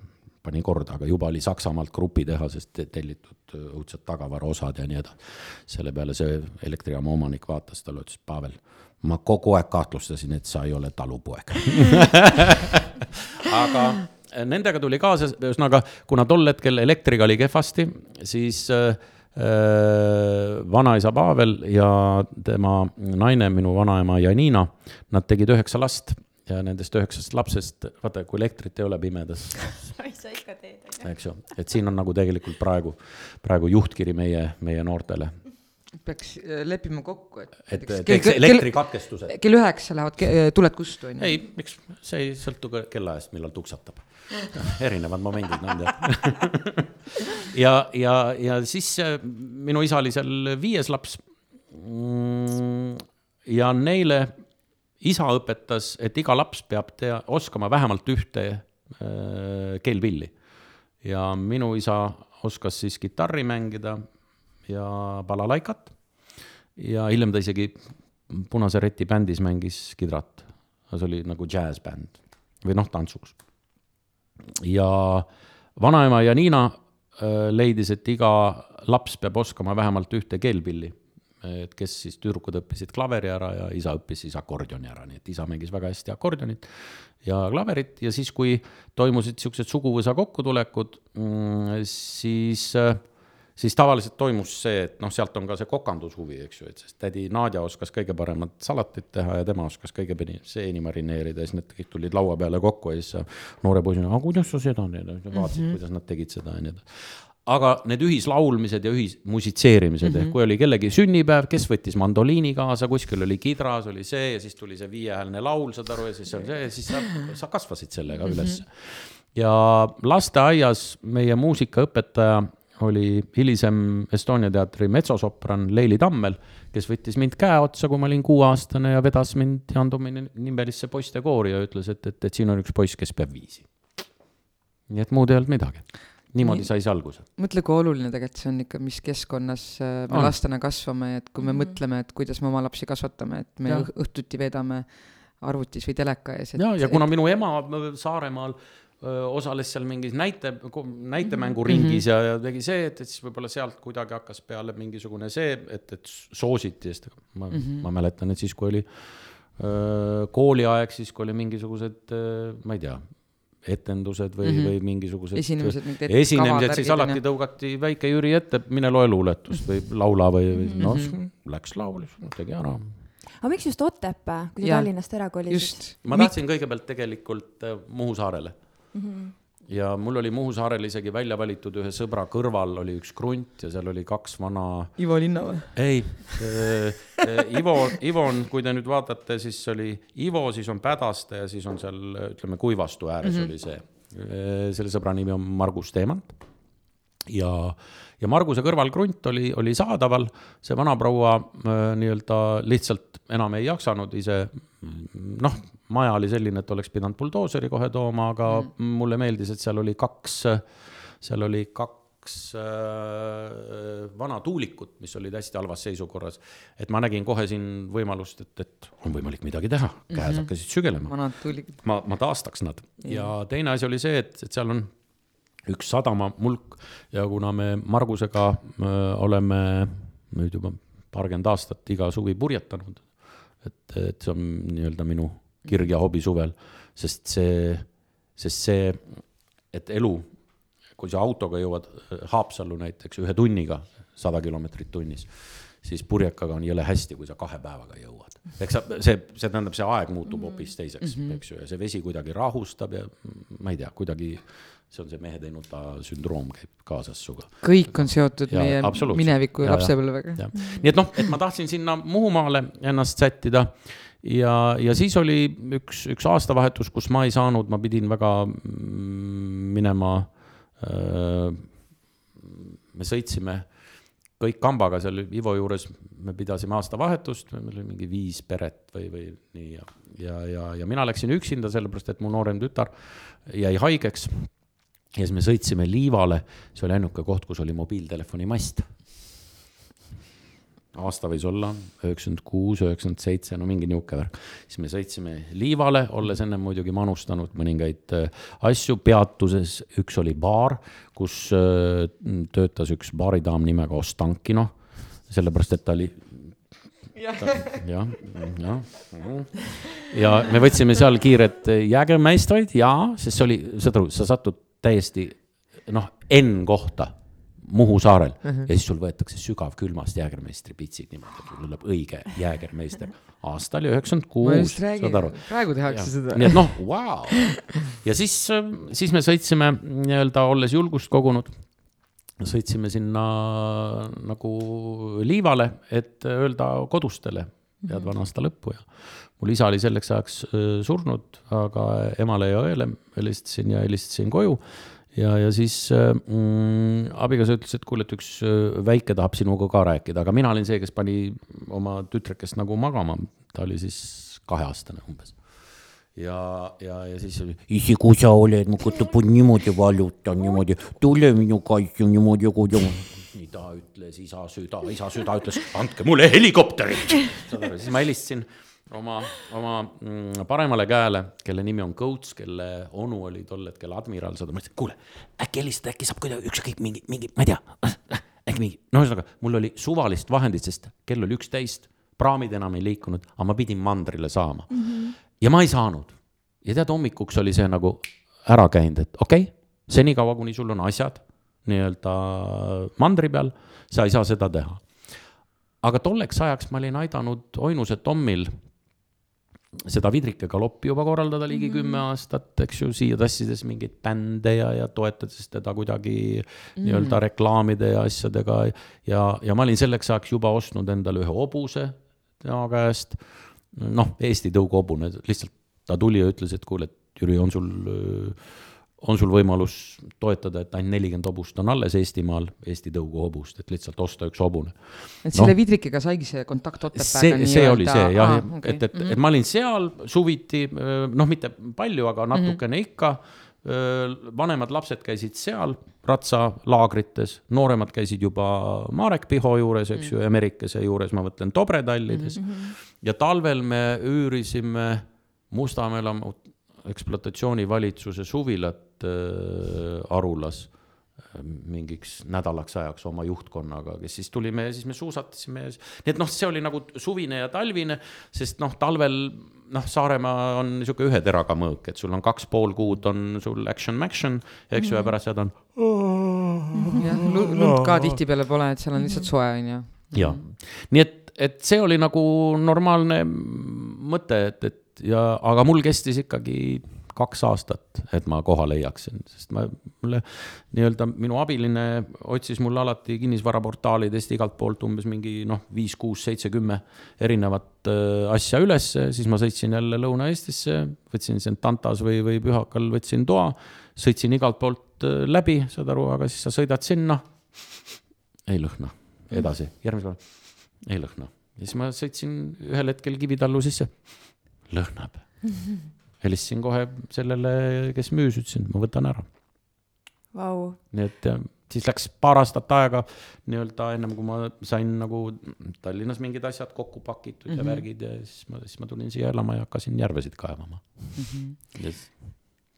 panin korda, aga juba oli Saksamaalt grupitehasest tellitud õudsed tagavaraosad ja nii edasi. selle peale see elektrijaama omanik vaatas talle, ütles Pavel, ma kogu aeg kahtlustasin, et sa ei ole talupoeg aga nendega tuli kaasa, ühesõnaga, kuna tol hetkel elektriga oli kehvasti, siis äh, äh, vanaisa Pavel ja tema naine, minu vanaema Janina, nad tegid üheksa last ja nendest üheksast lapsest, vaata, kui elektrit ei ole pimedas. sa ikka teed, on ju. eks ju, et siin on nagu tegelikult praegu, praegu juhtkiri meie, meie noortele peaks äh, leppima kokku, et. et teeks elektrikatkestuse. kell üheksa lähevad tuled kustu, on ju. ei, miks, see ei sõltu ka kellaajast, millal tuksatab. erinevad momendid on tead. ja, ja, ja siis äh, minu isa oli seal viies laps. Mm, ja neile isa õpetas, et iga laps peab tea, oskama vähemalt ühte äh, keelpilli. ja minu isa oskas siis kitarri mängida ja balalaikat. ja hiljem ta isegi Punase Reti bändis mängis kidrat. see oli nagu džässbänd või noh, tantsuks. ja vanaema Janina äh, leidis, et iga laps peab oskama vähemalt ühte keelpilli. et kes siis, tüdrukud õppisid klaveri ära ja isa õppis siis akordioni ära, nii et isa mängis väga hästi akordionit ja klaverit ja siis, kui toimusid niisugused suguvõsa kokkutulekud, mm, siis äh, siis tavaliselt toimus see, et noh, sealt on ka see kokandushuvi, eks ju, et sest tädi Nadja oskas kõige paremat salatit teha ja tema oskas kõige seeni marineerida ja siis need kõik tulid laua peale kokku ja siis noore poisina, aga kuidas sa seda teed, vaatasid mm, -hmm. kuidas nad tegid seda ja nii edasi aga need ühislaulmised ja ühismusitseerimised mm -hmm. ehk kui oli kellegi sünnipäev, kes võttis mandoliini kaasa, kuskil oli kidras, oli see ja siis tuli see viiehääleline laul, saad aru, ja siis on see ja siis sa, sa kasvasid sellega mm -hmm. üles. ja lasteaias meie muusikaõpetaja oli hilisem Estonia teatri metsosopran Leili Tammel, kes võttis mind käe otsa, kui ma olin kuueaastane ja vedas mind Jaan Tomini nimelisse poistekoori ja ütles, et, et, et siin on üks poiss, kes peab viisi. nii et muud ei olnud midagi. niimoodi nii, sai see alguse. mõtle, kui oluline tegelikult see on ikka, mis keskkonnas äh, me on. lastena kasvame, et kui me mm -hmm. mõtleme, et kuidas me oma lapsi kasvatame, et me ja. õhtuti veedame arvutis või teleka ees. ja, ja kuna et... minu ema Saaremaal osales seal mingis näite, näitemänguringis mm -hmm. ja, ja tegi see, et, et siis võib-olla sealt kuidagi hakkas peale mingisugune see, et, et soositi, sest ma mm, -hmm. ma mäletan, et siis, kui oli öö, kooliaeg, siis kui oli mingisugused, ma ei tea, etendused või mm, -hmm. või mingisugused esinemised, esinemised, siis alati tõugati väike Jüri ette, mine loe luuletust või laula või, või mm -hmm. noh, läks laulis, tegi ära aga miks just Otepää, kui sa Tallinnast ära kolisid? ma tahtsin kõigepealt tegelikult Muhu saarele mm. -hmm ja mul oli Muhu saarel isegi välja valitud ühe sõbra kõrval oli üks krunt ja seal oli kaks vana. Ivo Linna või? ei äh,, äh, Ivo, Ivo on, kui te nüüd vaatate, siis oli Ivo, siis on Pädaste ja siis on seal ütleme Kuivastu ääres mm -hmm. oli see. Äh, selle sõbra nimi on Margus Teemant. ja, ja Marguse kõrval krunt oli, oli saadaval, see vanaproua nii-öelda lihtsalt enam ei jaksanud ise noh, maja oli selline, et oleks pidanud buldooseri kohe tooma, aga mm. mulle meeldis, et seal oli kaks, seal oli kaks äh, vana tuulikut, mis olid hästi halvas seisukorras. et ma nägin kohe siin võimalust, et, et on võimalik midagi teha, käes mm -hmm. hakkasid sügelema. vanad tuulikud. ma, ma taastaks nad ja teine asi oli see, et, et seal on üks sadamamulk ja kuna me Margusega öö, oleme nüüd juba paarkümmend aastat iga suvi purjetanud, et, et see on nii-öelda minu kirg ja hobi suvel, sest see, sest see, et elu, kui sa autoga jõuad äh, Haapsallu näiteks ühe tunniga, sada kilomeetrit tunnis, siis purjekaga on jõle hästi, kui sa kahe päevaga jõuad. eks sa, see, see tähendab, see aeg muutub hoopis teiseks mm, -hmm. eks ju, ja see vesi kuidagi rahustab ja ma ei tea, kuidagi see on see mehe teinud ta sündroom käib kaasas sinuga. kõik on seotud ja, meie mineviku ja, ja lapsepõlvega. nii et noh, et ma tahtsin sinna Muhumaale ennast sättida ja, ja siis oli üks, üks aastavahetus, kus ma ei saanud, ma pidin väga mm, minema. me sõitsime kõik kambaga seal Ivo juures, me pidasime aastavahetust, meil oli mingi viis peret või, või nii ja, ja, ja, ja mina läksin üksinda, sellepärast et mu noorem tütar jäi haigeks. ja siis me sõitsime Liivale, see oli ainuke koht, kus oli mobiiltelefoni mast aasta võis olla üheksakümmend kuus, üheksakümmend seitse, no mingi niisugune värk. siis me sõitsime Liivale, olles ennem muidugi manustanud mõningaid äh, asju, peatuses üks oli baar, kus äh, töötas üks baaridaam nimega Ostankino, sellepärast et ta oli jah, jah, jah. ja me võtsime seal kiired jäägermeistrid ja, sest see oli, saad aru, sa satud täiesti noh, N kohta Muhu saarel uh -huh. ja siis sul võetakse sügavkülmast jäägermeistri pitsid niimoodi, et tuleb õige jäägermeister. aasta oli üheksakümmend kuus, saad aru? praegu tehakse ja. seda. nii et noh, vau. ja siis, siis me sõitsime nii-öelda, olles julgust kogunud, sõitsime sinna nagu liivale, et öelda kodustele head vana aasta lõppu ja mul isa oli selleks ajaks surnud, aga emale ja õele helistasin ja helistasin koju ja, ja siis äh, mm, abikaasa ütles, et kuule, et üks äh, väike tahab sinuga ka rääkida, aga mina olin see, kes pani oma tütrekest nagu magama, ta oli siis kaheaastane umbes. ja, ja, ja siis oli, isi, kui sa oled, mu kõtub niimoodi valutan niimoodi, tule minu kaitse niimoodi nii ta ütles, isa süda, isa süda ütles, andke mulle helikopterit. siis ma helistasin oma, oma mm, paremale käele, kelle nimi on Coates, kelle onu oli tol hetkel admiral, seda ma ütlesin, kuule, äkki helistada, äkki saab kuidagi ükskõik mingi, mingi, ma ei tea, äkki mingi, no ühesõnaga, mul oli suvalist vahendit, sest kell oli üksteist, praamid enam ei liikunud, aga ma pidin mandrile saama mm. -hmm. ja ma ei saanud. ja tead, hommikuks oli see nagu ära käinud, et okei okay,, senikaua, kuni sul on asjad nii-öelda mandri peal, sa ei saa seda teha aga tolleks ajaks ma olin aidanud Oinuse Tommil seda Vidrike galoppi juba korraldada ligi mm -hmm. kümme aastat, eks ju, siia tassides mingeid bände ja, ja toetades teda kuidagi mm -hmm. nii-öelda reklaamide ja asjadega. ja, ja ma olin selleks ajaks juba ostnud endale ühe hobuse tema käest. noh, Eesti tõuguhobune, lihtsalt ta tuli ja ütles, et kuule, et Jüri, on sul äh, on sul võimalus toetada, et ainult nelikümmend hobust on alles Eestimaal, Eesti tõugu hobust, et lihtsalt osta üks hobune. et selle no, Vidrikega saigi see kontakt Otepääga? see, see oli see jah ah,, okay. et, et mm, -hmm. et ma olin seal suviti, noh, mitte palju, aga natukene mm -hmm. ikka. vanemad lapsed käisid seal ratsalaagrites, nooremad käisid juba Marek Piho juures, eks mm -hmm. ju, Ameerikase juures, ma mõtlen Tobretallides mm. -hmm. ja talvel me üürisime Mustamäel ekspluatatsioonivalitsuse suvilat äh, Arulas äh, mingiks nädalaks ajaks oma juhtkonnaga, kes siis tulime ja siis me suusatasime ja nii et noh, see oli nagu suvine ja talvine, sest noh, talvel noh, Saaremaa on niisugune ühe teraga mõõk, et sul on kaks pool kuud on sul action-maction, eks ju, ja mhm. pärast jääd on. jah, lund ka tihtipeale pole, et seal on lihtsalt soe, on ju. jah, nii et, et see oli nagu normaalne mõte, et, et ja, aga mul kestis ikkagi kaks aastat, et ma koha leiaksin, sest ma, mulle nii-öelda minu abiline otsis mulle alati kinnisvaraportaalidest igalt poolt umbes mingi noh, viis, kuus, seitse, kümme erinevat äh, asja ülesse, siis ma sõitsin jälle Lõuna-Eestisse, võtsin Sentantas või, või Pühakal võtsin toa, sõitsin igalt poolt äh, läbi, saad aru, aga siis sa sõidad sinna, ei lõhna, edasi, järgmisel päeval, ei lõhna. ja siis ma sõitsin ühel hetkel Kivitallu sisse lõhnab mm. -hmm. Helistasin kohe sellele, kes müüs, ütlesin, ma võtan ära wow.. nii et siis läks paar aastat aega nii-öelda ennem kui ma sain nagu Tallinnas mingid asjad kokku pakitud mm -hmm. ja mhm. värgid ja siis ma, siis ma tulin siia elama ja hakkasin järvesid kaevama mm. -hmm. Yes.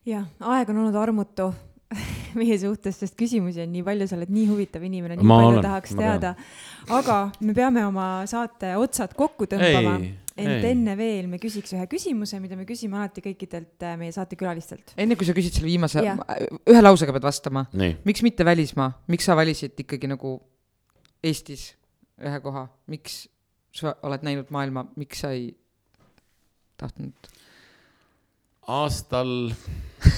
jah, aeg on olnud armutu meie suhtes, sest küsimusi on nii palju, sa oled nii huvitav inimene, nii Ma palju olen, tahaks teada. aga me peame oma saate otsad kokku tõmbama ent ei. enne veel me küsiks ühe küsimuse, mida me küsime alati kõikidelt äh, meie saatekülalistelt. enne kui sa küsid selle viimase Jah., ühe lausega pead vastama. miks mitte välismaa, miks sa valisid ikkagi nagu Eestis ühe koha, miks sa oled näinud maailma, miks sa ei tahtnud? aastal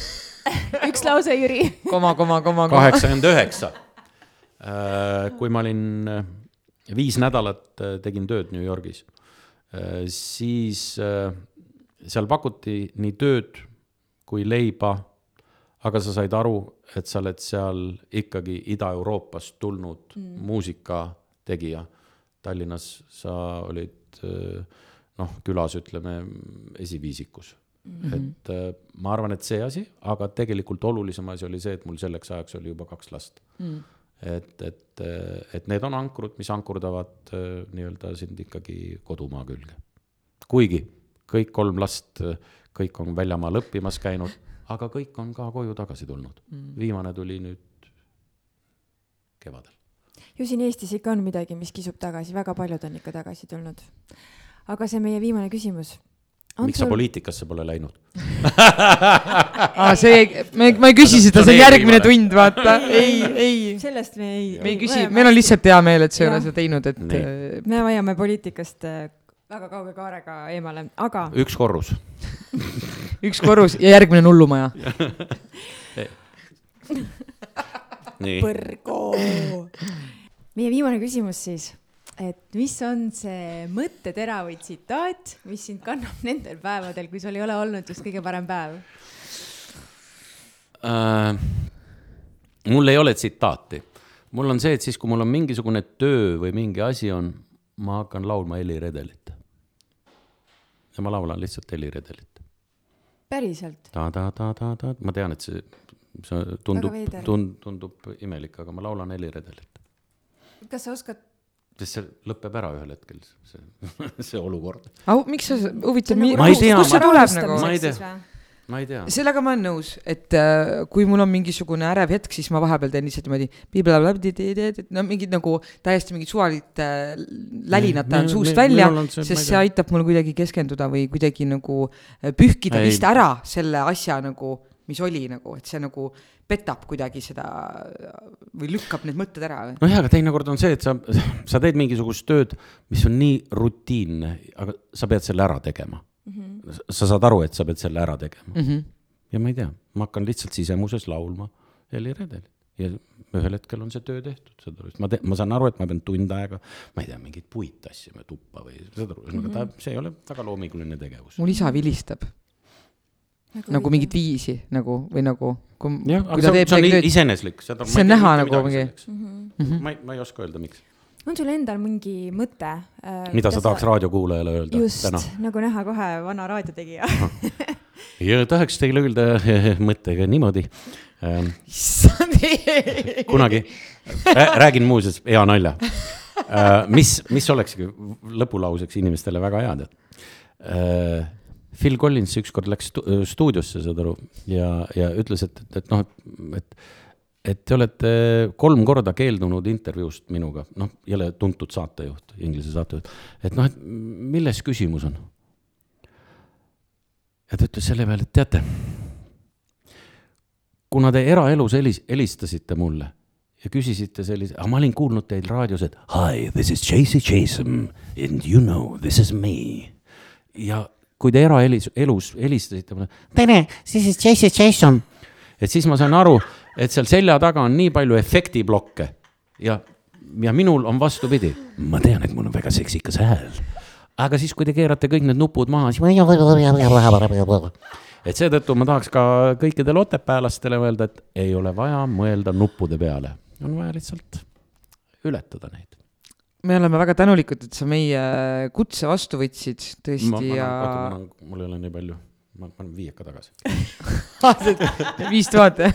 üks lause, Jüri. koma, koma, koma, koma. kaheksakümmend üheksa, kui ma olin äh, viis nädalat äh, tegin tööd New Yorgis, siis äh, seal pakuti nii tööd kui leiba, aga sa said aru, et sa oled seal ikkagi Ida-Euroopast tulnud mm. muusikategija. Tallinnas sa olid äh, noh, külas ütleme esiviisikus mm. -hmm. et äh, ma arvan, et see asi, aga tegelikult olulisem asi oli see, et mul selleks ajaks oli juba kaks last mm.. et, et, et need on ankrud, mis ankurdavad äh, nii-öelda sind ikkagi kodumaa külge. kuigi kõik kolm last, kõik on väljamaal õppimas käinud, aga kõik on ka koju tagasi tulnud mm.. viimane tuli nüüd kevadel. ju siin Eestis ikka on midagi, mis kisub tagasi, väga paljud on ikka tagasi tulnud. aga see meie viimane küsimus. Miks sa poliitikasse pole läinud? aa, see, me, ma ei küsi seda, see on järgmine tund, vaata. ei, ei, sellest me ei. me ei küsi, meil on lihtsalt hea meel, et sa ei ole seda teinud, et äh, me hoiame poliitikast äh, väga kauge kaarega eemale, aga üks korrus. üks korrus ja järgmine on hullumaja. nii, põrgo. meie viimane küsimus siis, et mis on see mõttetera või tsitaat, mis sind kannab nendel päevadel, kui sul ei ole olnud just kõige parem päev? äh, mul ei ole tsitaati. mul on see, et siis, kui mul on mingisugune töö või mingi asi on, ma hakkan laulma Heli Redelit. ja ma laulan lihtsalt Heli Redelit. päriselt? ta-ta-ta-ta-ta, ma tean, et see, see tundub tund-, tundub imelik, aga ma laulan Heli Redelit. kas sa oskad? Sest see lõpeb ära ühel hetkel, see, see olukord. au, miks sa, huvitav, tea, kust see tuleb nagu? Ma ei tea. ma ei tea. sellega ma olen nõus, et äh, kui mul on mingisugune ärev hetk, siis ma vahepeal teen lihtsalt niimoodi, no mingid nagu täiesti mingid suvalised äh, lälinad tahan suust välja sest see aitab mul kuidagi keskenduda või kuidagi nagu äh, pühkida vist ära selle asja nagu, mis oli nagu, et see nagu petab kuidagi seda või lükkab need mõtted ära nojah, aga teinekord on see, et sa, sa teed mingisugust tööd, mis on nii rutiinne, aga sa pead selle ära tegema mm. -hmm. sa saad aru, et sa pead selle ära tegema mm. -hmm. ja ma ei tea, ma hakkan lihtsalt sisemuses laulma Heli Redelit ja ühel hetkel on see töö tehtud, saad aru, ma teen, ma saan aru, et ma pean tund aega, ma ei tea, mingeid puid tassima tuppa või saad aru, ühesõnaga ta, see ei ole väga loominguline tegevus. mul isa vilistab nagu mingit viisi nagu või nagu, jah, aga see, teeb see on i- tööd. iseeneslik, seda See on näha nagu mingi- mingi. ma ei, ma ei oska öelda, miks. on sul endal mingi mõte? mida sa tahaks raadiokuulajale öelda just täna?, nagu näha kohe vana raadiotegija. ja tahaks teile öelda mõttega niimoodi. kunagi, räägin muuseas hea nalja. mis, mis olekski lõpulauseks inimestele väga hea tead. Phil Collins ükskord läks stu- stuudiosse, saad aru, ja, ja ütles, et, et, et noh, et, et te olete kolm korda keeldunud intervjuust minuga, noh, jälle tuntud saatejuht, Inglise saatejuht, et noh, et milles küsimus on? ja ta ütles selle peale, et teate kuna te eraelus helis-, helistasite mulle ja küsisite sellise, aga ma olin kuulnud teil raadios, et hi, this is JC Jason and you know this is me. ja kui te eraelis, elus helistasite mulle, tere, this is JC Jason. et siis ma sain aru, et seal selja taga on nii palju efektiblokke ja, ja minul on vastupidi. ma tean, et mul on väga seksikas hääl. aga siis, kui te keerate kõik need nupud maha, siis et seetõttu ma tahaks ka kõikidele otepäällastele öelda, et ei ole vaja mõelda nuppude peale, on vaja lihtsalt ületada neid. Me oleme väga tänulikud, et sa meie kutse vastu võtsid tõesti ja mul ei ole nii palju, ma panen viieka tagasi. viis tuhat jah?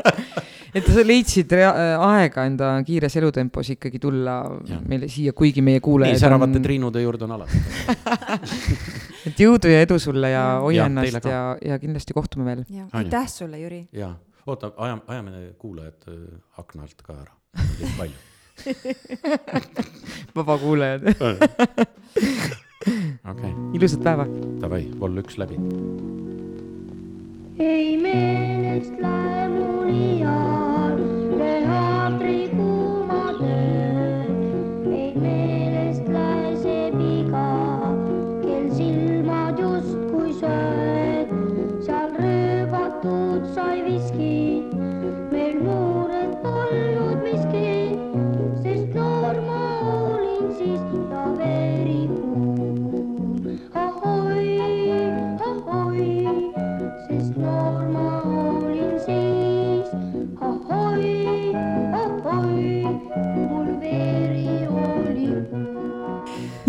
et sa leidsid rea- aega enda kiires elutempos ikkagi tulla Jah. meile siia, kuigi meie nii kuulajad säravate on, triinude juurde on alati. et jõudu ja edu sulle ja hoia Ja, ennast ja, ja kindlasti kohtume veel. ja aitäh sulle, Jüri. jaa, oota, ajame, ajame kuulajad äh, akna alt ka ära, liiga palju. vabakuulajad, okei, ilusat päeva. davai, vol üks läbi. ei meelest lähe mul iial teatrikuumad ööd, ei meelest lähe see viga, kel silmad justkui sööd, seal rööbatud sai viskid, meil noored polnud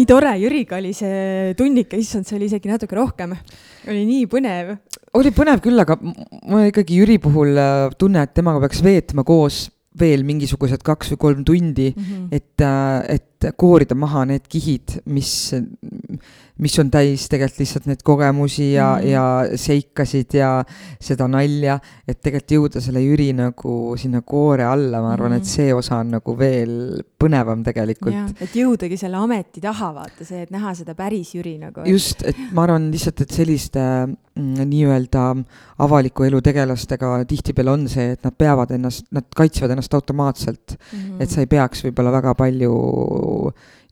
nii tore, Jüriga oli see tunnike, issand, see oli isegi natuke rohkem. oli nii põnev. oli põnev küll, aga m- ma ikkagi Jüri puhul äh, tunne, et temaga peaks veetma koos veel mingisugused kaks või kolm tundi mm. -hmm. et, et koorida maha need kihid, mis, mis on täis tegelikult lihtsalt neid kogemusi ja mm, Mhm. -hmm. ja seikasid ja seda nalja, et tegelikult jõuda selle Jüri nagu sinna koore alla, ma arvan mm, -hmm. Mhm. et see osa on nagu veel põnevam tegelikult et jõudagi selle ameti taha, vaata see, et näha seda päris Jüri nagu. just, et ma arvan lihtsalt, et selliste mm, nii-öelda avaliku elu tegelastega tihtipeale on see, et nad peavad ennast, nad kaitsevad ennast automaatselt mm, Mhm. -hmm. et sa ei peaks võib-olla väga palju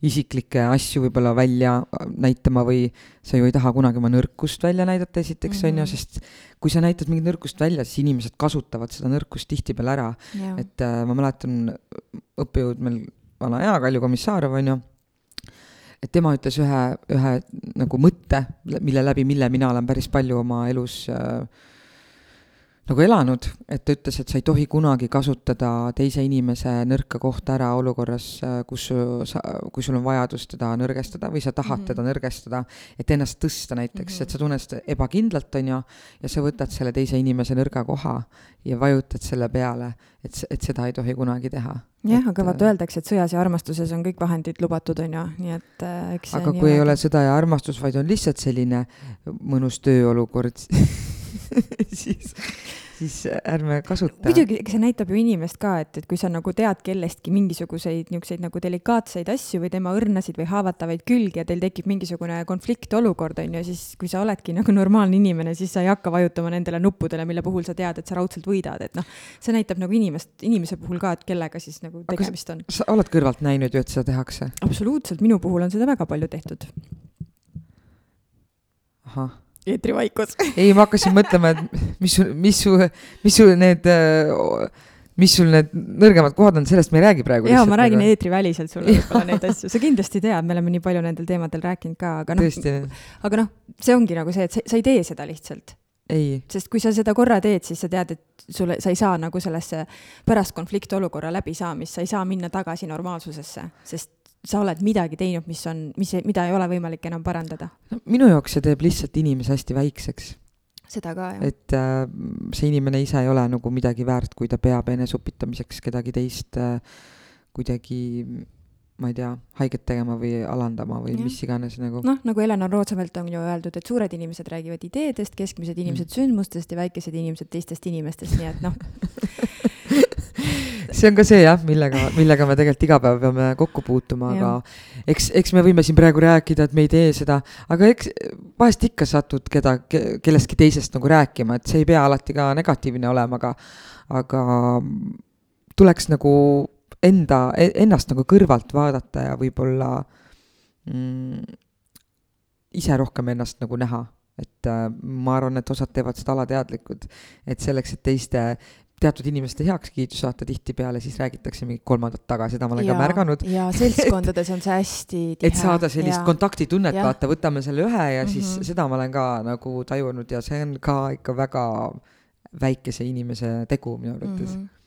isiklikke asju võib-olla välja näitama või sa ju ei taha kunagi oma nõrkust välja näidata, esiteks on Mhm. ju, sest kui sa näitad mingit nõrkust välja, siis inimesed kasutavad seda nõrkust tihtipeale ära jah, et äh, ma mäletan õppejõud meil vana hea Kalju Komissarov on ju, et tema ütles ühe, ühe nagu mõtte, mille läbi, mille mina olen päris palju oma elus äh, nagu elanud, et ta ütles, et sa ei tohi kunagi kasutada teise inimese nõrka kohta ära olukorras, kus su- sa, kui sul on vajadus teda nõrgestada või sa tahad mm Mhm. -hmm. teda nõrgestada, et ennast tõsta näiteks mm, -hmm. et sa tunned seda ebakindlalt, on ju, ja sa võtad selle teise inimese nõrga koha ja vajutad selle peale, et, et seda ei tohi kunagi teha. jah, aga vaata, öeldakse, et sõjas ja armastuses on kõik vahendid lubatud, on ju, nii et äh, eks aga kui ei ole sõda ja armastus, vaid on lihtsalt selline mõnus tööolukord, siis, siis ärme kasuta. muidugi, see näitab ju inimest ka, et, et kui sa nagu tead kellestki mingisuguseid niisuguseid nagu delikaatseid asju või tema õrnasid või haavatavaid külgi ja teil tekib mingisugune konfliktolukord, on ju, siis kui sa oledki nagu normaalne inimene, siis sa ei hakka vajutama nendele nuppudele, mille puhul sa tead, et sa raudselt võidad, et noh, see näitab nagu inimest, inimese puhul ka, et kellega siis nagu tegemist on. sa oled kõrvalt näinud ju, et seda tehakse? absoluutselt, minu puhul on seda väga palju tehtud. ahah eetrivaikus. ei, ma hakkasin mõtlema, et mis sul, mis su, mis sul need, mis sul need nõrgemad kohad on, sellest me ei räägi praegu. jaa, ma räägin eetriväliselt sulle võib-olla neid asju, sa kindlasti tead, me oleme nii palju nendel teemadel rääkinud ka, aga noh, aga noh, see ongi nagu see, et sa, sa ei tee seda lihtsalt, ei, sest kui sa seda korra teed, siis sa tead, et sulle, sa ei saa nagu sellesse pärast konfliktolukorra läbisaamist, sa ei saa minna tagasi normaalsusesse, sest sa oled midagi teinud, mis on, mis, mida ei ole võimalik enam parandada. minu jaoks see teeb lihtsalt inimese hästi väikseks, seda ka jah. et äh, see inimene ise ei ole nagu midagi väärt, kui ta peab eneseupitamiseks kedagi teist äh, kuidagi ma ei tea, haiget tegema või alandama või Jah. mis iganes nagu. noh, nagu Eleanor Roosevelt on ju öeldud, et suured inimesed räägivad ideedest, keskmised inimesed sündmustest ja väikesed inimesed teistest inimestest, nii et noh, see on ka see jah, millega, millega me tegelikult iga päev peame kokku puutuma, aga eks, eks me võime siin praegu rääkida, et me ei tee seda, aga eks vahest ikka satud keda, kellestki teisest nagu rääkima, et see ei pea alati ka negatiivne olema, aga, aga tuleks nagu enda, ennast nagu kõrvalt vaadata ja võib-olla mm, ise rohkem ennast nagu näha, et äh, ma arvan, et osad teevad seda alateadlikud, et selleks, et teiste teatud inimeste heakskiitu saata tihtipeale, siis räägitakse mingit kolmandat taga, seda ma olen ka märganud. ja seltskondades on see hästi tihe. et saada sellist kontaktitunnet, Jah. vaata, võtame selle ühe ja mm -hmm. siis seda ma olen ka nagu tajunud ja see on ka ikka väga väikese inimese tegu minu arvates mm. -hmm.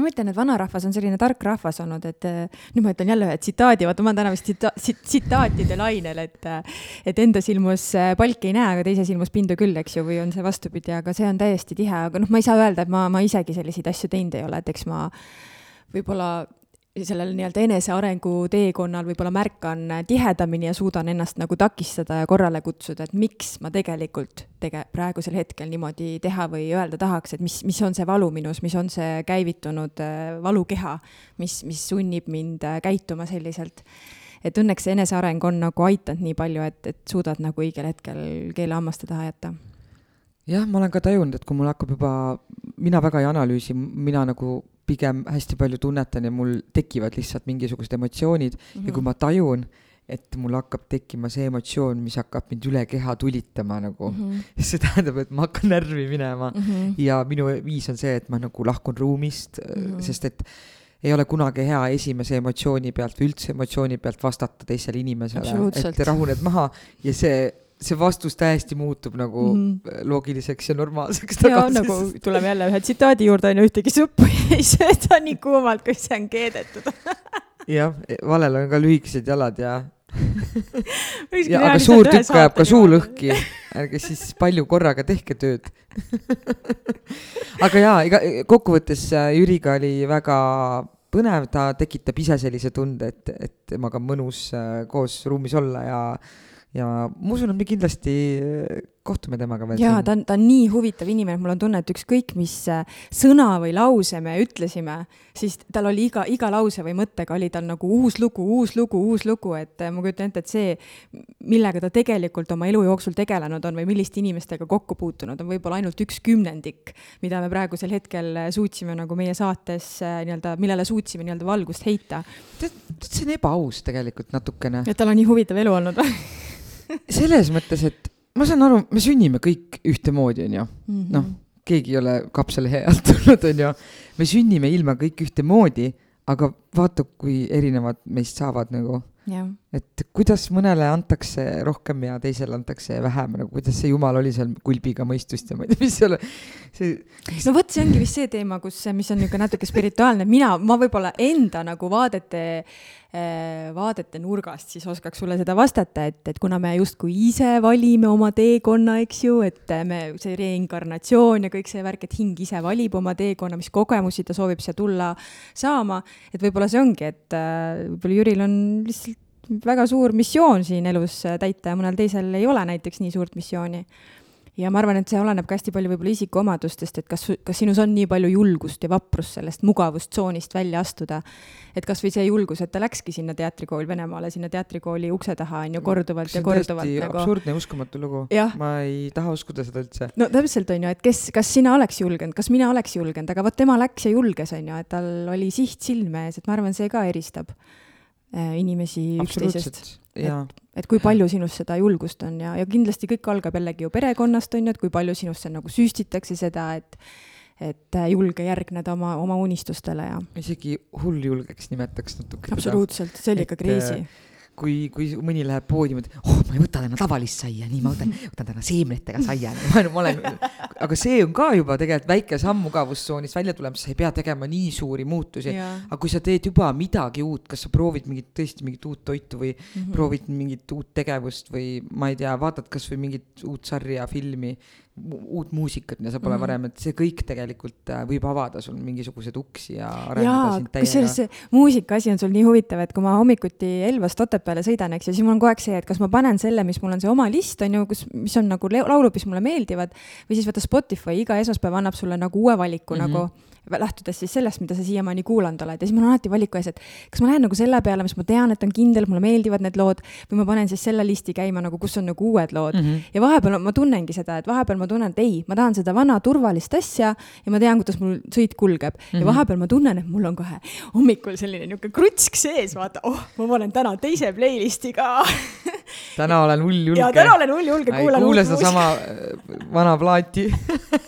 Ma ütlen, et vanarahvas on selline tark rahvas olnud, et eh, nüüd ma ütlen jälle ühe tsitaadi, vaata ma olen täna vist tsita- tsit- tsitaatide lainel, et eh, et enda silmus eh, palki ei näe, aga teise silmus pindu küll, eks ju, või on see vastupidi, aga see on täiesti tihe, aga noh, ma ei saa öelda, et ma, ma isegi selliseid asju teinud ei ole, et eks ma võib-olla sellel nii-öelda enesearengu teekonnal võib-olla märkan tihedamini ja suudan ennast nagu takistada ja korrale kutsuda, et miks ma tegelikult tege-, praegusel hetkel niimoodi teha või öelda tahaks, et mis, mis on see valu minus, mis on see käivitunud äh, valukeha, mis, mis sunnib mind äh, käituma selliselt. et õnneks see eneseareng on nagu aidanud nii palju, et, et suudad nagu õigel hetkel keele hammaste taha jätta jah, ma olen ka tajunud, et kui mul hakkab juba, mina väga ei analüüsi, mina nagu pigem hästi palju tunnetan ja mul tekivad lihtsalt mingisugused emotsioonid mm -hmm. ja kui ma tajun, et mul hakkab tekkima see emotsioon, mis hakkab mind üle keha tulitama nagu mm, -hmm. see tähendab, et ma hakkan närvi minema mm -hmm. ja minu viis on see, et ma nagu lahkun ruumist mm, -hmm. sest et ei ole kunagi hea esimese emotsiooni pealt või üldse emotsiooni pealt vastata teisele inimesele, et rahuned maha ja see see vastus täiesti muutub nagu mm loogiliseks ja normaalseks tagasi. nagu tuleme jälle ühe tsitaadi juurde, on ju, ühtegi suppu ei sööda nii kuumalt, kui see on keedetud. Jah, valel on ka lühikesed jalad ja ja aga suur tükk ajab ka suu lõhki, ärge siis palju korraga tehke tööd. Aga jaa, ega kokkuvõttes äh, Jüriga oli väga põnev, ta tekitab ise sellise tunde, et, et temaga on mõnus äh, koos ruumis olla ja ja ma usun, et me kindlasti äh, kohtume temaga veel. jaa, ta on, ta on nii huvitav inimene, mul on tunne, et ükskõik, mis äh, sõna või lause me ütlesime, siis tal oli iga, iga lause või mõttega oli tal nagu uus lugu, uus lugu, uus lugu, et äh, ma kujutan ette, et see, millega ta tegelikult oma elu jooksul tegelenud on või milliste inimestega kokku puutunud, on võib-olla ainult üks kümnendik, mida me praegusel hetkel suutsime nagu meie saates nii-öelda, millele suutsime nii-öelda valgust heita. tead, see on ebaaus tegelikult natukene. et tal on nii huvitav elu olnud või selles mõttes, et ma saan aru, me sünnime kõik ühtemoodi, onju. Mhm. noh, keegi ei ole kapsalehe alt tulnud, onju. me sünnime ilma kõik ühtemoodi, aga vaata, kui erinevad meist saavad nagu et kuidas mõnele antakse rohkem ja teisele antakse vähem, nagu kuidas see jumal oli seal kulbiga mõistust ja ma ei tea, mis seal, see. no vot, see ongi vist see teema, kus, mis on niisugune natuke spirituaalne, mina, ma võib-olla enda nagu vaadete, eh, vaadete nurgast siis oskaks sulle seda vastata, et, et kuna me justkui ise valime oma teekonna, eks ju, et me, see reinkarnatsioon ja kõik see värk, et hing ise valib oma teekonna, mis kogemusi ta soovib siia tulla saama, et võib-olla see ongi, et äh, võib-olla Jüril on lihtsalt väga suur missioon siin elus täita ja mõnel teisel ei ole näiteks nii suurt missiooni. Ja ma arvan, et see oleneb ka hästi palju võib-olla isikuomadustest, et kas, kas sinus on nii palju julgust ja vaprust sellest mugavustsoonist välja astuda. et kasvõi see julgus, et ta läkski sinna teatrikooli Venemaale, sinna teatrikooli ukse taha on ju korduvalt ja korduvalt. Nagu... absurdne uskumatu lugu. ma ei taha uskuda seda üldse. no täpselt on ju, et kes, kas sina oleks julgenud, kas mina oleks julgenud, aga vot tema läks ja julges on ju, et tal oli siht silme ees, et ma arvan, see ka eristab inimesi üksteisest. et, et kui palju sinus seda julgust on ja, ja kindlasti kõik algab jällegi ju perekonnast, on ju, et kui palju sinusse nagu süstitakse seda, et et äh, julge järgneda oma, oma unistustele ja. isegi hulljulgeks nimetaks natuke. absoluutselt, see oli ikka crazy kui, kui mõni läheb poodiumi, et oh, ma ei võta täna tavalist saia, nii ma võtan, võtan täna seemnetega saia. ma olen, aga see on ka juba tegelikult väike samm mugavustsoonist välja tulemas, sa ei pea tegema nii suuri muutusi. aga kui sa teed juba midagi uut, kas sa proovid mingit, tõesti mingit uut toitu või mm -hmm. proovid mingit uut tegevust või ma ei tea, vaatad kasvõi mingit uut sarja, filmi uut muusikat, mida sa pole mm -hmm. varem, et see kõik tegelikult äh, võib avada sul mingisuguseid uksi ja arendada sind täiega. kusjuures see muusika asi on sul nii huvitav, et kui ma hommikuti Elvast Otepääle sõidan, eks ju, siis mul on kogu aeg see, et kas ma panen selle, mis mul on see oma list, on ju, kus, mis on nagu laulud, mis mulle meeldivad, või siis vaata Spotify iga esmaspäev annab sulle nagu uue valiku mm -hmm. nagu lähtudes siis sellest, mida sa siiamaani kuulanud oled ja siis mul on alati valiku ees, et kas ma lähen nagu selle peale, mis ma tean, et on kindel, mulle meeldivad need lood, või ma panen siis selle listi käima nagu, kus on nagu uued lood mm. -hmm. ja vahepeal ma tunnengi seda, et vahepeal ma tunnen, et ei, ma tahan seda vana turvalist asja ja ma tean, kuidas mul sõit kulgeb mm. -hmm. ja mhm. vahepeal ma tunnen, et mul on kohe hommikul selline niisugune krutsk sees, vaata, oh, ma panen täna teise playlist'i ka täna olen hull julge. ja täna olen hull julge, kuulan kuule sedasama äh, vana plaati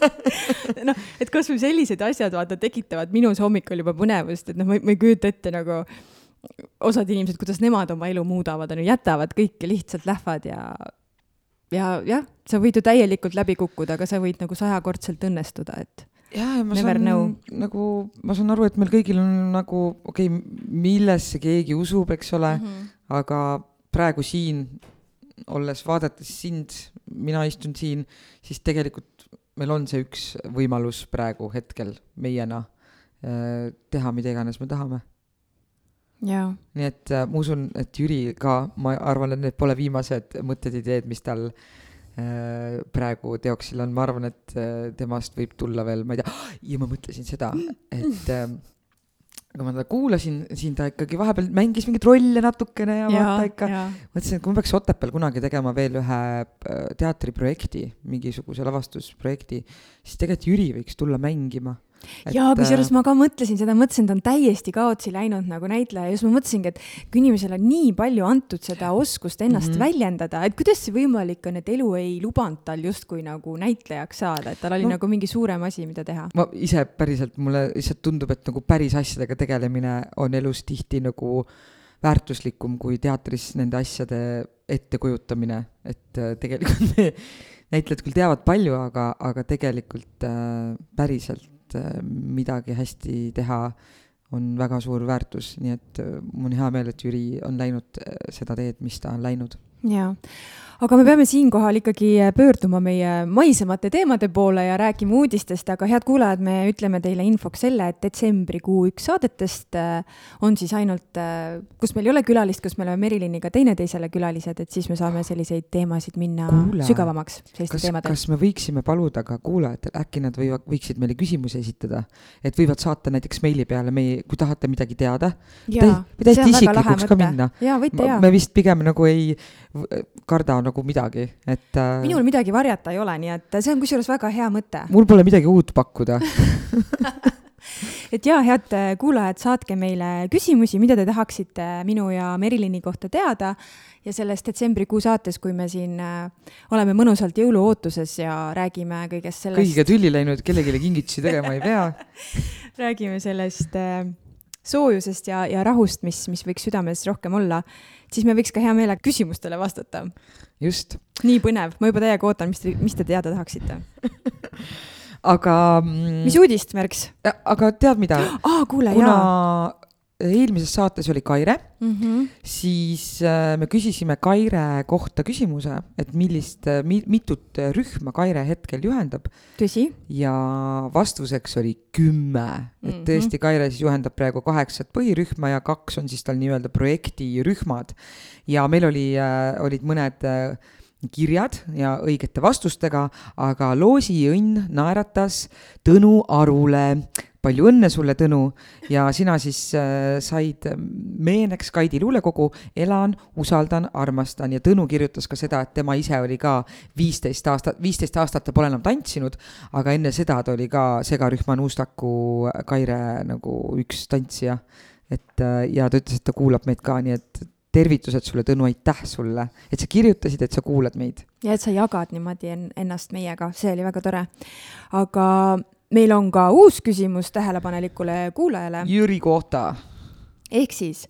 noh, et kasvõi sellised asjad, vaata, tekitavad minus hommikul juba põnevust, et noh, ma ei kujuta ette nagu osad inimesed, kuidas nemad oma elu muudavad, on ju, jätavad kõike, lihtsalt lähevad ja ja jah, sa võid ju täielikult läbi kukkuda, aga sa võid nagu sajakordselt õnnestuda, et ja, ja ma saan know. nagu, ma saan aru, et meil kõigil on nagu, okei okay,, millesse keegi usub, eks ole mm, -hmm. aga praegu siin, olles vaadates sind, mina istun siin, siis tegelikult meil on see üks võimalus praegu hetkel meiena äh, teha mida iganes me tahame. jaa, nii et äh, ma usun, et Jüri ka, ma arvan, et need pole viimased mõtted, ideed, mis tal äh, praegu teoksil on, ma arvan, et äh, temast võib tulla veel, ma ei tea, ja ma mõtlesin seda, et äh, kui ma teda kuulasin, siin ta ikkagi vahepeal mängis mingeid rolle natukene ja, ja vaata ikka, mõtlesin, et kui ma peaks Otepääl kunagi tegema veel ühe äh, teatriprojekti, mingisuguse lavastusprojekti, siis tegelikult Jüri võiks tulla mängima. jaa, äh, kusjuures ma ka mõtlesin seda, mõtlesin, ta on täiesti kaotsi läinud nagu näitleja ja siis ma mõtlesingi, et kui inimesele on nii palju antud seda oskust ennast mm. -hmm. väljendada, et kuidas see võimalik on, et elu ei lubanud tal justkui nagu näitlejaks saada, et tal oli No. nagu mingi suurem asi, mida teha. ma ise päriselt, mulle lihtsalt tundub, et nagu päris asjadega tegelemine on elus tihti nagu väärtuslikum kui teatris nende asjade ettekujutamine, et äh, tegelikult näitlejad küll teavad palju, aga, aga tegelikult äh, päriselt äh, midagi hästi teha on väga suur väärtus, nii et äh, mul on hea meel, et Jüri on läinud äh, seda teed, mis ta on läinud. jaa, aga me peame siinkohal ikkagi pöörduma meie maisemate teemade poole ja rääkima uudistest, aga head kuulajad, me ütleme teile infoks selle, et detsembrikuu üks saadetest äh, on siis ainult, kus meil ei ole külalist, kus me oleme Meriliniga teineteisele külalised, et siis me saame selliseid teemasid minna Kuule, sügavamaks kas, kas me võiksime paluda ka kuulajatel, äkki nad võivad, võiksid meile küsimusi esitada, et võivad saata näiteks meili peale meie, kui tahate midagi teada. täiesti isiklikuks ka minna. me vist pigem nagu ei karda nagu midagi, et äh, minul midagi varjata ei ole, nii et see on kusjuures väga hea mõte. mul pole midagi uut pakkuda. et jaa, head kuulajad, saatke meile küsimusi, mida te tahaksite minu ja Merilini kohta teada ja selles detsembrikuu saates, kui me siin äh, oleme mõnusalt jõuluootuses ja räägime kõigest sellest, kõigiga tülli läinud, kellelegi kingitusi tegema ei pea. räägime sellest äh, soojusest ja, ja rahust, mis, mis võiks südames rohkem olla, siis me võiks ka hea meelega küsimustele vastata. just, nii põnev, ma juba täiega ootan, mis te, mis te teada tahaksite. aga mm, mis, uudist, Merks? aga tead mida, aa, kuule, jaa. Eelmises saates oli Kaire, Mm -hmm. siis äh, me küsisime Kaire kohta küsimuse, et millist mi,, mitut rühma Kaire hetkel juhendab tõsi, ja vastuseks oli kümme, et Mhm. tõesti Kaire siis juhendab praegu kaheksat põhirühma ja kaks on siis tal nii-öelda projektirühmad. ja meil oli äh,, olid mõned äh, kirjad ja õigete vastustega, aga loosiõnn naeratas Tõnu Arule. palju õnne sulle, Tõnu, ja sina siis äh, said meeneks Kaidi luulekogu Elan, usaldan, armastan ja Tõnu kirjutas ka seda, et tema ise oli ka viisteist aastat, viisteist aastat ta pole enam tantsinud, aga enne seda ta oli ka segarühma Nuustaku Kaire nagu üks tantsija. et äh, ja ta ütles, et ta kuulab meid ka, nii et tervitused sulle, Tõnu, aitäh sulle, et sa kirjutasid, et sa kuulad meid. ja et sa jagad niimoodi en- ennast meiega, see oli väga tore. aga meil on ka uus küsimus tähelepanelikule kuulajale, Jüri kohta. ehk siis,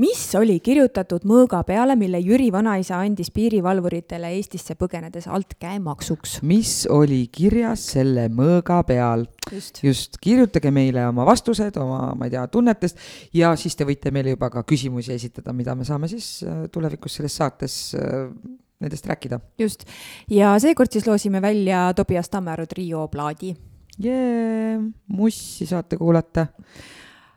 mis oli kirjutatud mõõga peale, mille Jüri vanaisa andis piirivalvuritele Eestisse põgenedes altkäemaksuks? mis oli kirjas selle mõõga peal? just. just, kirjutage meile oma vastused oma, ma ei tea, tunnetest ja siis te võite meile juba ka küsimusi esitada, mida me saame siis äh, tulevikus selles saates äh, nendest rääkida. just, ja seekord siis loosime välja Tobias Tammeru trio Plaadi. jee, mussi saate kuulata.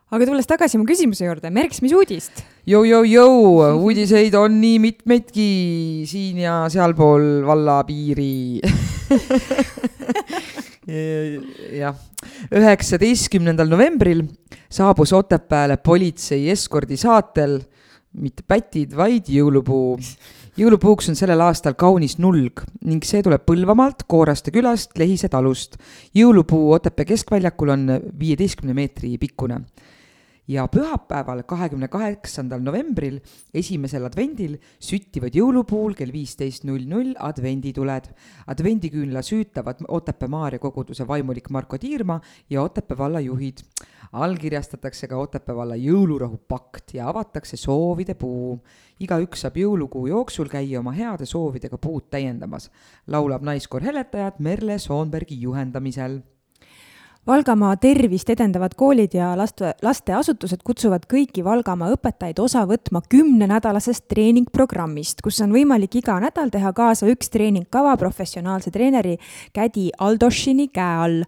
Aga tulles tagasi mu küsimuse juurde, Merks, mis uudist? Jou-jou-jou, uudiseid on nii mitmeidki siin ja sealpool valla piiri. jah, üheksateistkümnendal novembril saabus Otepääle politsei eskordi saatel mitte pätid, vaid jõulupuu. jõulupuuks on sellel aastal kaunis nulg ning see tuleb Põlvamaalt, Kooraste külast, Lehise talust. jõulupuu Otepää keskväljakul on viieteistkümne meetri pikkune ja pühapäeval, kahekümne kaheksandal novembril, esimesel advendil süttivad jõulupuul kell viisteist null null advendituled. advendiküünla süütavad Otepää Maarja koguduse vaimulik Marko Tiirma ja Otepää valla juhid. allkirjastatakse ka Otepää valla jõulurahu pakt ja avatakse soovide puu. igaüks saab jõulukuu jooksul käia oma heade soovidega puud täiendamas, laulab naiskoor Heletajad Merle Soonbergi juhendamisel Valgamaa tervist edendavad koolid ja laste, lasteasutused kutsuvad kõiki Valgamaa õpetajaid osa võtma kümnenädalasest treeningprogrammist, kus on võimalik iga nädal teha kaasa üks treeningkava professionaalse treeneri Kädi Aldošini käe all.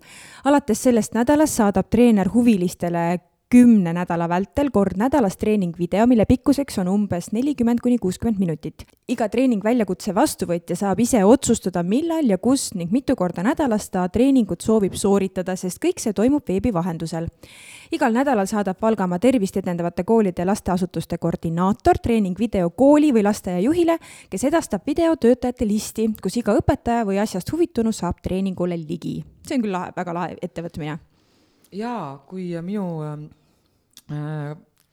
alates sellest nädalast saadab treener huvilistele kümne nädala vältel kord nädalas treeningvideo, mille pikkuseks on umbes nelikümmend kuni kuuskümmend minutit. iga treeningväljakutse vastuvõtja saab ise otsustada, millal ja kus ning mitu korda nädalas ta treeningut soovib sooritada, sest kõik see toimub veebi vahendusel. igal nädalal saadab Valgamaa tervist edendavate koolide lasteasutuste koordinaator treeningvideo kooli või lasteaiajuhile, kes edastab video töötajate listi, kus iga õpetaja või asjast huvitunu saab treeningule ligi. see on küll lahe, väga lahe ettevõtmine jaa, kui minu äh,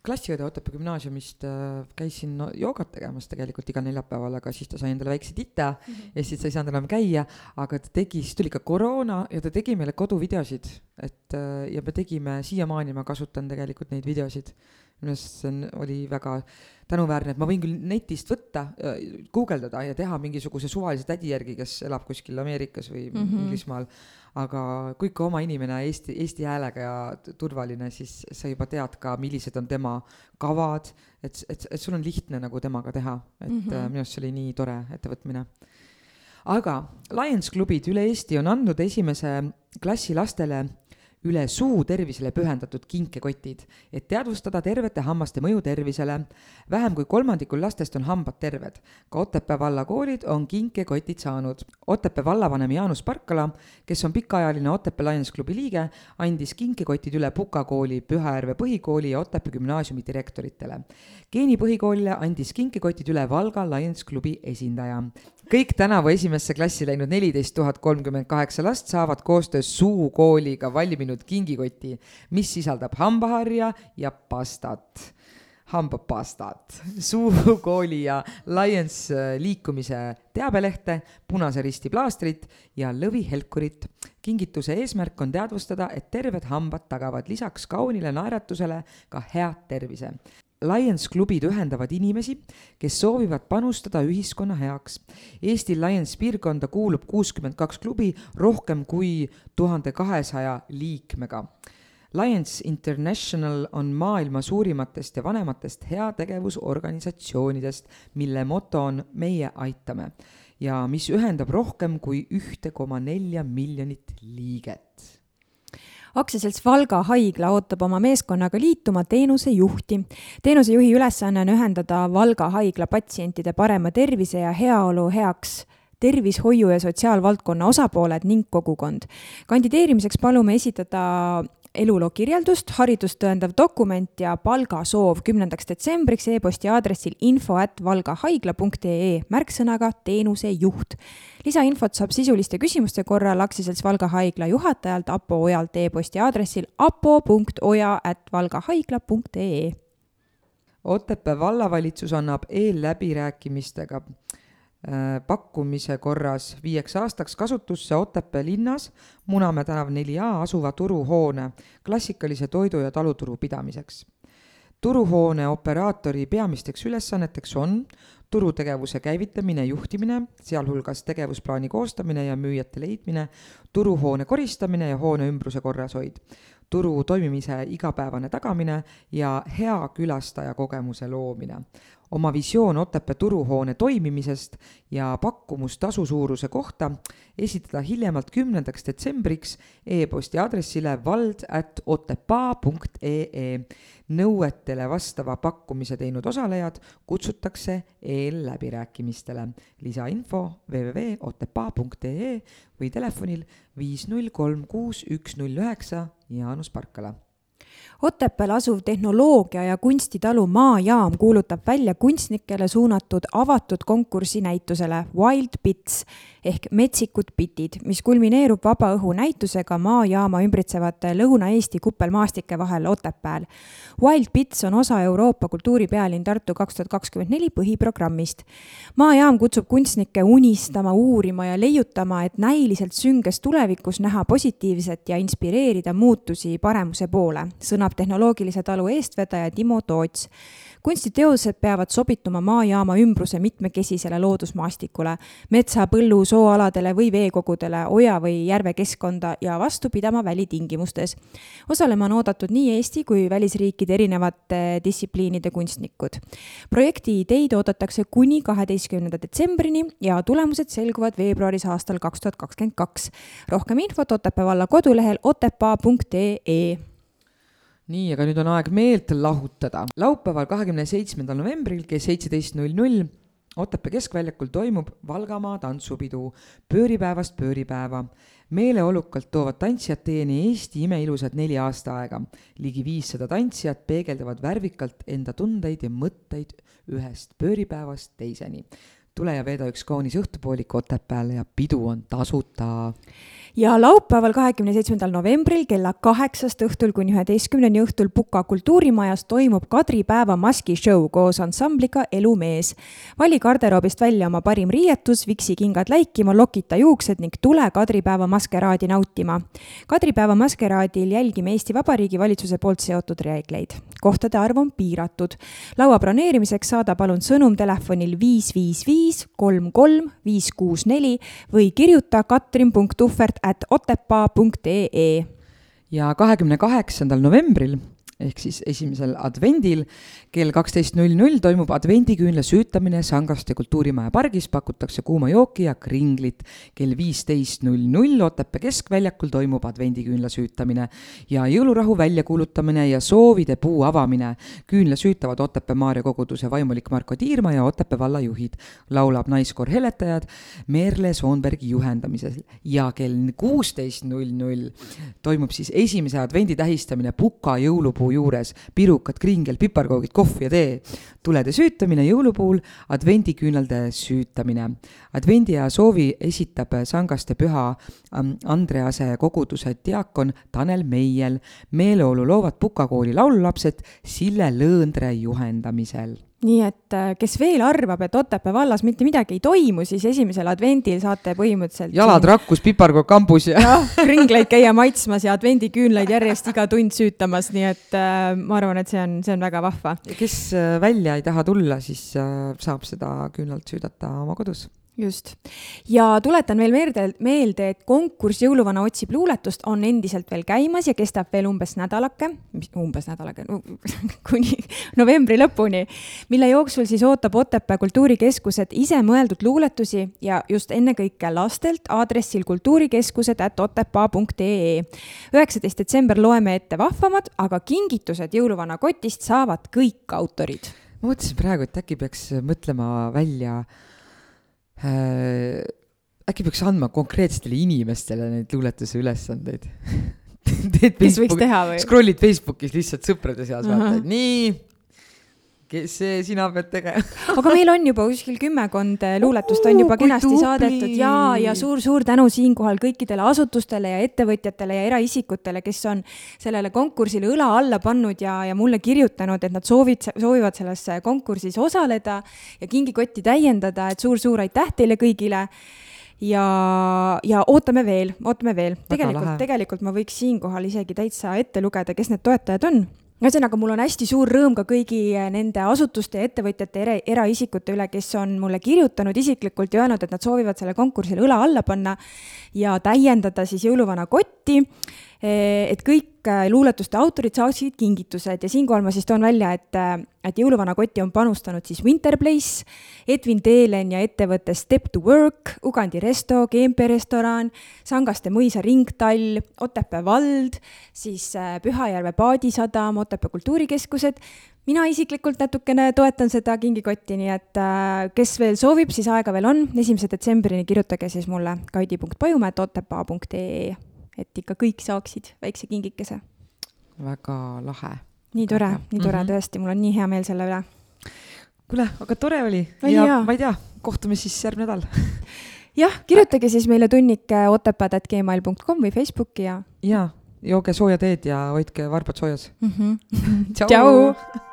klassiõde Otepää gümnaasiumist äh, käisin no, joogat tegemas tegelikult igal neljapäeval, aga siis ta sai endale väikse tita mm -hmm. ja siis ta ei saanud enam käia, aga ta tegi, siis tuli ka koroona ja ta tegi meile koduvideosid, et äh, ja me tegime, siiamaani ma kasutan tegelikult neid videosid. minu arust see on, oli väga tänuväärne, et ma võin küll netist võtta äh,, guugeldada ja teha mingisuguse suvalise tädi järgi, kes elab kuskil Ameerikas või mm -hmm. Inglismaal aga kui ikka oma inimene Eesti, eesti häälega ja turvaline, siis sa juba tead ka, millised on tema kavad, et, et, et sul on lihtne nagu temaga teha, et mm -hmm. minu arust see oli nii tore ettevõtmine. aga Lions klubid üle Eesti on andnud esimese klassi lastele üle suu tervisele pühendatud kinkekotid, et teadvustada tervete hammaste mõju tervisele. vähem kui kolmandikul lastest on hambad terved. ka Otepää vallakoolid on kinkekotid saanud. Otepää vallavanem Jaanus Parkala, kes on pikaajaline Otepää Lions klubi liige, andis kinkekotid üle Puka kooli, Pühajärve põhikooli ja Otepää gümnaasiumi direktoritele. Geeni põhikoolile andis kinkekotid üle Valga Lions klubi esindaja kõik tänavu esimesse klassi läinud neliteist tuhat kolmkümmend kaheksa last saavad koostöös Suu kooliga valminud kingikoti, mis sisaldab hambaharja ja pastat hambapastat, Suu kooli ja Lions äh, liikumise teabelehte, Punase Risti plaastrit ja lõvihelkurit. kingituse eesmärk on teadvustada, et terved hambad tagavad lisaks kaunile naeratusele ka head tervise. Lions klubid ühendavad inimesi, kes soovivad panustada ühiskonna heaks. Eesti Lions piirkonda kuulub kuuskümmend kaks klubi rohkem kui tuhande kahesaja liikmega. Lions International on maailma suurimatest ja vanematest heategevusorganisatsioonidest, mille moto on Meie aitame ja mis ühendab rohkem kui ühte koma nelja miljonit liiget aktsiaselts Valga Haigla ootab oma meeskonnaga liituma teenusejuhti. teenusejuhi ülesanne on ühendada Valga Haigla patsientide parema tervise ja heaolu heaks tervishoiu ja sotsiaalvaldkonna osapooled ning kogukond. kandideerimiseks palume esitada eluloo kirjeldust, haridust tõendav dokument ja palgasoov kümnendaks detsembriks e-posti aadressil info at valgahaigla.ee märksõnaga teenusejuht. lisainfot saab sisuliste küsimuste korral aktsiaselts Valga Haigla juhatajalt Apo Ojalt e-posti aadressil apo.oja at valgahaigla.ee. Otepää vallavalitsus annab eelläbirääkimistega pakkumise korras viieks aastaks kasutusse Otepää linnas Munamäe tänav neli A asuva turuhoone klassikalise toidu ja taluturu pidamiseks. turuhoone operaatori peamisteks ülesanneteks on turutegevuse käivitamine juhtimine, sealhulgas tegevusplaani koostamine ja müüjate leidmine, turuhoone koristamine ja hoone ümbruse korrashoid, turu toimimise igapäevane tagamine ja hea külastaja kogemuse loomine oma visioon Otepää turuhoone toimimisest ja pakkumustasu suuruse kohta esitada hiljemalt kümnendaks detsembriks e-posti aadressile vald at otepaa.ee. nõuetele vastava pakkumise teinud osalejad kutsutakse eelläbirääkimistele. lisainfo www.otepaa.ee või telefonil viis null kolm kuus üks null üheksa Jaanus Parkala Otepääl asuv tehnoloogia ja kunstitalu Maajaam kuulutab välja kunstnikele suunatud avatud konkursinäitusele Wild Bits ehk metsikud bitid, mis kulmineerub vabaõhunäitusega Maajaama ümbritsevate Lõuna-Eesti kuppelmaastike vahel Otepääl. Wild Bits on osa Euroopa kultuuripealinn Tartu kaks tuhat kakskümmend neli põhiprogrammist. maajaam kutsub kunstnikke unistama, uurima ja leiutama, et näiliselt sünges tulevikus näha positiivset ja inspireerida muutusi paremuse poole, sõnab tehnoloogilise talu eestvedaja Timo Toots kunstiteosed peavad sobituma maajaama ümbruse mitmekesisele loodusmaastikule, metsa, põllu, sooaladele või veekogudele, oja või järvekeskkonda ja vastu pidama välitingimustes. osalema on oodatud nii Eesti kui välisriikide erinevate distsipliinide kunstnikud. projekti ideid oodatakse kuni kaheteistkümnenda detsembrini ja tulemused selguvad veebruaris aastal kaks tuhat kakskümmend kaks. rohkem infot Otepää valla kodulehel otepaa.ee nii, aga nüüd on aeg meelt lahutada. laupäeval, kahekümne seitsmendal novembril kell seitseteist null null Otepää keskväljakul toimub Valgamaa tantsupidu pööripäevast pööripäeva. meeleolukalt toovad tantsijad teieni Eesti imeilusad neli aastaaega. ligi viissada tantsijat peegeldavad värvikalt enda tundeid ja mõtteid ühest pööripäevast teiseni. tule ja veeda üks kaunis õhtupoolik Otepääle ja pidu on tasuta ja laupäeval, kahekümne seitsmendal novembril kella kaheksast õhtul kuni üheteistkümneni õhtul Puka kultuurimajas toimub Kadri päeva maskishow koos ansambliga Elumees. vali garderoobist välja oma parim riietus, viksikingad läikima, lokita juuksed ning tule Kadri päeva maskeraadi nautima. Kadri päeva maskeraadil jälgime Eesti Vabariigi valitsuse poolt seotud reegleid. kohtade arv on piiratud. laua broneerimiseks saada palun sõnum telefonil viis, viis, viis, kolm, kolm, viis, kuus, neli või kirjuta katrin.tuhvert at otepaa.ee ja kahekümne kaheksandal novembril ehk siis esimesel advendil kell kaksteist null null toimub advendiküünla süütamine Sangaste kultuurimaja pargis, pakutakse kuuma jooki ja kringlit. kell viisteist null null Otepää keskväljakul toimub advendiküünla süütamine ja jõulurahu väljakuulutamine ja soovide puu avamine. küünla süütavad Otepää Maarja koguduse vaimulik Marko Tiirma ja Otepää valla juhid. laulab naiskoor Heletajad Merle Soonbergi juhendamisel ja kell kuusteist null null toimub siis esimese advendi tähistamine Puka jõulupuu juures. pirukad, kringel, piparkoogid, kohv ja tee. tulede süütamine jõulupuul, advendiküünalde süütamine. advendiaja soovi esitab Sangaste Püha ähm, Andrease koguduse diakon Tanel Meiel. meeleolu loovad Puka kooli laululapsed Sille Lõõndre juhendamisel nii et äh, kes veel arvab, et Otepää vallas mitte midagi ei toimu, siis esimesel advendil saate põhimõtteliselt jalad rakkus, piparkook kambus ja jah, kringleid käia maitsmas ja advendiküünlaid järjest iga tund süütamas, nii et äh, ma arvan, et see on, see on väga vahva. kes äh, välja ei taha tulla, siis äh, saab seda küünlalt süüdata oma kodus. just. ja tuletan veel meelde, meelde, et konkurss Jõuluvana otsib luuletust on endiselt veel käimas ja kestab veel umbes nädalake, umbes nädalake, kuni novembri lõpuni, mille jooksul siis ootab Otepää kultuurikeskused ise mõeldud luuletusi ja just ennekõike lastelt aadressil kultuurikeskused at otepaa.ee. üheksateist detsember loeme ette vahvamad, aga kingitused jõuluvana kotist saavad kõik autorid ma mõtlesin praegu, et äkki peaks mõtlema välja äh,, äkki peaks andma konkreetsetele inimestele neid luuletuse ülesandeid. teha või? scroll'id Facebookis lihtsalt sõprade seas Ahah. vaata, et nii, kes see sina pead tegema. aga meil on juba kuskil kümmekond eh, luuletust on juba kenasti tubli! saadetud ja, ja suur-suur tänu siinkohal kõikidele asutustele ja ettevõtjatele ja eraisikutele, kes on sellele konkursile õla alla pannud ja, ja mulle kirjutanud, et nad soovid, soovivad selles konkursis osaleda ja kingikotti täiendada, et suur-suur aitäh teile kõigile ja, ja ootame veel, ootame veel. tegelikult, tegelikult ma võiks siinkohal isegi täitsa ette lugeda, kes need toetajad on ühesõnaga, mul on hästi suur rõõm ka kõigi nende asutuste ja ettevõtjate era, eraisikute üle, kes on mulle kirjutanud isiklikult ja öelnud, et nad soovivad selle konkursil õla alla panna ja täiendada siis jõuluvana kotti. Et kõik äh, luuletuste autorid saaksid kingitused ja siinkohal ma siis toon välja, et, et jõuluvana kotti on panustanud siis Winterplace, Edwin Teelen ja ettevõte Step to Work, Ugandi Resto, GMP restoran, Sangaste mõisa ringtall, Otepää vald, siis Pühajärve paadisadam, Otepää kultuurikeskused. mina isiklikult natukene toetan seda kingikotti, nii et kes veel soovib, siis aega veel on, esimese detsembrini kirjutage siis mulle kaidi.pajumäe.otepaa.ee, et ikka kõik saaksid väikse kingikese. väga lahe. nii tore, nii tore Mhm. tõesti, mul on nii hea meel selle üle. kuule, aga tore oli Oli ja hea. ma ei tea, kohtume siis järgmine nädal. jah, kirjutage siis meile tunnike otepää.gmail.com või Facebooki ja ja jooge sooja teed ja hoidke varbad soojas. mm. -hmm. tšau, tšau.